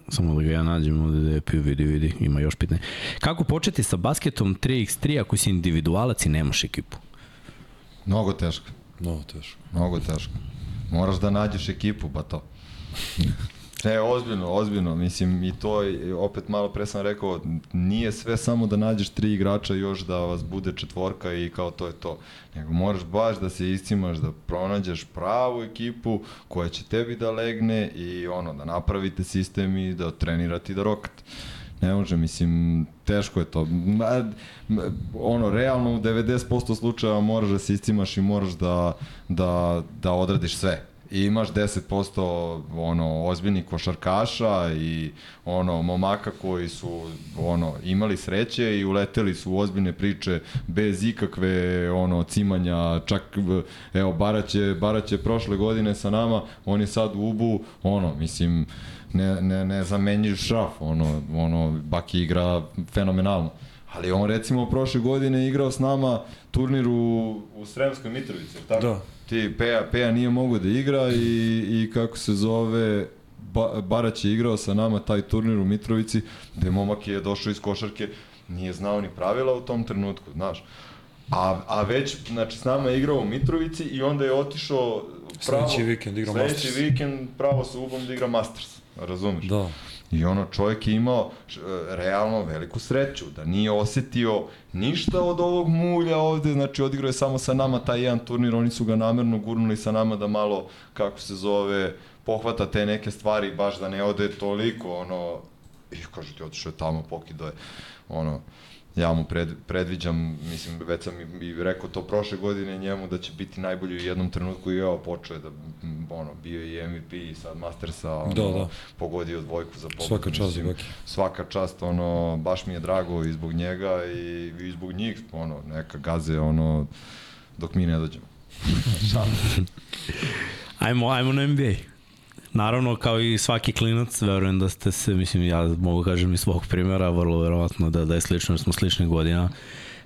samo da ga ja nađem ovde da je pio, vidi, vidi, ima još pitanje. Kako početi sa basketom 3x3 ako si individualac i nemaš ekipu? Mnogo teško. Mnogo teško. Mnogo teško. Moraš da nađeš ekipu, pa to. Ne, ozbiljno, ozbiljno, mislim i to, opet malo pre sam rekao, nije sve samo da nađeš tri igrača još da vas bude četvorka i kao to je to, nego moraš baš da se iscimaš, da pronađeš pravu ekipu koja će tebi da legne i ono, da napravite sistem i da trenirate i da rokate. Ne može, mislim, teško je to. Ma, ono, realno u 90% slučajeva moraš da se iscimaš i moraš da, da, da odradiš sve. i imaš 10% ono ozbiljnih košarkaša i ono momaka koji su ono imali sreće i uleteli su u ozbiljne priče bez ikakve ono cimanja čak evo Barać je, Barać je prošle godine sa nama on je sad u Ubu ono mislim ne, ne, ne zamenjiš šraf ono, ono Baki igra fenomenalno ali on recimo prošle godine igrao s nama turnir u, u Sremskoj Mitrovici, tako? Da. Ti, Peja, Peja nije mogu da igra i, i kako se zove, ba, Barać je igrao sa nama taj turnir u Mitrovici, gde momak je došao iz košarke, nije znao ni pravila u tom trenutku, znaš. A, a već, znači, s nama je igrao u Mitrovici i onda je otišao pravo... Sledeći vikend sledeći Masters. vikend pravo sa Ubom da igra Masters, razumeš? Da. I ono, čovjek je imao realno veliku sreću, da nije osetio ništa od ovog mulja ovde, znači odigrao je samo sa nama taj jedan turnir, oni su ga namerno gurnuli sa nama da malo, kako se zove, pohvata te neke stvari, baš da ne ode toliko, ono, i kaže ti otišao je tamo, pokidao je, ono, ja mu pred, predviđam, mislim, već sam i, i rekao to prošle godine njemu da će biti najbolji u jednom trenutku i evo počeo je da, ono, bio je i MVP i sad Mastersa, ono, Da, da. pogodio dvojku za pobedu. Svaka čast mislim, Baki. Svaka čast, ono, baš mi je drago i zbog njega i, i zbog njih, ono, neka gaze, ono, dok mi ne dođemo. Ajmo, ajmo na NBA. Naravno, kao i svaki klinac, verujem da ste se, mislim, ja mogu kažem iz svog primjera, vrlo verovatno da, da je slično, jer smo sličnih godina.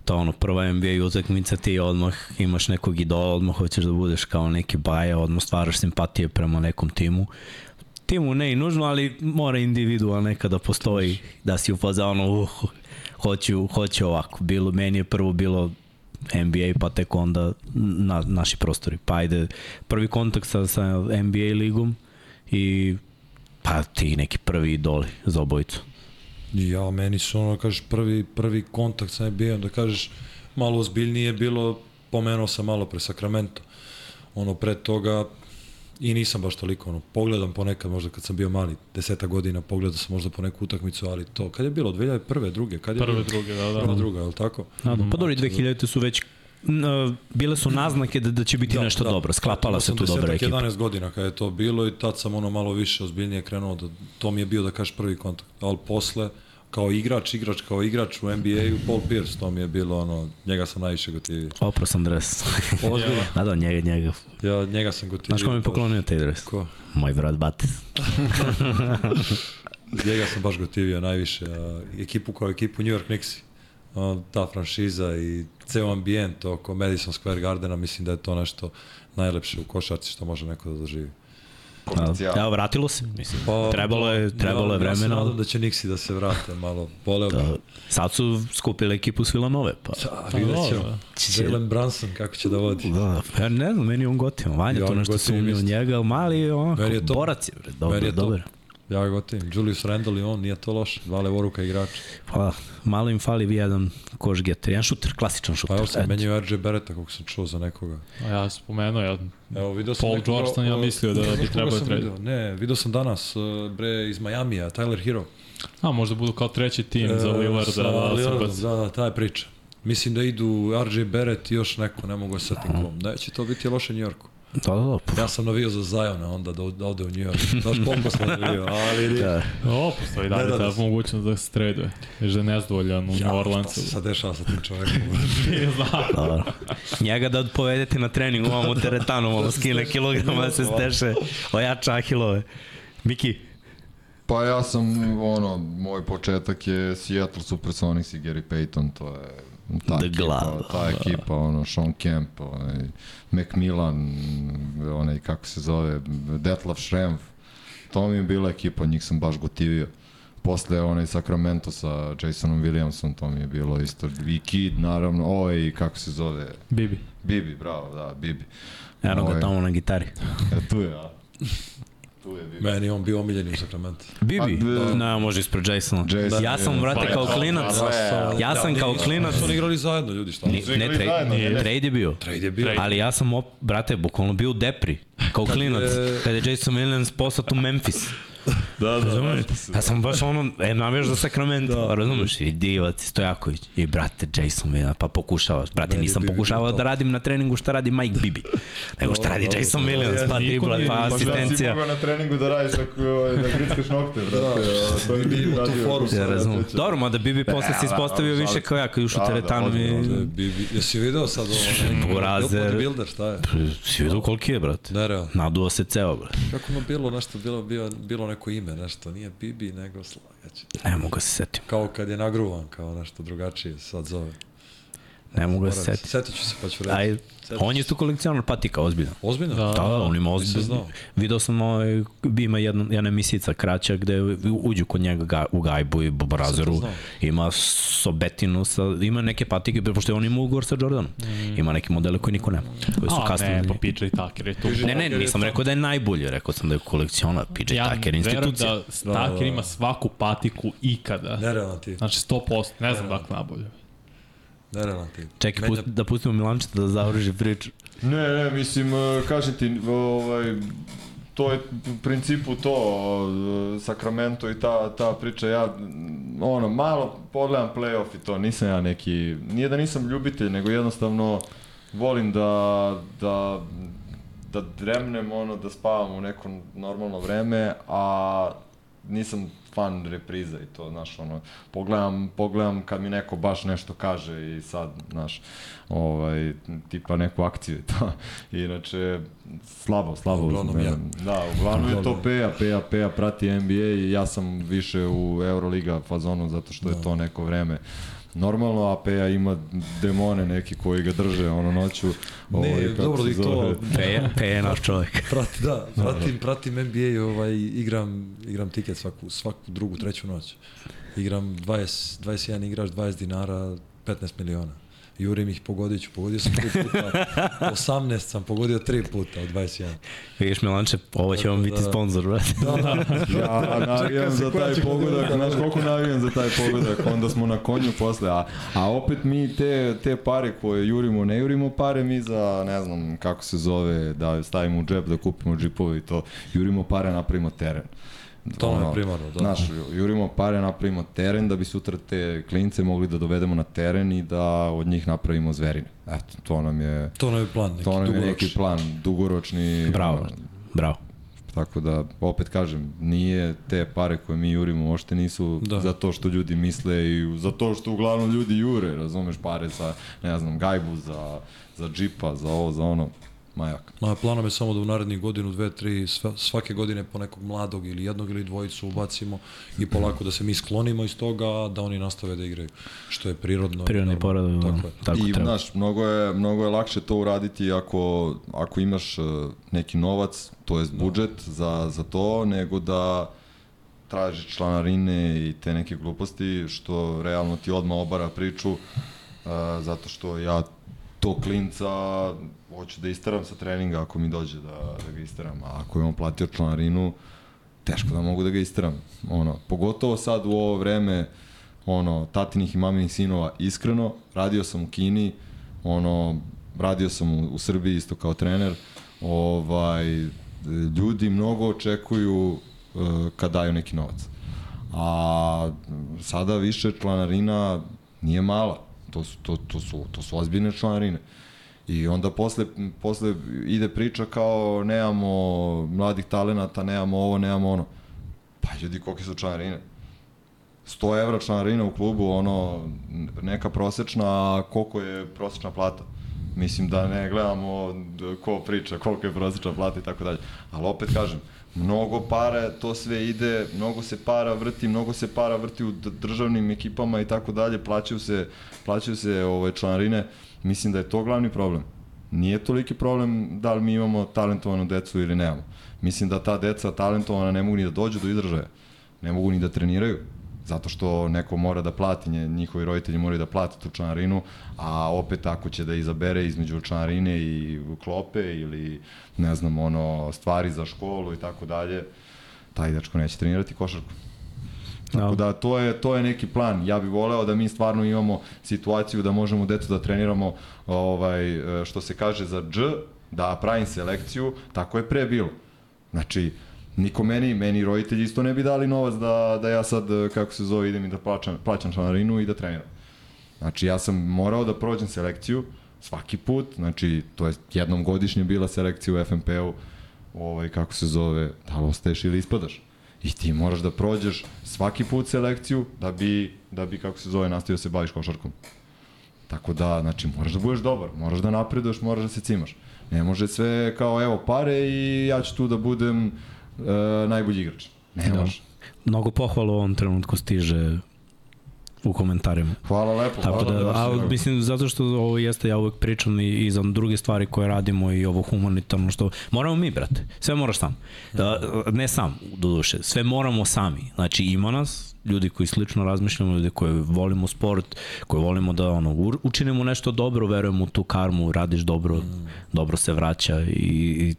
To ono, prva NBA utakmica, ti odmah imaš nekog idola, odmah hoćeš da budeš kao neki baja, odmah stvaraš simpatije prema nekom timu. Timu ne i nužno, ali mora individual nekada postoji da si u fazonu, uh, hoću, hoću ovako. Bilo, meni je prvo bilo NBA, pa tek onda na, naši prostori. Pa ajde, prvi kontakt sa, sa NBA ligom i pa ti neki prvi idoli za obojicu. Ja, meni su ono, kažeš, prvi, prvi kontakt sa NBA-om, da kažeš, malo ozbiljnije bilo, pomenuo sam malo pre Sacramento. Ono, pre toga, i nisam baš toliko, ono, pogledam ponekad, možda kad sam bio mali, deseta godina, pogledao sam možda po neku utakmicu, ali to, kad je bilo, 2001. druge, kad je Prve, bilo? druge, da, da. Prva, druga, je li tako? Da, da, pa dobro, i 2000 su već bile su naznake da, da će biti da, nešto da, dobro. Sklapala se tu dobra ekipa. 11 godina kad je to bilo i tad sam ono malo više ozbiljnije krenuo, da, to mi je bio da kažeš prvi kontakt. Ali posle, kao igrač, igrač kao igrač u NBA-u, Paul Pierce, to mi je bilo ono, njega sam najviše gotivio. Opro sam dres. Ozbiljno. da, da, njega, njega. Ja njega sam gotivio. Znaš ko mi je poklonio taj dres? Ko? Moj brat Batis. Njega sam baš gotivio najviše. A, ekipu kao ekipu New York Knicks. Ta franšiza i ceo ambijent oko Madison Square Gardena, mislim da je to nešto najlepše u košarci što može neko da doživi. Komercijal. Evo, vratilo se. Mislim, pa, trebalo je, trebalo je Ja se vremena. nadam da će Nixi da se vrate malo. Voleo Da, da. sad su skupili ekipu s Villanove, pa... Da, vidjet ćemo. dobro. Će- Jalen Brunson, kako će da vodi. Da, pa ja ne znam, meni je on gotivan. Vanja Ja to nešto sumnio isto. njega, ali mali onako, je to- borac je, meni dobro, je to- dobro. Ja ga gotivim. Julius Randle i on, nije to loše. Dva levoruka igrača. Pa, malo im fali jedan koš getter, jedan šuter, klasičan šuter. Pa evo sam menjao RJ Beretta, kako sam čuo za nekoga. A ja sam spomenuo, ja, Evo, video sam Paul nekoga, George sam ja mislio da bi znaš koga trebao video? Ne, video sam danas, uh, bre, iz Majamija, Tyler Hero. a možda budu kao treći tim za E, Lillard sa da, da, Lillardom, da, da, ta je priča. Mislim da idu RJ Barrett i još neko, ne mogu da se setim kom. Da će to biti loše New Yorku. Da, da, da. Ja sam navio za Zajona onda da, da ode u New York. Znaš koliko sam navio, ali da. O, postoji dalje da ta se- mogućnost da se traduje. Jer da je nezadovoljan u New Ja, šta Orleansu. se sad dešava sa tim čovekom? Nije znam. Dobro. Njega da povedete na trening ovam u teretanu, malo skine kilograma da se steše, ojača ahilove. Miki, Pa ja sam, ono, moj početak je Seattle Supersonics i Gary Payton, to je ta The ekipa, glava. ta ekipa, ono, Sean Kemp, onaj, Macmillan, onaj, kako se zove, Detlef Schrempf, to mi je bila ekipa, njih sam baš gotivio. Posle onaj Sacramento sa Jasonom Williamsom, to mi je bilo isto, i Kid, naravno, ovaj, kako se zove, Bibi. Bibi, bravo, da, Bibi. eno ga Ovaj, tamo na gitari. E, tu je, a? Tu je Bibi. Meni on bio omiljen u Sacramento. Bibi? Pa, da. Ne, može ispred Jasona. Jason ja sam, vrate, Pa, kao ja, klinac, pa, ja sam kao klinac, Su oni igrali zajedno, ljudi, šta? ne, trade, ne, ne? trade je bio. Trade je bio. Trade. Ali ja sam, brate, bukvalno bio u depri, kao klinac, kada je Jason Williams poslao u Memphis. Da, da, Razumeš? se. Ja sam baš ono, e, navijaš za Sacramento, da. razumeš? I Divac, i Stojaković, i brate, Jason Williams, pa pokušavaš. Brate, Meni nisam pokušavao bio da radim na treningu šta radi Mike Bibi, nego šta radi Jason. Williams, pa dribla, pa pa Pa šta si asistencija. mogao na treningu da radiš ako ovaj, da grickaš nokte, brate? a, to je Bibi ima tu foru Ja sad, razumem. Dobro, mada Bibi posle se da, ispostavio da, više kao ja, kad je ušao Da, da, teretanu i... Bibi, jesi video sad ovo? Burazer. Bodybuilder, šta je? Si vidio koliki je, brate? Nerealno. Naduo se ceo, brate. Kako ono bilo nešto, bilo, bilo, bilo neko ime, nešto, nije Bibi, nego slagaće. Ne mogu se setim. Kao kad je nagruvan, kao nešto drugačije sad zove. Ne mogu da se setim. Setit ću se pa ću reći. Aj, on je isto kolekcionar patika, ozbiljno. Ozbiljno? Da. Da, da, on ima ozbiljno. znao. Video sam ovaj, ima jedna, jedna emisijica kraća gde uđu kod njega ga, u gajbu i Bobrazeru. znao. Ima sobetinu, sa, ima neke patike, pošto je on ima ugovor sa Jordanom. Ima neke modele koje niko nema. Koji su A, kasnije. ne, pa PJ Tucker je tu. Ne, ne, nisam rekao da je najbolji, rekao sam da je kolekcionar, PJ Ja Tucker verujem institucija. da Tucker ima svaku patiku ikada. Nerealno ti, Znači 100%, ne znam dakle najbolje. Nerealno ti. Čekaj, Menja- pust, da pustimo Milančeta da završi priču. Ne, ne, mislim, e, kažem ti, ovaj, to je u principu to, e, Sacramento i ta, ta priča, ja, ono, malo pogledam playoff i to, nisam ja neki, nije da nisam ljubitelj, nego jednostavno volim da, da, da dremnem, ono, da spavam u neko normalno vreme, a nisam fan repriza i to, znaš, ono, pogledam, pogledam kad mi neko baš nešto kaže i sad, znaš, ovaj, tipa neku akciju i to. Inače, slabo, slabo. Uglavnom ja. Da, uglavnom je to Peja, Peja, Peja prati NBA i ja sam više u Euroliga fazonu zato što je to neko vreme normalno, a Peja ima demone neki koji ga drže ono noću. ovaj, kako dobro, i to- zove. Pe, pe je naš čovjek. Prati, da, pratim, pratim NBA i ovaj, igram, igram tiket svaku, svaku drugu, treću noć. Igram 20, 21 igrač, 20 dinara, 15 miliona. Jurim ih, pogodit ću, pogodio sam tri puta, 18 sam pogodio tri puta od 21. Vidiš Milanče, ovo će vam biti da. sponsor, brate. Ja navijam za taj pogodak, znaš koliko navijam za taj pogodak, onda smo na konju posle, a, a opet mi te, te pare koje jurimo, ne jurimo pare mi za, ne znam kako se zove, da stavimo u džep, da kupimo džipove i to, jurimo pare, napravimo teren. To nam je primarno, da. Znaš, jurimo pare, napravimo teren da bi sutra te klince mogli da dovedemo na teren i da od njih napravimo zverine. Eto, to nam je, To nam je plan, neki to nam je dugoročni. neki plan, dugoročni. Bravo, ono. Bravo. Tako da, opet kažem, nije te pare koje mi jurimo, uopšte nisu Da. da. za to što ljudi misle i za to što uglavnom ljudi jure, razumeš, pare za, ne znam, gajbu, za, za džipa, za ovo, za ono, majak. Moja planom je samo da u narednih godinu, dve, tri, sva- svake godine po nekog mladog ili jednog ili dvojicu ubacimo i polako da se mi sklonimo iz toga, da oni nastave da igraju, što je prirodno. Prirodni porad, Tako je. tako I, treba. znaš, mnogo je, mnogo je lakše to uraditi ako, ako imaš uh, neki novac, to jest budžet za, za to, nego da tražiš članarine i te neke gluposti, što realno ti odmah obara priču, uh, zato što ja to klinca hoću da isteram sa treninga ako mi dođe da, da ga isteram, a ako je on platio članarinu, teško da mogu da ga isteram. Ono, pogotovo sad u ovo vreme ono, tatinih i maminih sinova, iskreno, radio sam u Kini, ono, radio sam u, u Srbiji isto kao trener, ovaj, ljudi mnogo očekuju uh, kad daju neki novac. A sada više članarina nije mala. To su, to, to su, to su ozbiljne članarine. I onda posle, posle ide priča kao nemamo mladih talenata, nemamo ovo, nemamo ono. Pa ljudi, kolike su članarine? 100 evra članarina u klubu, ono, neka prosečna, a koliko je prosečna plata? Mislim da ne gledamo ko priča, koliko je prosečna plata i tako dalje. Ali opet kažem, mnogo para, to sve ide, mnogo se para vrti, mnogo se para vrti u državnim ekipama i tako dalje, plaćaju se, plaćaju se ove članarine. Mislim da je to glavni problem. Nije toliki problem da li mi imamo talentovanu decu ili nemamo. Mislim da ta deca talentovana ne mogu ni da dođu do izražaja. Ne mogu ni da treniraju zato što neko mora da plati, njihovi roditelji moraju da plate tu članarinu, a opet ako će da izabere između članarine i klope ili ne znam, ono, stvari za školu i tako dalje, taj dečko neće trenirati košarku. Tako da to je to je neki plan. Ja bih voleo da mi stvarno imamo situaciju da možemo decu da treniramo ovaj što se kaže za dž, da pravim selekciju, tako je pre bilo. Znači Niko meni, meni roditelji isto ne bi dali novac da, da ja sad, kako se zove, idem i da plaćam, plaćam članarinu i da treniram. Znači, ja sam morao da prođem selekciju svaki put, znači, to je jednom godišnje bila selekcija u FNP-u, ovaj, kako se zove, da li ostaješ ili ispadaš. I ti moraš da prođeš svaki put selekciju da bi, da bi kako se zove, nastavio da se baviš košarkom. Tako da, znači, moraš da budeš dobar, moraš da napreduješ, moraš da se cimaš. Ne može sve kao, evo, pare i ja ću tu da budem e, najbolji igrač. Ne Da. može. Mnogo pohvala u ovom trenutku stiže u komentarima. Hvala lepo. Tako hvala da, baš a, mislim, zato što ovo jeste, ja uvek pričam i, i za druge stvari koje radimo i ovo humanitarno, što moramo mi, brate, sve moraš sam. Da, ne sam, do duše, sve moramo sami. Znači, ima nas, ljudi koji slično razmišljamo, ljudi koji volimo sport, koji volimo da ono, učinimo nešto dobro, verujemo u tu karmu, radiš dobro, dobro se vraća i, i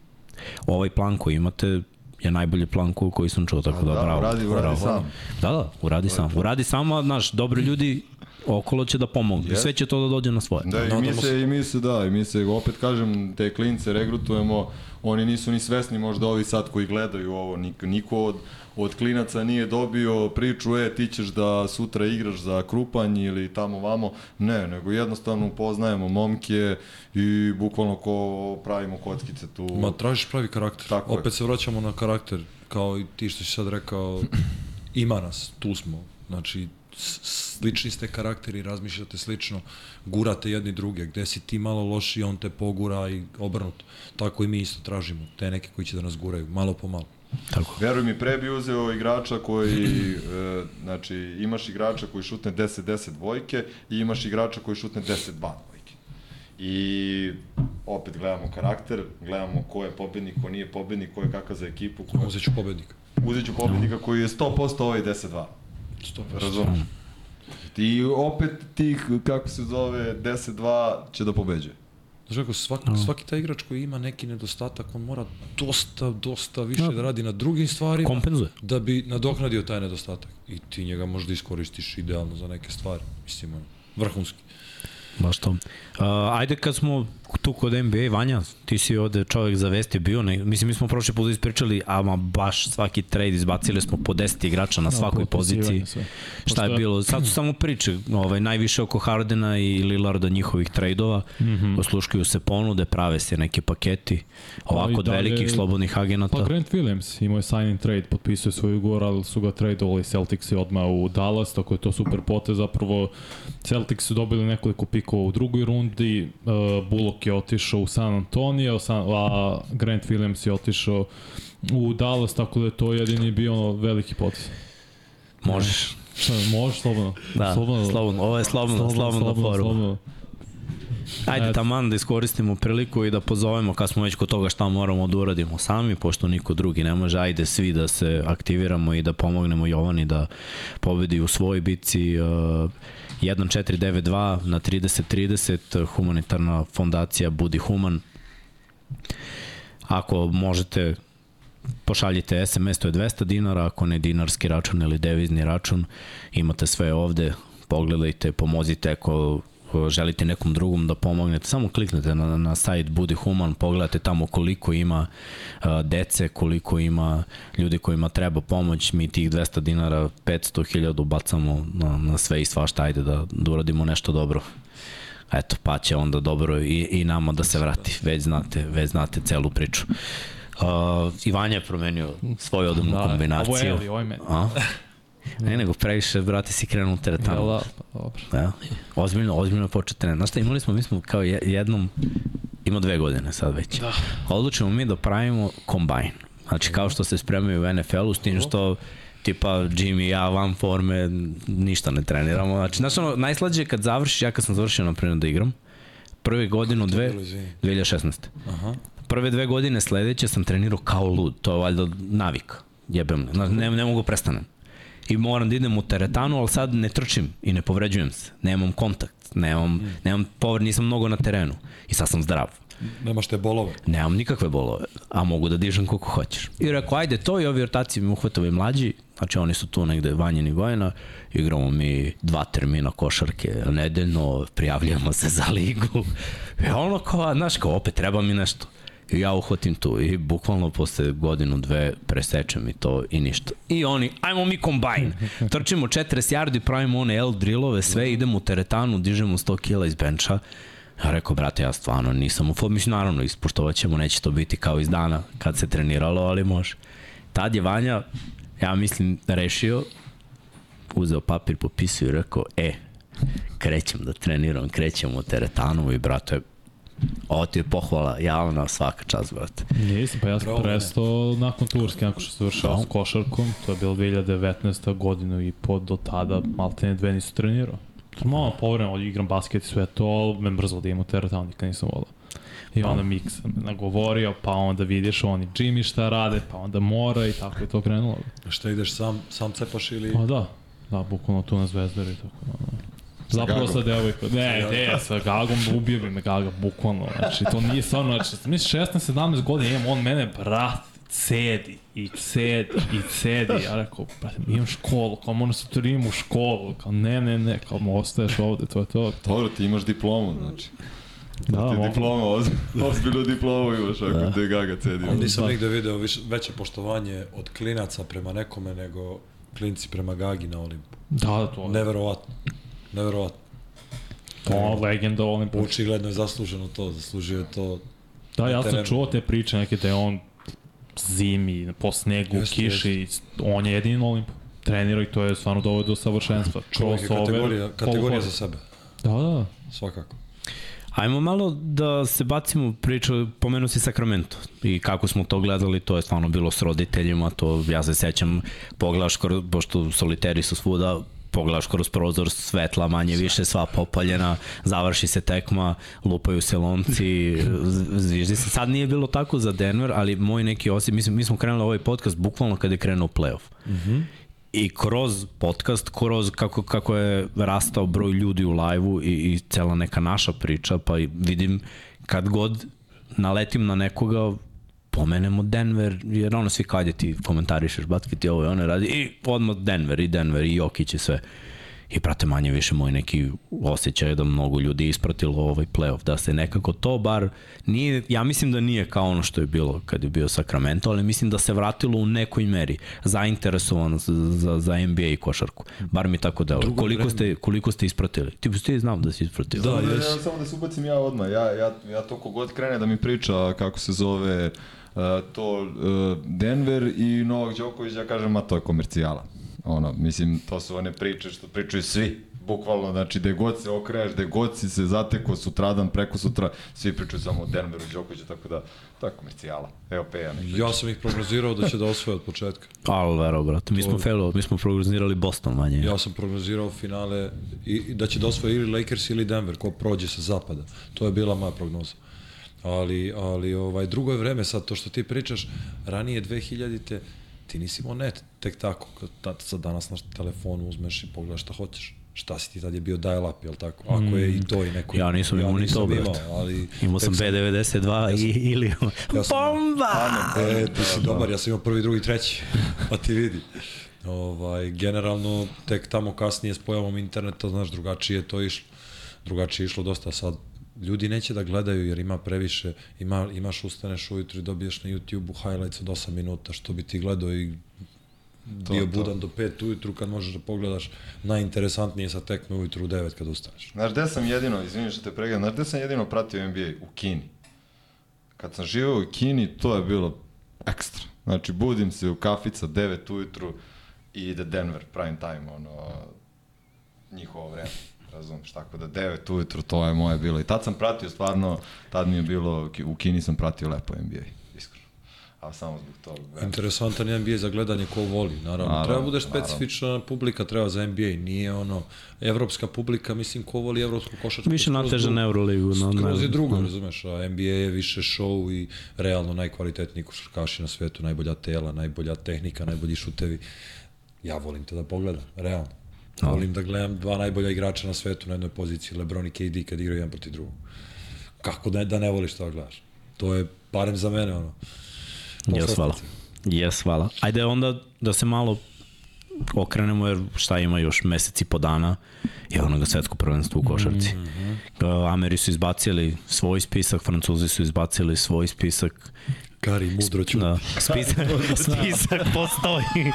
ovaj plan koji imate je najbolji plan ko- koji sam čuo, tako da, da, bravo. uradi- uradi bravo. sam. Da, da, uradi sam. Uradi sam, a znaš, dobri ljudi okolo će da pomognu. Yes. Sve će to da dođe na svoje. Da, i mi se, i mi se, da, i mi se, opet kažem, te klince regrutujemo, oni nisu ni svesni možda ovi sad koji gledaju ovo, nik, niko od, od klinaca nije dobio priču, e, ti ćeš da sutra igraš za Krupanj ili tamo vamo, ne, nego jednostavno upoznajemo momke i bukvalno ko pravimo kockice tu. Ma tražiš pravi karakter. Tako je. Opet se vraćamo na karakter, kao i ti što si sad rekao, ima nas, tu smo. Znači, slični ste karakteri, razmišljate slično, gurate jedni druge, gde si ti malo loši, on te pogura i obrnuto. Tako i mi isto tražimo, te neke koji će da nas guraju, malo po malo. Tako. Veruj mi, pre bi uzeo igrača koji, e, znači, imaš igrača koji šutne 10-10 dvojke i imaš igrača koji šutne 10-2 dvojke. I opet gledamo karakter, gledamo ko je pobednik, ko nije pobednik, ko je kakav za ekipu. Ko... Uzet ću pobednika. Uzet ću pobednika koji je 100% ovaj 10-2. 100%. Razumeš? I opet tih, kako se zove, 10-2 će da pobeđuje. Znaš kako, svaki, svaki taj igrač koji ima neki nedostatak, on mora dosta, dosta više Da. da radi na drugim stvarima. Kompenzuje. da bi nadoknadio taj nedostatak. I ti njega možda iskoristiš idealno za neke stvari. Mislim, ono, vrhunski. Baš to. Uh, ajde kad smo tu kod NBA, Vanja, ti si ovde čovjek za vesti bio, ne, mislim mi smo prošli put ispričali, ama baš svaki trade izbacili smo po 10 igrača na svakoj poziciji. Sve. Šta je Pošto- bilo? Sad su samo priče, ovaj, najviše oko Hardena i Lillarda njihovih trejdova, mm. -hmm. osluškuju se ponude, prave se neki paketi, ovako i od dalje- velikih slobodnih agenata. Pa Grant Williams imao je sign and trade, potpisao svoj ugovor, ali su ga tradeovali Celticsi odmah u Dallas, tako je to super potez. Zapravo Celtics su dobili nekoliko pikova u drugoj rundi, uh, Bullock je otišao u San Antonio, San, a Grant Williams je otišao u Dallas, tako da je to jedini bio ono veliki potez. Možeš. Šta, možeš slobodno? Da, slobodno, slobodno. Ovo je slobodno, slobodno, slobodno forum. slobodno. Ajde, Eto. taman da iskoristimo priliku i da pozovemo kad smo već kod toga šta moramo da uradimo sami, pošto niko drugi ne može, ajde svi da se aktiviramo i da pomognemo Jovani da pobedi u svojoj bici uh, 1492 na 3030 humanitarna fondacija Budi Human. Ako možete pošaljite SMS, to je 200 dinara, ako ne dinarski račun ili devizni račun, imate sve ovde, pogledajte, pomozite ako želite nekom drugom da pomognete, samo kliknete na, na sajt Budi Human, pogledate tamo koliko ima dece, koliko ima ljudi kojima treba pomoć, mi tih 200 dinara, 500 hiljada bacamo na, na sve i svašta, ajde da, da uradimo nešto dobro. Eto, pa će onda dobro i, i nama da se vrati, već znate, već znate celu priču. Uh, Ivanja je promenio svoju odumnu Da, kombinaciju. Ovo je Eli, ovo je. A? Ne, nego previše, brate, si krenuo u Jel teretanu. da? Pa, dobro. Da, ozbiljno, ozbiljno je počet trener. Znaš šta, imali smo, mi smo kao je- jednom, ima dve godine sad već. Da. Odlučimo mi da pravimo kombajn. Znači, kao što se spremaju u NFL-u, s tim što tipa Jimmy i ja van forme ništa ne treniramo. Znači, znaš ono, najslađe je kad završiš, ja kad sam završio na primjer da igram, prve godinu, dve, bilo, izvini? 2016. Aha. Prve dve godine sledeće sam trenirao kao lud, to je valjda navika, jebem. Znaš, ne, ne mogu prestanem. I moram da idem u teretanu, ali sad ne trčim i ne povređujem se. Nemam kontakt, nemam, nemam povred, nisam mnogo na terenu. I sad sam zdrav. Nemaš te bolove. Nemam nikakve bolove, a mogu da dižem koliko hoćeš. I rekao, ajde to i ovi ortaci mi uhvatove mlađi, znači oni su tu negde vanjeni gojena, igramo mi dva termina košarke nedeljno, prijavljujemo se za ligu. I ono kao, znaš, kao opet treba mi nešto. Ja uhvatim tu i bukvalno posle godinu, dve presečem i to i ništa. I oni, ajmo mi kombajn. Trčimo 40 yardi, pravimo one L drillove, sve, idemo u teretanu, dižemo 100 kila iz benča. Ja rekao, brate, ja stvarno nisam u formi, mislim, naravno, ispoštovat ćemo, neće to biti kao iz dana kad se treniralo, ali može. Tad je Vanja, ja mislim, rešio, uzeo papir, popisao i rekao, e, krećem da treniram, krećem u teretanu i brate, ovo ti je pohvala javna svaka čast, brate. Nisam, pa ja sam prestao nakon Turske, nakon što se završao Da. s košarkom, to je bilo 2019. godinu i po do tada malte ne dve nisu trenirao. Malo povremeno igram basket i sve to, ali me mrzlo da imam teretanu, nikad nisam volao. I onda Mik sam me nagovorio, pa onda vidiš oni Jimmy šta rade, pa onda mora i tako je to krenulo. Šta ideš sam, sam cepaš ili... Pa da, da, bukvalno tu na Zvezdari, tako da. Zapravo sa devojkom. Ne, ne, sa Gagom ubio bi me Gaga, bukvalno. Znači, to nije stvarno, znači, misliš 16-17 godina imam, on mene, brat, cedi i cedi i cedi. Ja rekao, brate, imam školu, kao moram se turim u školu. Kao, ne, ne, ne, kao, ostaješ ovde, to je to. Dobro, ti imaš diplomu, znači. Da, Ti mogu. diploma, oz, ozbiljnu diplomu imaš ako Da. te gaga cedi. Ali nisam nigde video više, veće poštovanje od klinaca prema nekome nego klinci prema Gagi na Olimpu. Da, da, to je. Neverovatno. Neverovatno. To legenda volim. Očigledno je zasluženo to, zaslužio je to. Da, ja sam čuo te priče neke da je on zimi, po snegu, Jeste, kiši, on je jedini na Olimpu. Trenira i to je stvarno dovoljno do savršenstva. Čovjek je kategorija, kategorija za sebe. Da, da. Svakako. Ajmo malo da se bacimo u priču, pomenu si Sacramento i kako smo to gledali, to je stvarno bilo s roditeljima, to ja se sećam, pogledaš, pošto soliteri su svuda, pogledaš kroz prozor, svetla manje više, sva popaljena, završi se tekma, lupaju se lomci, zviždi se. Sad nije bilo tako za Denver, ali moj neki osjećaj, mislim, mi smo krenuli ovaj podcast bukvalno kada je krenuo playoff. Mm -hmm. I kroz podcast, kroz kako, kako je rastao broj ljudi u live-u i, i cela neka naša priča, pa i vidim kad god naletim na nekoga, pomenemo Denver, jer ono svi kad je ti komentarišeš basket i ovo i ono radi, i odmah Denver, i Denver, i Jokić i sve. I prate manje više moj neki osjećaj da mnogo ljudi je ispratilo ovaj playoff, da se nekako to bar nije, ja mislim da nije kao ono što je bilo kad je bio Sacramento, ali mislim da se vratilo u nekoj meri zainteresovan za, za, za NBA i košarku. Bar mi tako deluje. Drugo Koliko vreme. ste, koliko ste ispratili? Ti, ti znam da si ispratili. Da, da, jesi. ja, samo da se ubacim ja odmah. Ja, ja, ja to kogod krene da mi priča kako se zove to uh, Denver i Novak Đoković, ja kažem, ma to je komercijala. Ono, mislim, to su one priče što pričaju svi. Bukvalno, znači, gde god se okreneš, gde god si se zateko sutradan, preko sutra, svi pričaju samo o Denveru, Đokoviću, tako da, to je komercijala. Evo, Peja priča. Ja sam ih prognozirao da će da osvoje od početka. Ali vero, brate, mi smo felo, mi smo prognozirali Boston manje. Ja sam prognozirao finale i, i da će da osvoje ili Lakers ili Denver, ko prođe sa zapada. To je bila moja prognoza. Ali, ali ovaj, drugo je vreme sad, to što ti pričaš, ranije 2000-te, ti nisi imao net tek tako, kad tad, sad danas na telefonu uzmeš i pogledaš šta hoćeš. Šta si ti tad je bio dial-up, jel tako? Ako je i to i neko... Ja nisam imao ni to, brate. ali... Imao sam tek B92 i, ili Ja sam- bomba! E, ti si dobar, ja sam imao prvi, drugi, treći, pa ti vidi. Ovaj, generalno, tek tamo kasnije s pojavom interneta, znaš, drugačije je to išlo. Drugačije je išlo dosta sad. Ljudi neće da gledaju jer ima previše, ima, imaš ustaneš ujutru i dobiješ na YouTube-u highlights od 8 minuta, što bi ti gledao i To, bio to. budan do 5 ujutru kad možeš da pogledaš najinteresantnije sa tekme ujutru u 9 kad ustaneš. Znaš gde sam jedino, izvini što te pregledam, znaš gde sam jedino pratio NBA? U Kini. Kad sam živeo u Kini, to je bilo ekstra. Znači, budim se u kafica 9 ujutru i ide Denver prime time, ono, njihovo vreme. Razumeš, tako da 9 ujutru to je moje bilo. I tad sam pratio stvarno, tad mi je bilo, u Kini sam pratio lepo NBA, iskreno. A samo zbog toga. vremena. Interesantan je NBA za gledanje ko voli, naravno. Naravno, treba bude naravno. specifična publika, treba za NBA, nije ono, evropska publika, mislim, ko voli evropsku košarku. Više skroz nateže drugo. na Euroligu. No, Skroz je drugo, no. razumeš, a NBA je više show i realno najkvalitetniji košarkaši na svetu, najbolja tela, najbolja tehnika, najbolji šutevi. Ja volim to da pogledam, realno. Volim da gledam dva najbolja igrača na svetu na jednoj poziciji, LeBron i KD kad igraju jedan protiv drugog. Kako da, da ne voliš to da gledaš? To je, barem za mene, ono, Jes, hvala. Jes, hvala. Ajde onda da se malo okrenemo, jer šta ima još meseci po dana i onoga svetsko prvenstvo u košarci. Mm -hmm. Ameri su izbacili svoj spisak, Francuzi su izbacili svoj spisak, Gari, mudro ću. Da, spisak, spisak postoji.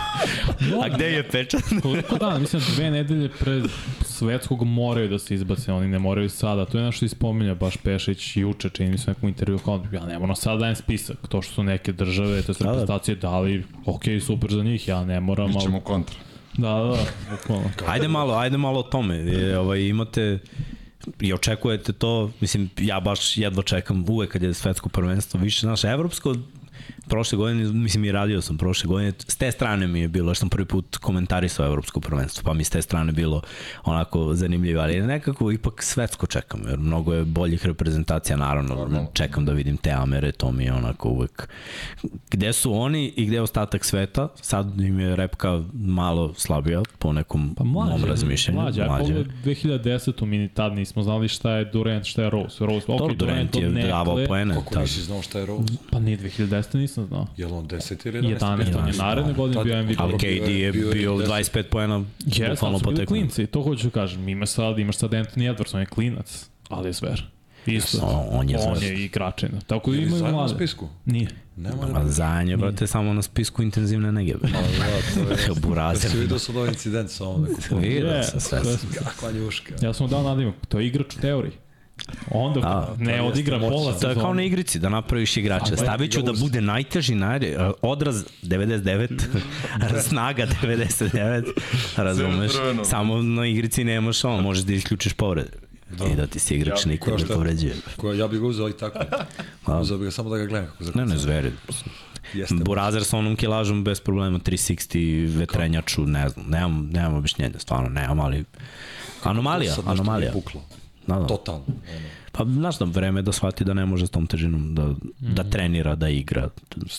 A gde je pečat? Koliko dana? Mislim, dve nedelje pre svetskog moraju da se izbace, oni ne moraju sada. To je nešto ispominja baš Pešić juče, čini mi se nekom intervju kao, ja ne moram sada dajem spisak. To što su neke države, to su Da, da. reprezentacije dali, ok, super za njih, ja ne moram, Mi ali... ćemo kontra. Da, da, da. Ajde malo, ajde malo o tome. E, ovaj, imate i očekujete to, mislim, ja baš jedva čekam uvek kad je svetsko prvenstvo, više, znaš, evropsko, prošle godine, mislim i radio sam prošle godine, s te strane mi je bilo, što sam prvi put komentarisao evropsko prvenstvo, pa mi s te strane bilo onako zanimljivo, ali nekako ipak svetsko čekam, jer mnogo je boljih reprezentacija, naravno, Normalno. čekam da vidim te Amere, to mi je onako uvek gde su oni i gde je ostatak sveta, sad im je repka malo slabija po nekom Pa mom mlađe, razmišljanju. mlađe. Ako pogledaj 2010. mi ni tad nismo znali šta je Durant, šta je Rose. Rose, ok, Dobro, Durant je davao poene. Kako nisi znao šta je Rose? Pa nije 2010. nisam znao. Je li on 10 ili 11? 11. On je 11, naredne da. godine bio MVP. Ali KD je bio bio 10. 25 poena Jes, bukvalno po tekmu. klinci, to hoću da kažem. Ima sad, imaš sad Anthony Edwards, on je klinac, ali je zver. Isto. On- on je on je igračin. Tako da imaju zajedno na mlade. spisku? Nije. Nema Ma zanje, brate, samo na spisku intenzivne nege. Pa da, to je... Da Burazer. si vidio sad ovaj incident sa ovom. Vidio sam sve. Kakva njuška. Ja sam dao nadimak, to je igrač u teoriji. Onda A, ne to odigra jeste pola. To je kao sezona. na igrici, da napraviš igrača. A, Stavit ću da bude najteži, najde, odraz 99, snaga 99, razumeš? Samo na igrici nemaš ono, možeš da isključiš povrede. I da ti se igrač Ja, nikad ko ne povređuje. Koja, ja bih ga uzeo i tako. Uzeo bih ga samo da ga gledam kako Ne, ne, zveri. Jeste. Burazer sa onom kilažom bez problema, 360, vetrenjaču, ne znam, nemam, nemam objašnjenja, stvarno nemam, ali anomalija, anomalija. Puklo. Da, da. Totalno. Ono. Pa, znaš da, vreme da shvati da ne može s tom težinom da, da trenira, da igra.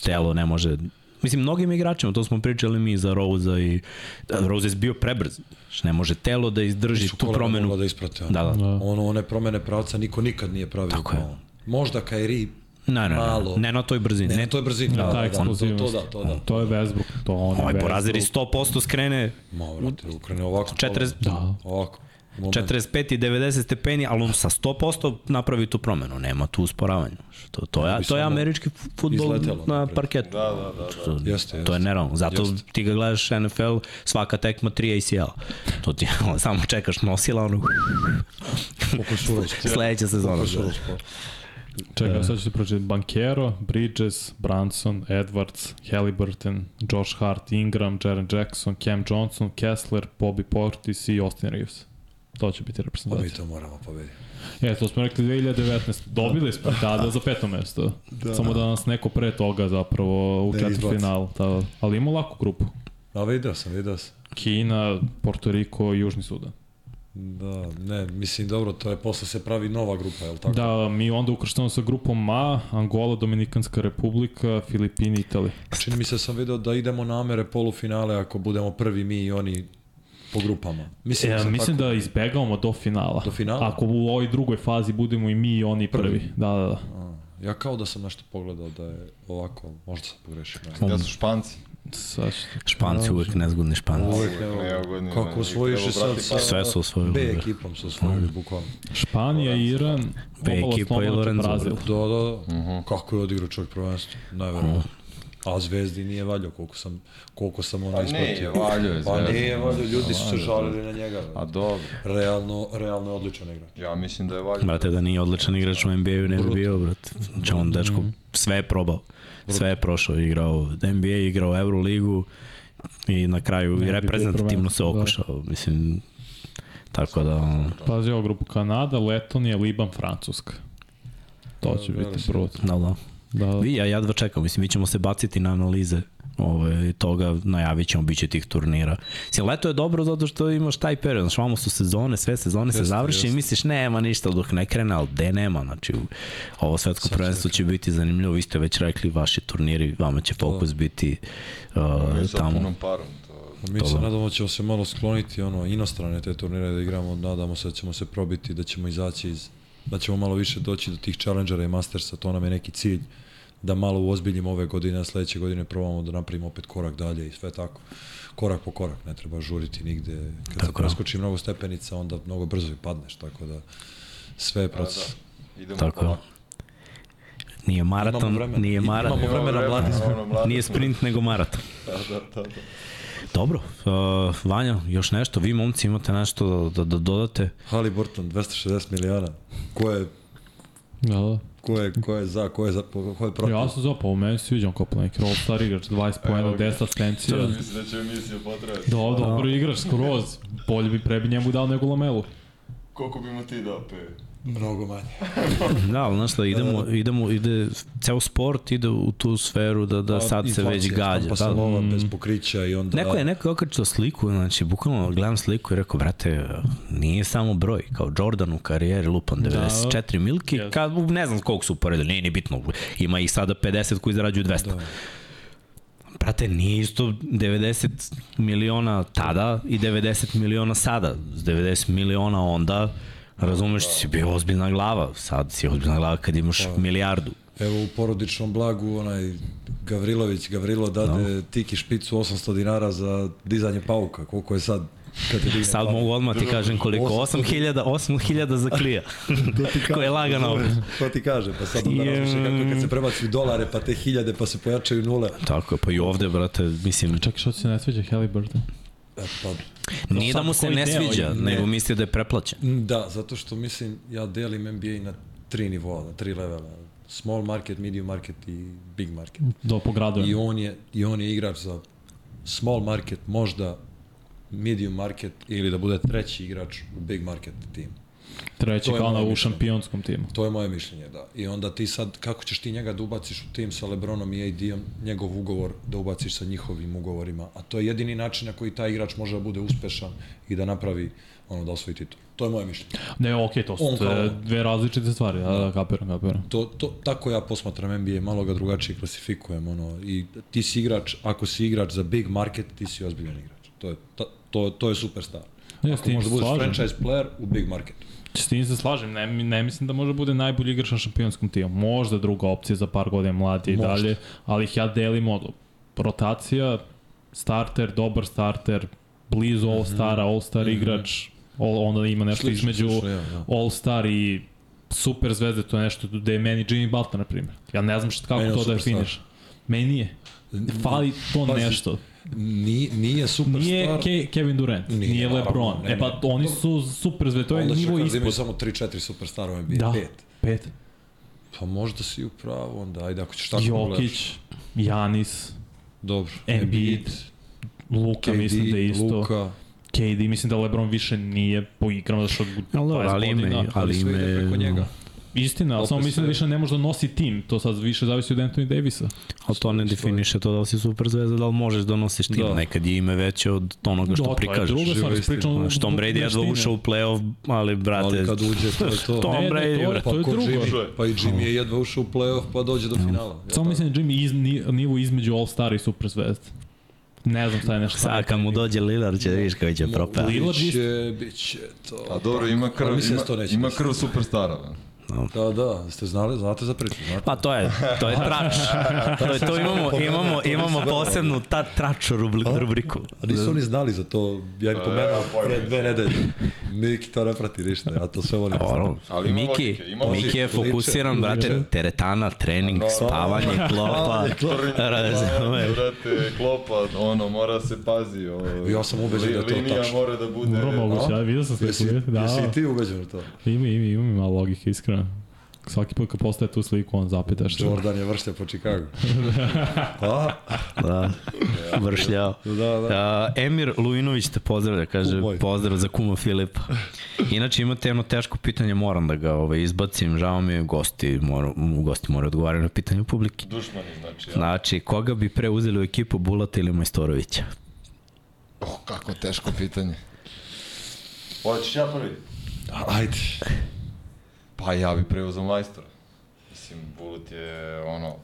Telo ne može... Mislim, mnogim igračima, to smo pričali mi za Rosa i... da, Rose je bio prebrz. Ne može telo da izdrži tu promenu. da isprate. ono. Da, da. Da. Ono, one promene pravca niko nikad nije pravio. Tako je. Možda Kairi Ne, ne, malo. ne, ne na toj brzini. Ne, Ne, ne, to je brzina. Da, Da, da, da, to, eksplozivnost. to, da, to da. To je Westbrook, to on je Ovaj Burazer i Westbrook. 100% skrene Ma, vrate, ukrene ovako. 40 Da. Ovako. Moment. 45 i 90 stepeni, ali on sa 100% napravi tu promenu, nema tu usporavanja. To, to, je, to je američki futbol na parketu. Da, da, da. da. To, Jeste, to jeste. je nerealno. Zato Jeste. ti ga gledaš NFL, svaka tekma 3 ACL. To ti samo čekaš nosila, ono, sledeća sezona. Sport. Čekaj, sad ću ti pročitati. Bankero, Bridges, Branson, Edwards, Halliburton, Josh Hart, Ingram, Jaren Jackson, Cam Johnson, Kessler, Bobby Portis i Austin Reeves. To će biti Pa mi reprezentacija. to moramo pobediti. E, to smo rekli 2019. Dobili smo tada za peto mesto. Da. Samo da nas neko pre toga zapravo u Ne četvrtfinal. Da, ali ima laku grupu. A vidio sam, vidio sam. Kina, Porto Riko Južni Sudan. Da, ne, mislim, dobro, to je posle se pravi nova grupa, je li tako? Da, mi onda ukrštamo sa grupom A, Angola, Dominikanska republika, Filipini, Italija. Čini mi se da sam vidio da idemo na Amere polufinale ako budemo prvi mi i oni po grupama. Mislim, E, sam mislim tako... da izbegavamo do finala. Do finala? Ako u ovoj drugoj fazi budemo i mi i oni prvi. Prvi. Da, da, da. A, ja kao da sam nešto pogledao da je ovako, možda sam pogrešio. Znam. Ja su španci. Ću- Španci uvek nezgodni španci. Uvek ne, Neugodni, kako osvojiš Treba sad sa Sve su osvojili. B ekipom su osvojili, bukvalno. Španija, Iran, B ekipa i Lorenzo. Brazil. Da, da, da. Kako je odigrao čovjek prvenstvo? Najverovatno. A Zvezdi nije valjao koliko sam, koliko sam ono Pa ispratio. nije, valjao je Pa nije valjao, ljudi su se žalili na njega. A dobro. Realno, realno je odličan igrač. Ja mislim da je valjao. Brate, da nije odličan igrač u NBA-u, ne bi bio, brate. Če on, dečko, sve je probao. Sve je prošao, igrao NBA, igrao Euroligu i na kraju i bio reprezentativno se prvenstvo, okušao. Mislim, tako da... Pazi ovo grupu Kanada, Letonija, Liban, Francuska. To će Da, biti da, brut. Da, da. Da, Vi, ja jedva čekam, mislim, mi ćemo se baciti na analize ove, toga, najavit ćemo, bit će tih turnira. Mislim, leto je dobro zato što imaš taj period, znaš, vamo su sezone, sve sezone se Jeste, završi i jeste. misliš, nema ništa dok ne krene, ali gde nema, znači, ovo svetsko prvenstvo da će biti zanimljivo, vi ste već rekli, vaši turniri, vama će fokus biti uh, Mi sa tamo. punom parom. To... Mi se Dobro. nadamo da ćemo se malo skloniti ono inostrane te turnire da igramo, nadamo se da ćemo se probiti, da ćemo izaći iz da ćemo malo više doći do tih challengera i mastersa, to nam je neki cilj da malo uozbiljimo ove godine, a sledeće godine probamo da napravimo opet korak dalje i sve tako. Korak po korak, ne treba žuriti nigde. Kad tako se preskoči mnogo stepenica, onda mnogo brzo i padneš, tako da sve je proces. Da, da. Idemo Tako je. polako. Nije maraton, nije Imamo maraton. vremena, vremena, mladi smo. Nije sprint nego maraton. Da, da, da, da. Dobro, uh, Vanja, još nešto? Vi momci imate nešto da, da, da dodate? Halliburton, 260 miliona. Ko je, Da, da. ko je, ko je za, ko je, za, ko je protiv? Ja sam zapao, meni se on kao neki all-star igrač, 20 pojena, 10 asistencija. Mislim da će emisija potrajati. Da, dobro igrač, skroz. Bolje bi prebi njemu dao nego Lamelu. Koliko bi mu ti dao, pe? Mnogo manje. Da, ali znaš šta, idemo, idemo, ide, ceo sport ide u tu sferu da, da sad se već gađa. Pa se Da, lova mm. bez pokrića i onda... Neko je neko je okačio sliku, znači bukvalno gledam sliku i rekao, brate, nije samo broj, kao Jordan u karijeri lupan 94 milki, Yes. kad, ne znam koliko su uporedili, nije ni bitno, ima ih sada 50 koji zarađuju 200. Da. Brate, nije isto 90 miliona tada i 90 miliona sada. S 90 miliona onda, razumeš, si bio ozbiljna glava. Sad si ozbiljna glava kad imaš milijardu. Evo u porodičnom blagu onaj Gavrilović, Gavrilo dade no. tiki špicu 800 dinara za dizanje pauka. Koliko je sad? Kad digne Sad mogu odmah ti kažem koliko, 8000, 8000 za klija, ko je lagano. To ti kaže, pa sad onda Je. razmišlja kako je kad se prebaci u dolare, pa te hiljade, pa se pojačaju nule. Tako je, pa i ovde, brate, mislim, Čekaj, što ti se ne sviđa Halliburton? E, pa, nije da mu se ne sviđa, ne. nego misli da je preplaćen. da, zato što mislim, ja delim NBA na tri nivoa, na tri levela. Small market, medium market i big market. Do po gradu. I on je, i on je igrač za small market, možda medium market ili da bude treći igrač u big market timu. Treći to kao na u šampionskom timu. To je moje mišljenje, da. I onda ti sad, kako ćeš ti njega da ubaciš u tim sa Lebronom i AD-om, njegov ugovor da ubaciš sa njihovim ugovorima. A to je jedini način na koji taj igrač može da bude uspešan i da napravi ono da osvoji titul. To je moje mišljenje. Ne, okej, to su kao- dve različite stvari, da, da, kapiram, kapiram. To, to, tako ja posmatram NBA, malo ga drugačije klasifikujem. Ono, I ti si igrač, ako si igrač za big market, ti si ozbiljan igrač. To je, ta, to, to je superstar. S Ako tim možeš se da budeš franchise player u big marketu. S tim se slažem, ne, ne mislim da može bude najbolji igrač na šampionskom timu. Možda druga opcija za par godina mladi i dalje, ali ih ja delim od rotacija, starter, dobar starter, blizu All-Stara, All-Star igrač, all, onda ima nešto Slično, između slično, ja, da. All-Star i super zvezde, to je nešto da je meni Jimmy Butler, na primjer. Ja ne znam šta, kako Meni je to da superstar. definiš. Meni nije. Fali to Pazi, nešto. Nije, nije superstar. Nije Ke Kevin Durant, nije, Nije, LeBron. ne, e pa ne. oni su super zvezde, to je Onda nivo imaju ispod. samo 3-4 superstara u NBA. Da, Pet. pet. Pa možda si u pravu, onda ajde ako ćeš tako da gledaš. Jokić, Janis, Dobro. Embiid, Luka KD, mislim da je isto. Luka. KD, mislim da LeBron više nije po igrama, zašto od Ali, dobro, 20 ali godina. ime, ali sve ide preko ime, njega. Istina, ali samo mislim da više ne može da nosi tim, to sad više zavisi od Anthony Davisa. ali to ne definiše to da li si super zvezda, da li možeš da nosiš tim. Da. Nekad je ime veće od onoga što Da, to je prikažeš. druga stvar, pričamo Znaš, Tom Brady jedva veštine. ušao u play-off, ali brate, Ali kad uđe, to je to. Tom Ne, ne, Brady, to je-. Pa, to je drugo. Jimmy, pa i Jimmy je jedva ušao u play-off pa dođe do finala. Ja, Samo mislim da Jimmy iz, ni, nivo između All-Star i Super zvezda. Ne znam šta je nešto. Sad kad mu dođe Lillard će da vidiš kako će propati. Lillard Biće, biće to. A dobro, ima krv, mislim ima, da neće ima desiti. krv superstara. man. Da, da, ste znali, znate za priču, znate? Pa to je, to je trač. to, je, to imamo, imamo, imamo posebnu ta trač rubli- rubriku. A nisu oni znali za to, ja im pomenuo pre dve nedelje. Miki to ne prati ništa, ja to sve volim. Oro, Ali ima Miki, ima. Miki je fokusiran, brate, teretana, trening, spavanje, klopa, razumeš. Brate, klopa, ono, mora se pazi. O, Ja sam ubeđen da je to Linija tačno. mora da bude... Dobro moguće, ja vidio sam sve. Jesi, da, jesi i ti ubeđen u to? Ima, ima, ima mi malo logike, iskreno. Svaki put kad postaje tu sliku, on zapita što. Jordan je vršlja po Chicagu. A? Da, vršljao. Da, da. Uh, Emir Lujinović te pozdravlja, kaže Kum moj. pozdrav za kuma Filipa. Inače imate jedno teško pitanje, moram da ga ovaj, izbacim, žao mi je, gosti, mora, gosti moraju odgovarati na pitanje publike. Dušmani, znači. Ja. Znači, koga bi pre uzeli u ekipu Bulata ili Majstorovića? Oh, kako teško pitanje. Hoćeš ja prvi? Ajde. Pa ja bi preuzeo majstora. Mislim, Bulut je ono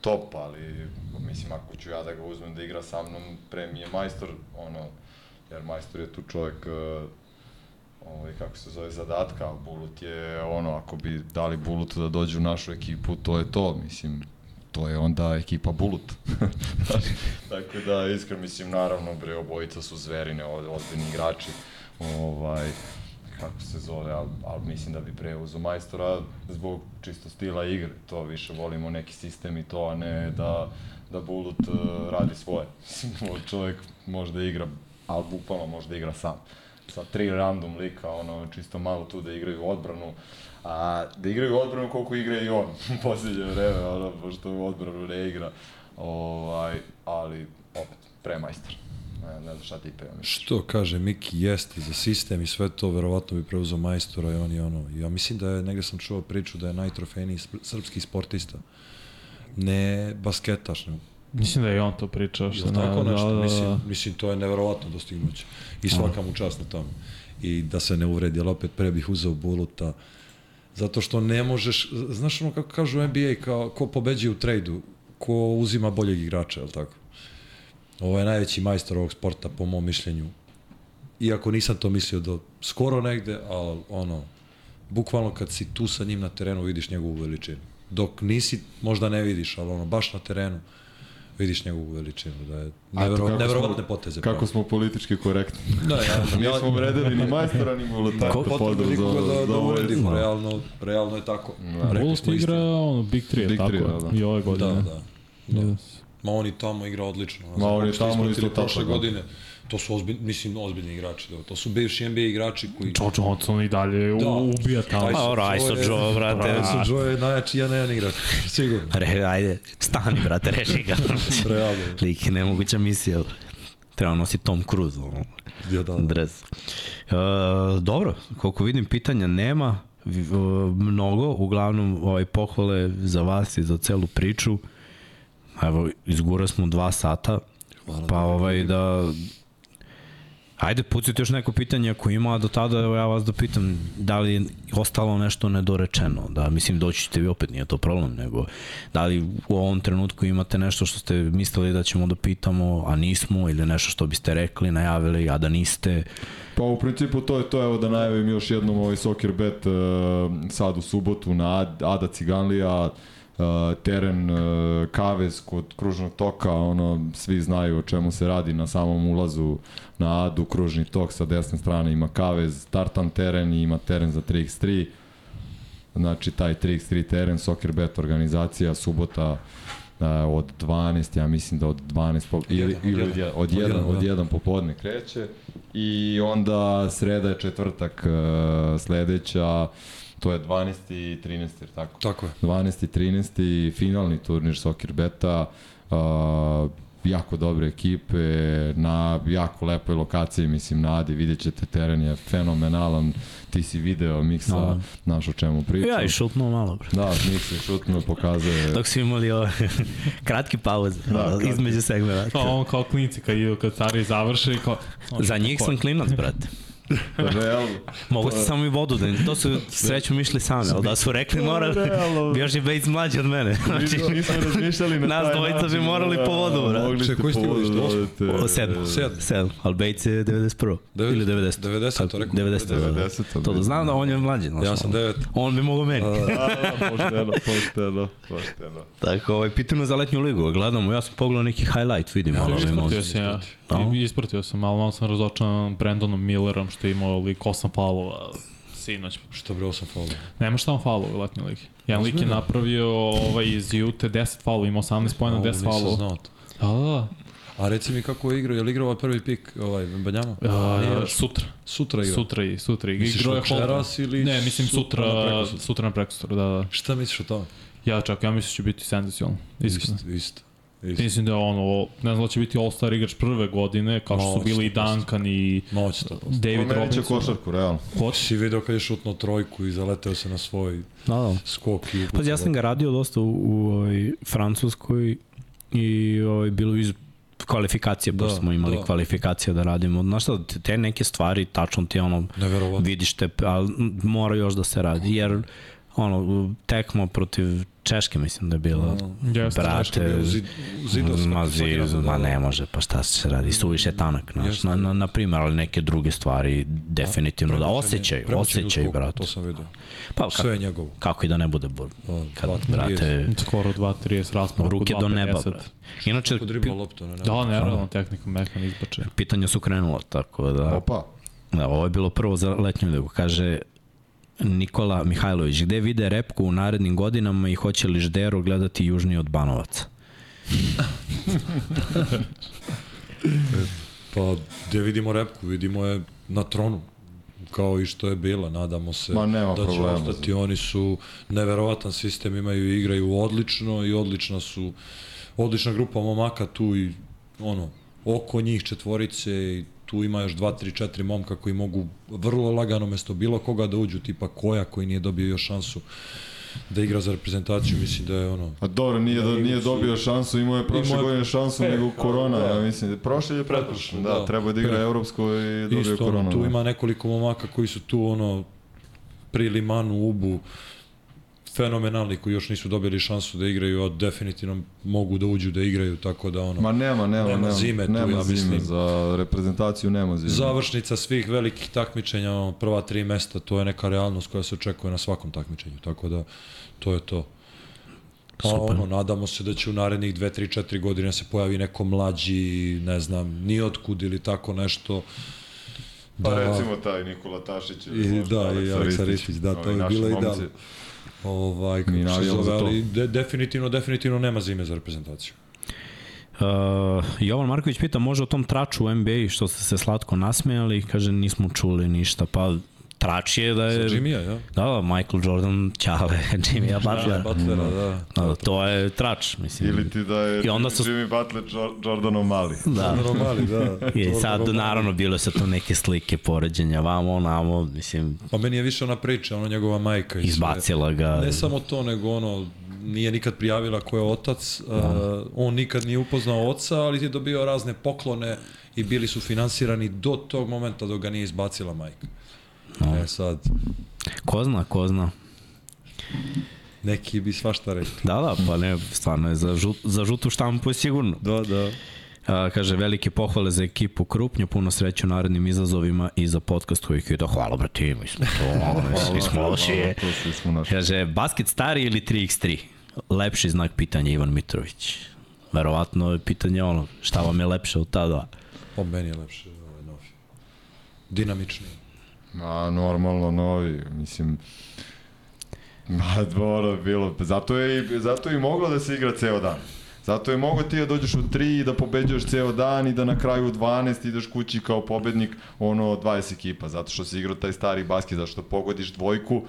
top, ali mislim ako ću ja da ga uzmem da igra sa mnom, pre mi je majstor, ono, jer majstor je tu čovjek uh, ovaj, kako se zove, zadatka, Bulut je ono, ako bi dali Bulutu da dođe u našu ekipu, to je to, mislim, to je onda ekipa Bulut. Tako da, iskreno, mislim, naravno, bre, obojica su zverine, ovde, ozbiljni igrači, ovaj, kako se zove, ali al mislim da bi preuzeo majstora zbog čisto stila igre. To više volimo neki sistem i to, a ne da, da Bulut uh, radi svoje. Čovjek može da igra, ali bukvalno može da igra sam. Sa tri random lika, ono, čisto malo tu da igraju odbranu, a da igraju odbranu koliko igra i on posljednje vreme, ono, pošto odbranu ne igra, ovaj, ali opet, premajstor. Ne, ne znam šta ti peva. Što kaže Miki jeste za sistem i sve to, verovatno bi preuzeo majstora i on je ono, ja mislim da je, negde sam čuo priču da je najtrofejniji srpski sportista, ne basketaš, ne, Mislim da je i on to pričao. Što tako nešto? Da, da, mislim, mislim, to je neverovatno dostignuće. I svaka mu čast na tome. I da se ne uvredi, ali opet pre bih uzeo Buluta. Zato što ne možeš, znaš ono kako kažu NBA, kao, ko pobeđuje u trejdu, ko uzima boljeg igrača, je li tako? Ovo je najveći majstor ovog sporta, po mom mišljenju. Iako nisam to mislio do skoro negde, ali ono, bukvalno kad si tu sa njim na terenu vidiš njegovu veličinu. Dok nisi, možda ne vidiš, ali ono, baš na terenu, vidiš njegovu veličinu, da je nevero, neverovatne poteze. Kako smo politički korektni. Da, ja, Nismo uvredili ni majstora, ni Buluta. Ko, potrebno nikoga da, da uredimo, Da. realno, realno je tako. Rekli Bulut smo igra ono, Big 3, Big tako Three, je. da, da. I ove godine. Da, da. da. Yes. Ma on i tamo igra odlično. Ma on je Što tamo isto tako, prošle da. godine. To su ozbiljni, mislim, ozbiljni igrači. Da. To su bivši NBA igrači koji... Joe Johnson i dalje Da. da. ubija tamo. Pa, aj sad Joe, brate. Tyson Joe je najjači jedan jedan igrač. Sigurno. Re, ajde, stani, brate, reši ga. Realno. Lik je nemoguća misija. Treba nosi Tom Cruise, ono, Ja, da, da. dres. E, dobro, koliko vidim pitanja nema, e, mnogo, uglavnom ovaj, pohvale za vas i za celu priču. Evo, izgura smo dva sata, Hvala pa ovaj da... Ajde, pucite još neko pitanje ako ima, a do tada evo ja vas da pitam da li je ostalo nešto nedorečeno, da mislim doći ćete vi opet, nije to problem, nego da li u ovom trenutku imate nešto što ste mislili da ćemo da pitamo, a nismo, ili nešto što biste rekli, najavili, a da niste, Pa u principu to je to, evo da najavim još jednom ovaj Soccer Bet uh, sad u subotu na Ad- Ada Ciganlija, uh, teren uh, Kavez kod kružnog toka, ono, svi znaju o čemu se radi na samom ulazu na Adu, kružni tok sa desne strane ima Kavez, tartan teren i ima teren za 3x3, znači taj 3x3 teren, Soccer Bet organizacija, subota uh, od 12, ja mislim da od 12 po, ili, ili od, jedan. je- od, Od 1 jedan, od da. 1 popodne kreće i onda sreda je četvrtak uh, sledeća to je 12. i 13. jer tako? Tako je. 12. i 13. finalni turnir Soccer Beta uh, jako dobre ekipe na jako lepoj lokaciji mislim na Adi vidjet ćete teren je fenomenalan ti si video miksa Da. naš o čemu pričam ja i šutnuo malo, bre. da Mix je šutno pokazuje Dok su imali ove kratke pauze Da, kratke. između segmenta. Kao on kao klinici kad kad stari završe i kao... Za njih sam klinac, brate. Real, Mogu se samo i vodu da to su sreću mišli sami, ali da su rekli mora, realno. bi još i Bates mlađi od mene. Znači, Nismo, razmišljali na Nas dvojica bi način, morali da, po vodu, brate. Mogli ste koji ste po vodu imali, da osmo? odete. o, sedam, Sedam. sedam, ali Bates je 91. Devet- Ili 90. 90, to rekao. 90. Da, da. 90, To da znam da on je mlađi. Znači, Ja sam devet. On bi mogao meni. Pošteno, pošteno, pošteno. Tako, ovaj, pitanje za letnju ligu, gledamo, ja sam pogledao neki highlight, vidim. Ja, malo ispratio može. sam ja. Da. I- Ispratio sam, ali malo sam razočan Brandonom Millerom što je imao lik 8 faulova sinoć. Što bre, 8 faula. Nema šta on faulova u letnjoj ligi. Jedan lik je napravio ovaj iz Jute 10 faulova, imao 18 pojena, 10 Nisam faulova. znao to. Da, da, da. A reci mi kako je igrao, je li igrao ovaj prvi pik, ovaj, Banjama? Uh, sutra. Sutra igra. Sutra i sutra. i- Misliš igrao je večeras ili Ne, mislim sutra sutra, na prekosutra? prekosutra, da, da. Šta misliš o tome? Ja čak, ja mislim da će biti senzacionalno. Iskreno. Isto, isto. Isto. Mislim da ono, ne znam da će biti All-Star igrač prve godine, kao što su bili i 100%. Duncan i to. David Promenit će Robinson. košarku, realno. Hoće. Si video kad je šutno trojku i zaleteo se na svoj Da, da. skok i Pa ja sam ga radio dosta u, u ovoj Francuskoj i ovaj, bilo iz kvalifikacije, baš Da, smo imali da. kvalifikacije da radimo. Znaš šta, te neke stvari, tačno ti ono, vidiš te, ali mora još da se radi, jer ono, tekmo protiv Češke, mislim da je bila. Jeste, Brate, bio zid- zidovska, ma, zid, napad, ma da, da. ne može, pa šta se radi, suviše tanak, znaš, Jeste. na, na, na primjer, ali neke druge stvari definitivno da osjećaj, osjećaj, brate. To sam vidio. Pa kako, Sve je njegovo. kako i da ne bude, Pa, kad, brate, Skoro 2.30 raspon. ruke do neba, brate. Inače, dribla loptu, ne, ne. Da, nerealno tehnika mehan izbače. pitanja su krenula, tako da... Opa. Da, ovo je bilo prvo za letnju ligu. Kaže Nikola Mihajlović, gde vide repku u narednim godinama i hoće li Ždero gledati južniji od Banovaca? Pa, gde vidimo repku, vidimo je na tronu kao i što je bila, nadamo se Ma, nema da će problema. ostati, oni su neverovatan sistem, imaju i igraju odlično i odlična su odlična grupa momaka tu i ono, oko njih četvorice i tu ima još 2, 3, 4 momka koji mogu vrlo lagano mesto bilo koga da uđu, tipa Koja koji nije dobio još šansu da igra za reprezentaciju, mislim da je ono, A dobro, nije, do, nije dobio šansu, imao je prošle Imao godine šansu E, nego pa, korona, da. ja mislim. Prošle je pretprošle, da, da. treba da igra Pre- evropsko i dobio Isto, koronu. ono, tu da. ima nekoliko momaka koji su tu ono pri Limanu, Ubu, fenomenalni koji još nisu dobili šansu da igraju, a definitivno mogu da uđu da igraju, tako da ono, Ma nema, nema, Nema nema, zime tu, nema ja zime, mislim. za reprezentaciju nema zime. završnica svih velikih takmičenja, ono, prva tri mesta, to je neka realnost koja se očekuje na svakom takmičenju, tako da to je to. A Super. ono, nadamo se da će u narednih 2, 3, 4 godine se pojavi neko mlađi, ne znam, ni otkud ili tako nešto. Pa recimo taj Nikola Tašić. I, da, i Aleksa Ristić, da, to je bilo momci. idealno. Ovaj, kako se zove, ali de, definitivno, definitivno nema zime za reprezentaciju. Uh, Jovan Marković pita, može o tom traču u NBA što ste se slatko nasmejali, kaže nismo čuli ništa, pa trač je da Sa je... Jimmya, ja? Da, da, Michael Jordan, Ćale, Jimmy Butler. Butlera, da. Da, to je trač, mislim. Ili ti da je I onda su- Jimmy Butler Jor- Jordanov mali. Da. Normali, da. I To sad, naravno, bile su tu neke slike poređenja, vamo, namo, mislim, Pa meni je više ona priča, ono njegova majka. i izbacila ga. Ne samo to, nego ono, nije nikad prijavila ko je otac, uh, on nikad nije upoznao oca, ali je dobio razne poklone i bili su finansirani do tog momenta dok ga nije izbacila majka. E sad, Ko zna, ko zna. neki bi svašta rekli. Da, da, pa ne, stvarno je za, žut, za žutu štampu je sigurno. Da, da. A, kaže, velike pohvale za ekipu Krupnju, puno sreće u narednim izazovima i za podcast koji je da hvala, brate, mi smo to, svi smo loši. Kaže, basket stari ili 3x3? Lepši znak pitanja Ivan Mitrović. Verovatno je pitanje ono, šta vam je lepše od ta dva? Po meni je lepše ovaj novi. Dinamičniji. A, normalno novi, mislim... Ma, dobro, bilo. Zato je, zato je moglo da se igra ceo dan. Zato je mogo ti da dođeš u 3 i da pobeđuješ ceo dan i da na kraju u 12 ideš kući kao pobednik ono 20 ekipa, zato što si igrao taj stari basket, zato što pogodiš dvojku,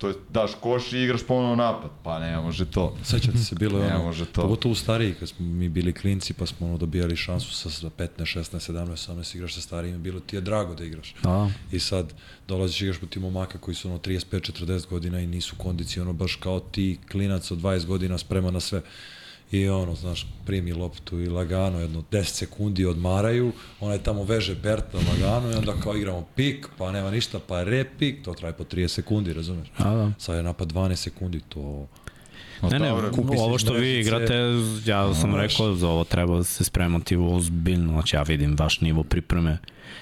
to je daš koš i igraš ponovo napad. Pa ne može to. Sećate se, bilo je Ne ono, može to. pogotovo stariji, kad smo mi bili klinci, pa smo ono dobijali šansu sa sa 15, 16, 17, 18 igraš sa starijima, bilo ti je drago da igraš. Da, I sad dolaziš igraš protiv momaka koji su ono 35-40 godina i nisu kondiciji, ono baš kao ti klinac od 20 godina sprema na sve. I ono, znaš, primi loptu i lagano, jedno 10 sekundi odmaraju, onaj tamo veže Berta lagano i onda kao igramo pik, pa nema ništa, pa repik, to traje po 30 sekundi, razumeš? da, da. Sad je napad 12 sekundi, to... Ne, ne, kupi se ovo što vi mrežice. igrate, ja sam rekao, za ovo treba se spremati ozbiljno, znači ja vidim vaš nivo pripreme,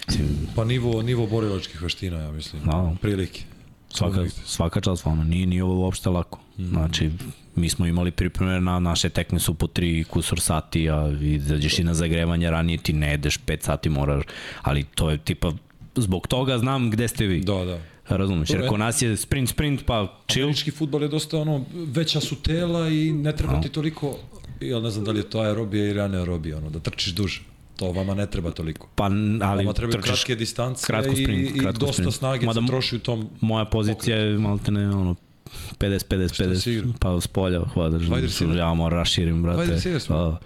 mislim, Pa nivo, nivo borilačkih veština, ja mislim. Da. Prilike. Svaka, svaka čast vama, nije, nije ovo uopšte lako. Znači, mi smo imali pripreme na naše tekme su po tri kusur sati, a izađeš i na zagrevanje ranije, ti ne jedeš 5 sati moraš, ali to je tipa, zbog toga znam gde ste vi. Da, da. Razumeš, jer kod nas je sprint, sprint, pa chill, Američki futbol je dosta ono, veća su tela i ne treba ti toliko, ja ne znam da li je to aerobija ili anaerobija, ono, da trčiš duže. To vama ne treba toliko. pa ali Vama trebaju trčiš kratke distance kratko sprint, i, i kratko dosta sprint. snage Mada se troši u tom moja pozicija je malte ne ono 50, 50, Šta si 50, igrao? pa s polja Wide receiver? ja moram raširim, brate. Wide receiver smo? Da.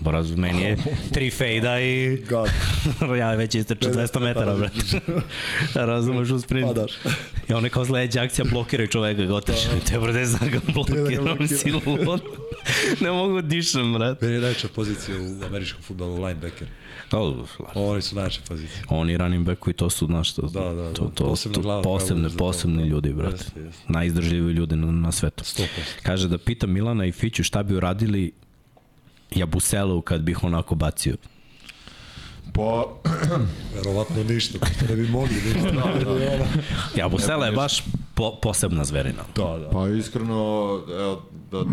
Braz, meni je tri fejda i God. ja već istrču 200 metara, brate. Razumeš u sprintu. Padaš. I on je kao sledeća akcija blokiraj čoveka, gotovo. Te brate, znam ga blokiram silu. ne mogu da dišem, brate. Meni je najveća pozicija u američkom futbolu, linebacker. Oh, Oni su najveća pozicija. oni running back koji to su, znaš, to, Da, da, da. to, to, Posebna to, glava posebne, za to, posebni da. ljudi, brate. Jeste, jeste. Najizdržljiviji izdržljivi ljudi na, na svetu. 100%. Kaže da pita Milana i Fiću šta bi uradili Jabuselu kad bih onako bacio. Pa, Verovatno ništa, ne bi mogli ništa. da, da. Jabusela je baš po, posebna zverina. da, da. Pa iskreno, evo, da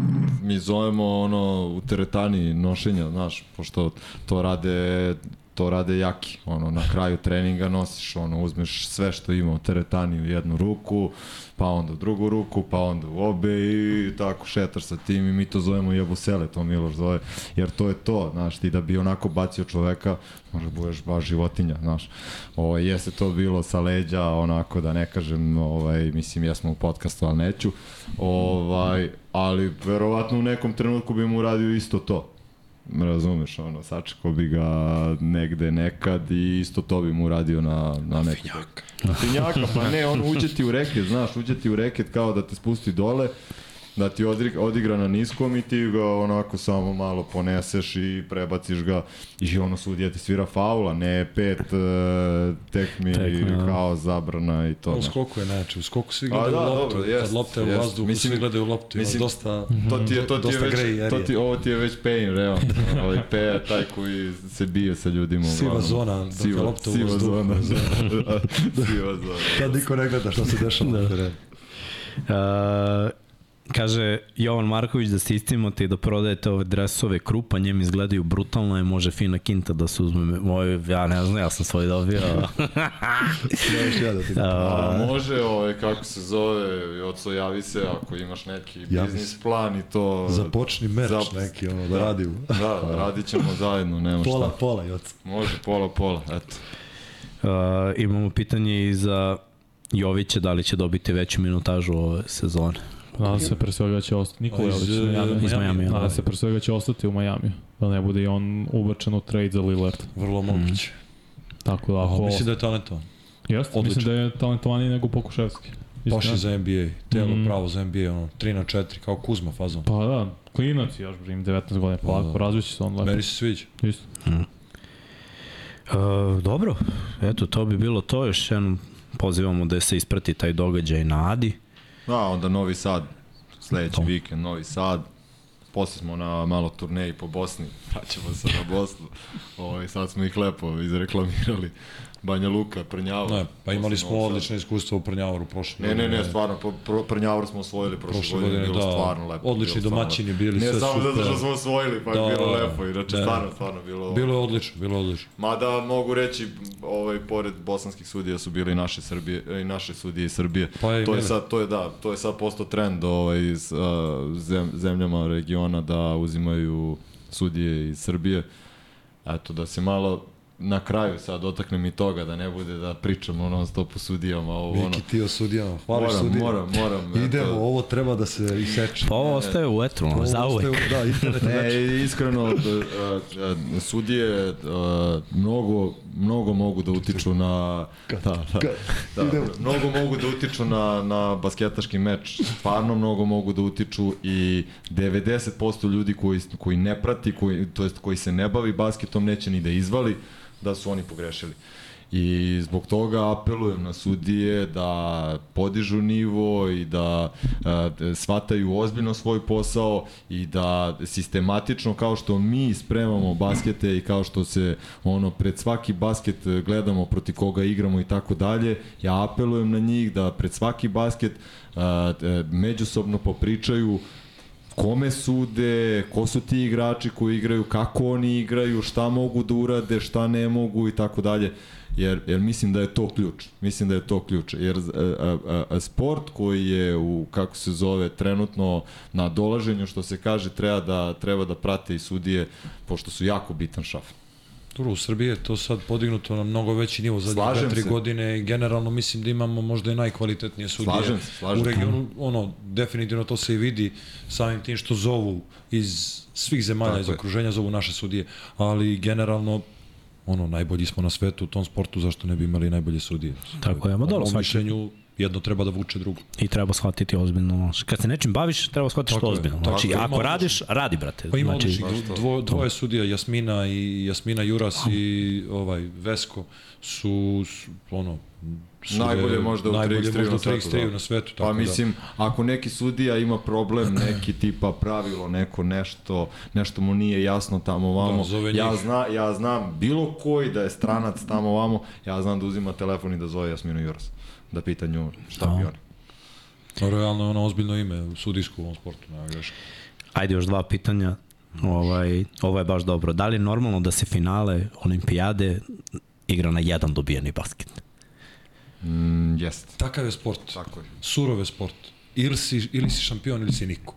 mi zovemo ono u teretani nošenja, znaš, pošto to rade to rade jaki. Ono, na kraju treninga nosiš, ono, uzmeš sve što ima u teretani u jednu ruku, pa onda u drugu ruku, pa onda u obe i tako šetaš sa tim i mi to zovemo jebusele, to Miloš zove, jer to je to, znaš, ti da bi onako bacio čoveka, možda budeš baš životinja, znaš. Ovo, jeste to bilo sa leđa, onako da ne kažem, ovaj, mislim, jesmo u podcastu, ali neću, ovaj, ali verovatno u nekom trenutku bi mu uradio isto to razumeš, ono, sačekao bi ga negde nekad i isto to bi mu radio na, na neku... Na finjaka, pa ne, on uđe ti u reket, znaš, uđe ti u reket kao da te spusti dole, da ti odigra, odigra na niskom i ti ga onako samo malo poneseš i prebaciš ga i ono sudija ti svira faula, ne pet uh, tekmi, da. kao zabrana i to. U skoku je najče, u skoku svi A, gledaju da, loptu, dobro, jest, kad lopta je u vazduhu, Mislim- svi gledaju loptu, mislim- dosta, To ti je, to ti je dosta već, gray to ti, ovo ti je već pain, realno. Ovaj Pe je taj koji se bije sa ljudima. Siva uglavnom. zona, dok je lopta u siva vazduhu. zona. siva zona. Kad niko ne gleda šta se dešava terenu. Uh, kaže Jovan Marković da se istimate i da prodajete ove dresove krupa, njem izgledaju brutalno i može fina kinta da se uzme. Moj, ja ne znam, ja sam svoj dobio. Još ja da ti A, može, ovaj, kako se zove, oco javi se ako imaš neki Javi biznis plan i to... Započni merč Zap- neki, ono, da radi. Da, radit ćemo zajedno, nema Pola, šta. pola, joc. Može, pola, pola, eto. Uh, imamo pitanje i za Jovića, da li će dobiti veću minutažu ove sezone. Nadam se pre svega da će ostati. Nikola Iz, Jović e, na Miami. Iz Miami, Nadam da. se pre svega da će ostati u Miami. Da ne bude i on ubačen u trade za Lillard. Vrlo moguće. Tako da Ako... Mislim da je talentovan. Jeste, mislim da je talentovaniji nego Pokuševski. Baš je za NBA. Telo Mhm. pravo za NBA, ono, 3 na 4, kao Kuzma fazon. Pa da, klinac je još, brim, 19 godina, polako, da. razviće se on lepo. Meni se sviđa. Isto. Uh, dobro, eto, to bi bilo to. Još jednom pozivamo da se isprati taj događaj na Adi. Da, onda Novi Sad, sledeći To. vikend Novi Sad, posle smo na malo turneji po Bosni, vraćamo se na Bosnu, ovaj, sad smo ih lepo izreklamirali, Banja Luka, Prnjava. Ne, pa imali smo odlično iskustvo u Prnjavoru prošle Ne, ne, ne, godine. stvarno, pro, pro, Prnjavor smo osvojili prošle, Prošle godine, godine, bilo da. stvarno lepo. Odlični bilo domaćini bili, Ne sve samo super. zato što smo osvojili, pa je Da, bilo da, lepo, inače Da. stvarno, stvarno bilo... Bilo je odlično, bilo je odlično. Mada mogu reći, ovaj pored bosanskih sudija su bili i naše Srbije i naše sudije iz Srbije. Pa i to je mene. sad to je da, to je sad postao trend ovaj iz uh, zem, zemljama regiona da uzimaju sudije iz Srbije. Eto da se malo na kraju sad dotaknem i toga da ne bude da pričamo non stop o sudijama ovo ono. Viki ti o sudijama, hvališ Moram, sudije. moram, moram. Idemo, eto. ovo treba da se iseče. Pa ovo ostaje u etru, Ovo za uvek. ostaje u- Da, internet. Ne, iskreno, uh, uh, sudije uh, mnogo, mnogo mogu da utiču na... Da, da, da, mnogo mogu da utiču na, na basketaški meč. Stvarno mnogo mogu da utiču i 90% ljudi koji, koji ne prati, koji, to jest koji se ne bavi basketom, neće ni da izvali da su oni pogrešili. I zbog toga apelujem na sudije da podižu nivo i da d- shvataju ozbiljno svoj posao i da sistematično kao što mi spremamo baskete i kao što se ono pred svaki basket e, gledamo proti koga igramo i tako dalje, ja apelujem na njih da pred svaki basket a, d- međusobno popričaju kome sude, ko su ti igrači koji igraju, kako oni igraju, šta mogu da urade, šta ne mogu i tako dalje. Jer, jer mislim da je to ključ. Mislim da je to ključ. Jer a, a, a, sport koji je u, kako se zove, trenutno na dolaženju, što se kaže, treba da, treba da prate i sudije, pošto su jako bitan šaf. Dobro, u Srbiji je to sad podignuto na mnogo veći nivo za Slažem dve, tri se. godine i generalno mislim da imamo možda i najkvalitetnije sudije Slažem se, slažem u se. regionu. Ono, definitivno to se i vidi samim tim što zovu iz svih zemalja Tako iz je. okruženja zovu naše sudije, ali generalno ono, najbolji smo na svetu u tom sportu, zašto ne bi imali najbolje sudije? Tako je, ma dobro, svaki- mišljenju, jedno treba da vuče drugo. I treba shvatiti ozbiljno. Kad se nečim baviš, treba shvatiti što ozbiljno. Znači, ako odličnih- radiš, radi, brate. Pa ima znači, odličnih, dvo, dvoje sudija, Jasmina i Jasmina Juras i ovaj Vesko su, su ono, sude, Najbolje možda u najbolje 3x3 možda na svetu, 3x3 da. na svetu. Tako Pa da. mislim, ako neki sudija ima problem, neki tipa pravilo, neko nešto, nešto mu nije jasno tamo vamo, Da, ja, zna, ja znam bilo koji da je stranac tamo vamo, ja znam da uzima telefon i da zove Jasminu Juras, da pita nju šta bi oni. Da. Realno je ono ozbiljno ime u sudijsku u ovom sportu, nema greška. Ajde još dva pitanja. Ovaj, ovo je baš dobro. Da li je normalno da se finale olimpijade igra na jedan dobijeni basket? Mm, jest. Takav je sport. Tako je. Surov je sport. Ili si, ili si šampion ili si niko.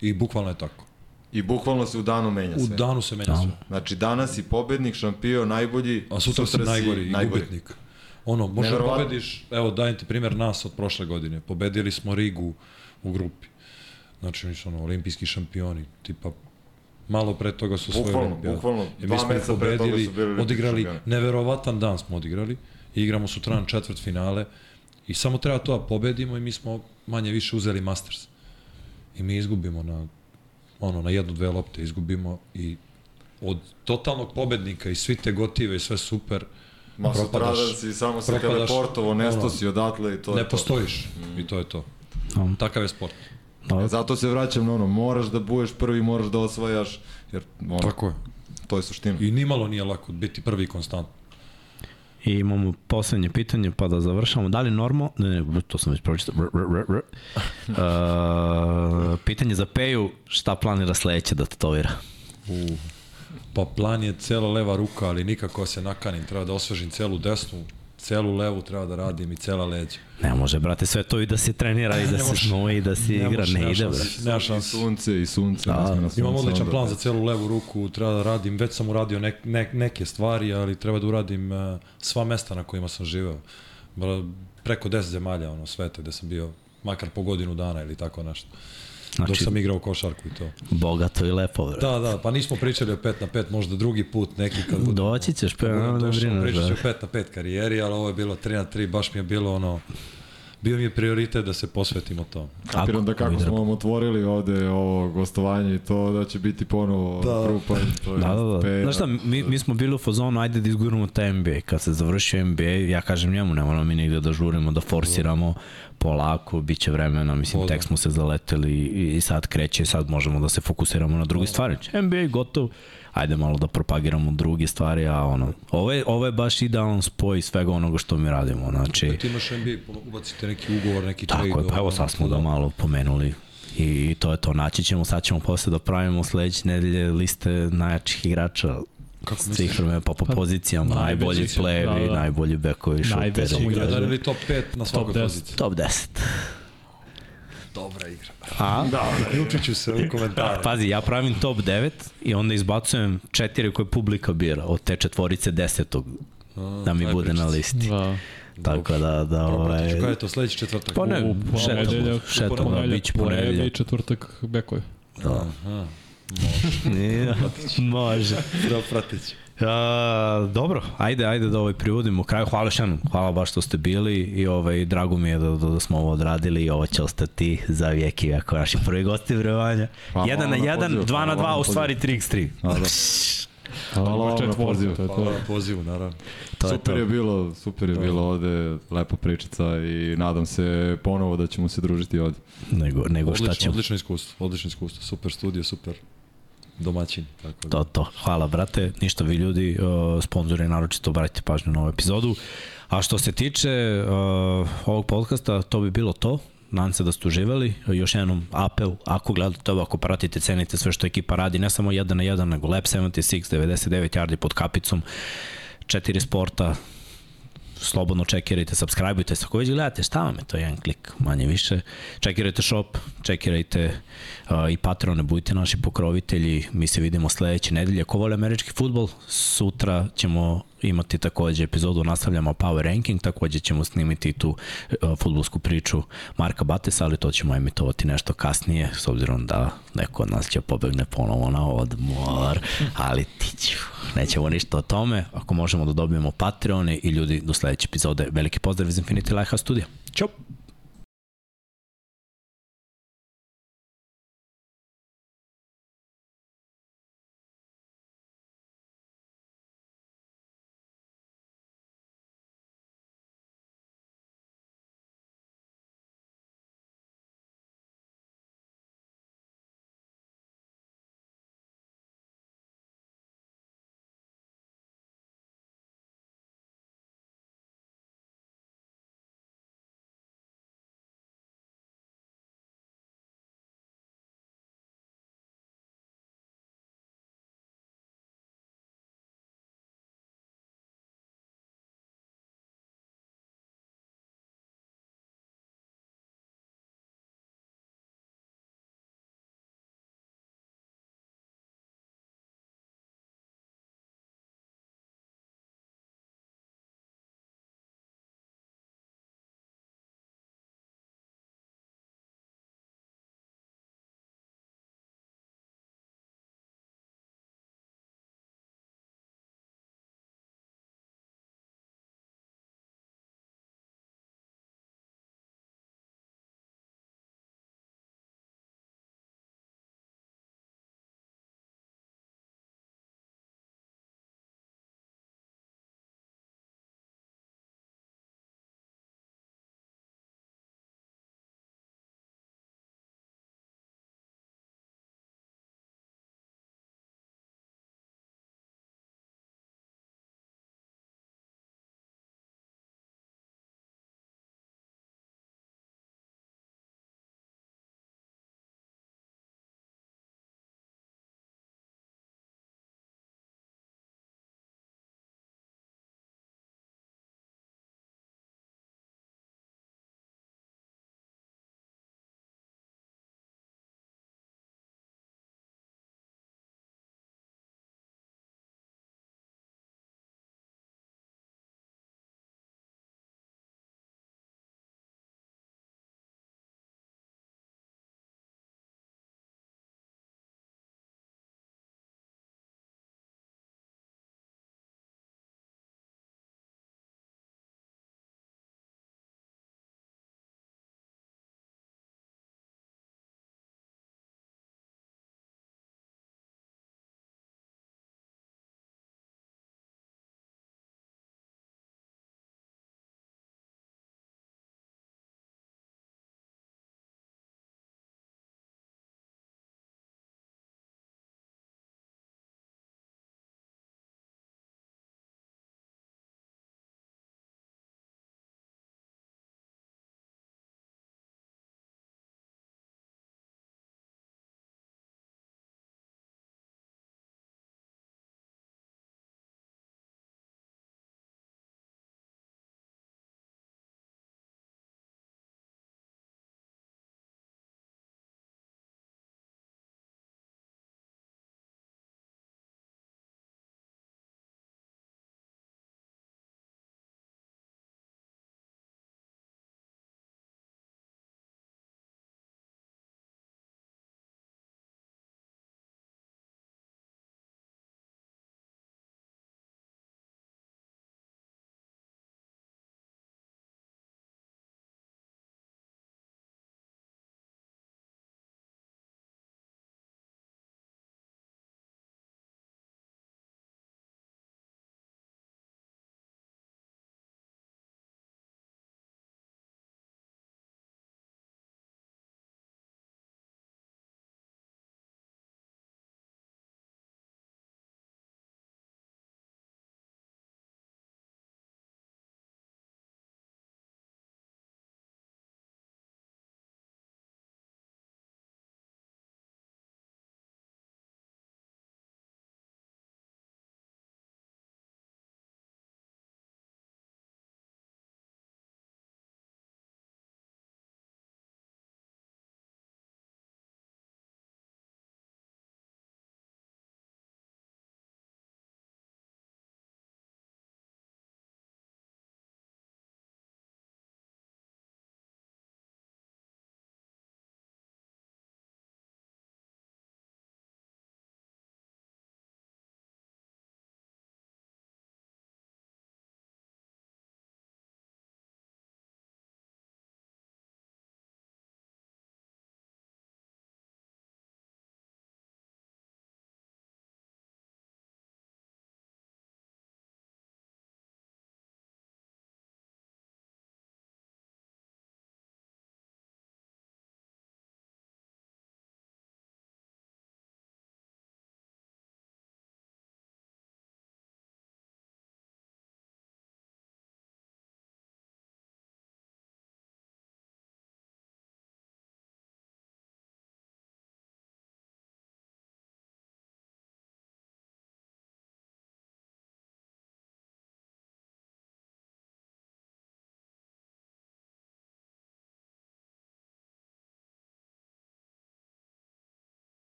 I bukvalno je tako. I bukvalno se u danu menja U sve. danu se menja Da. sve. Znači danas si pobednik, šampion, najbolji, A sutra, si najgori i gubitnik. Ono, možda Neverovatno. pobediš, evo dajem ti primjer nas od prošle godine. Pobedili smo Rigu u grupi. Znači, oni su ono, olimpijski šampioni, tipa malo pre toga su osvojili Bukvalno, olimpijadu. bukvalno. I mi Dva smo toga pobedili, su bili olimpijski odigrali, šampioni. neverovatan dan smo odigrali. I igramo sutra na četvrt finale. I samo treba to da pobedimo i mi smo manje više uzeli Masters. I mi izgubimo na ono, na jednu, dve lopte izgubimo i od totalnog pobednika i svi te gotive i sve super, Ma propadaš- sutradan si, samo se teleportovo, nesto ono, si odatle i to je ne to. postojiš i to je to. Da. Takav je sport. E, zato se vraćam na ono, moraš da budeš prvi, moraš da osvajaš, jer ono, Tako je. to je suština. I nimalo nije lako biti prvi konstant. I imamo poslednje pitanje, pa da završamo. Da li normalno... Ne, ne, to sam već pročitao. Uh, pitanje za Peju, šta planira sledeće da tetovira? U, pa plan je cela leva ruka, ali nikako se nakanim. Treba da osvežim celu desnu, celu levu treba da radim i cela leđa. Ne može, brate, sve to i da se trenira i da se snuje i da se Ne igra. može, Ne nema ide, brate. Nema I šanse. sunce, i sunce. Da, ne sunce, Imam odličan onda- plan za celu levu ruku, treba da radim, već sam uradio nek, nek, neke stvari, ali treba da uradim uh, sva mesta na kojima sam živeo. Preko 10 zemalja ono, sveta gde sam bio, makar po godinu dana ili tako nešto. Znači, dok sam igrao košarku i to. bogato i lepo, brate. Da, da, pa nismo pričali o 5 na 5, možda drugi put neki kad budemo... Doći ćeš, Budem nema da došao, pričat ću brate. o 5 na 5 karijeri, ali ovo je bilo 3 na 3, baš mi je bilo ono... Bio mi je prioritet da se posvetimo tom. Kapiram da kako smo vam otvorili ovde ovo gostovanje i to da će biti ponovo Da. trupa. To je Da, da, da. Znaš šta, mi, mi smo bili u fazonu, ajde da izguramo taj NBA. Kad se završio NBA, ja kažem njemu, ne moramo mi nigde da žurimo, da forsiramo polako, bit će vremena, mislim, Pa da. tek smo se zaleteli i, i sad kreće, sad možemo da se fokusiramo na druge stvari. NBA gotov, ajde malo da propagiramo druge stvari, a ono, ovo je, ovo je baš idealan spoj svega onoga što mi radimo, znači... Ti imaš NBA, ubacite neki ugovor, neki trade. Tako je, pa evo sad smo ga malo pomenuli i to je to, naći ćemo, sad ćemo posle da pravimo sledeće nedelje liste najjačih igrača Kako svih misliš? vremena, pa po pozicijama, najveći najbolji su, plevi, da, da. najbolji bekovi, Najveći šuteri. igrači. Jedan ili top 5 na svakoj 10. poziciji. Top 10. Dobra igra. A? Da, Uključit ću se u komentare. Pazi, ja pravim top 9 i onda izbacujem četiri koje publika bira od te četvorice desetog da mi bude na listi. Da. Tako da, da, Ovaj... ovaj... Kada je to, sledeći četvrtak? Pa ne, ponedeljak, šetamo, ponedeljak, bit će ponedeljak. četvrtak bekovi. Da. Aha, Nije, Može. da pratit ću. A, dobro, ajde, ajde da ovaj privodimo kraju. Hvala još jednom, hvala baš što ste bili i ovaj, drago mi je da, da, da smo ovo odradili i ovo će ostati za vijek i ako naši prvi gosti vrevanja. Hvala Jedan na vam na jedan, pozivu, dva na hvala dva, vam u na stvari 3x3. Da, da. Hvala vam na pozivu. to je Hvala to. na pozivu, naravno. To je super to. je bilo, super je bilo ovde, lepa pričica i nadam se ponovo da ćemo se družiti ovde. Nego, nego šta Odlično, ćemo. odlično iskustvo, odlično iskustvo. Super studio, super domaćin. Tako da. To, to. Hvala, brate. Ništa vi ljudi, uh, sponzori naročito obratite pažnju na ovu epizodu. A što se tiče uh, ovog podcasta, to bi bilo to. Nadam se da ste uživali. Još jednom apel, ako gledate ovo, ako pratite, cenite sve što ekipa radi, ne samo jedan na jedan, nego Lab 76, 99 yardi pod kapicom, četiri sporta, slobodno čekirajte, subscribeujte se, ako već gledate, šta vam je to jedan klik, manje više. Čekirajte shop, čekirajte uh, i Patreone, budite naši pokrovitelji, mi se vidimo sledeće nedelje. Ko vole američki futbol, sutra ćemo imati takođe epizodu, nastavljamo Power Ranking, takođe ćemo snimiti tu uh, futbolsku priču Marka Batesa, ali to ćemo emitovati nešto kasnije, s obzirom da neko od nas će pobegne ponovo na odmor, ali ti ću. Nećemo ništa o tome, ako možemo da dobijemo Patreone i ljudi do sledeće epizode. Veliki pozdrav iz Infinity Lighthouse studija. Ćao!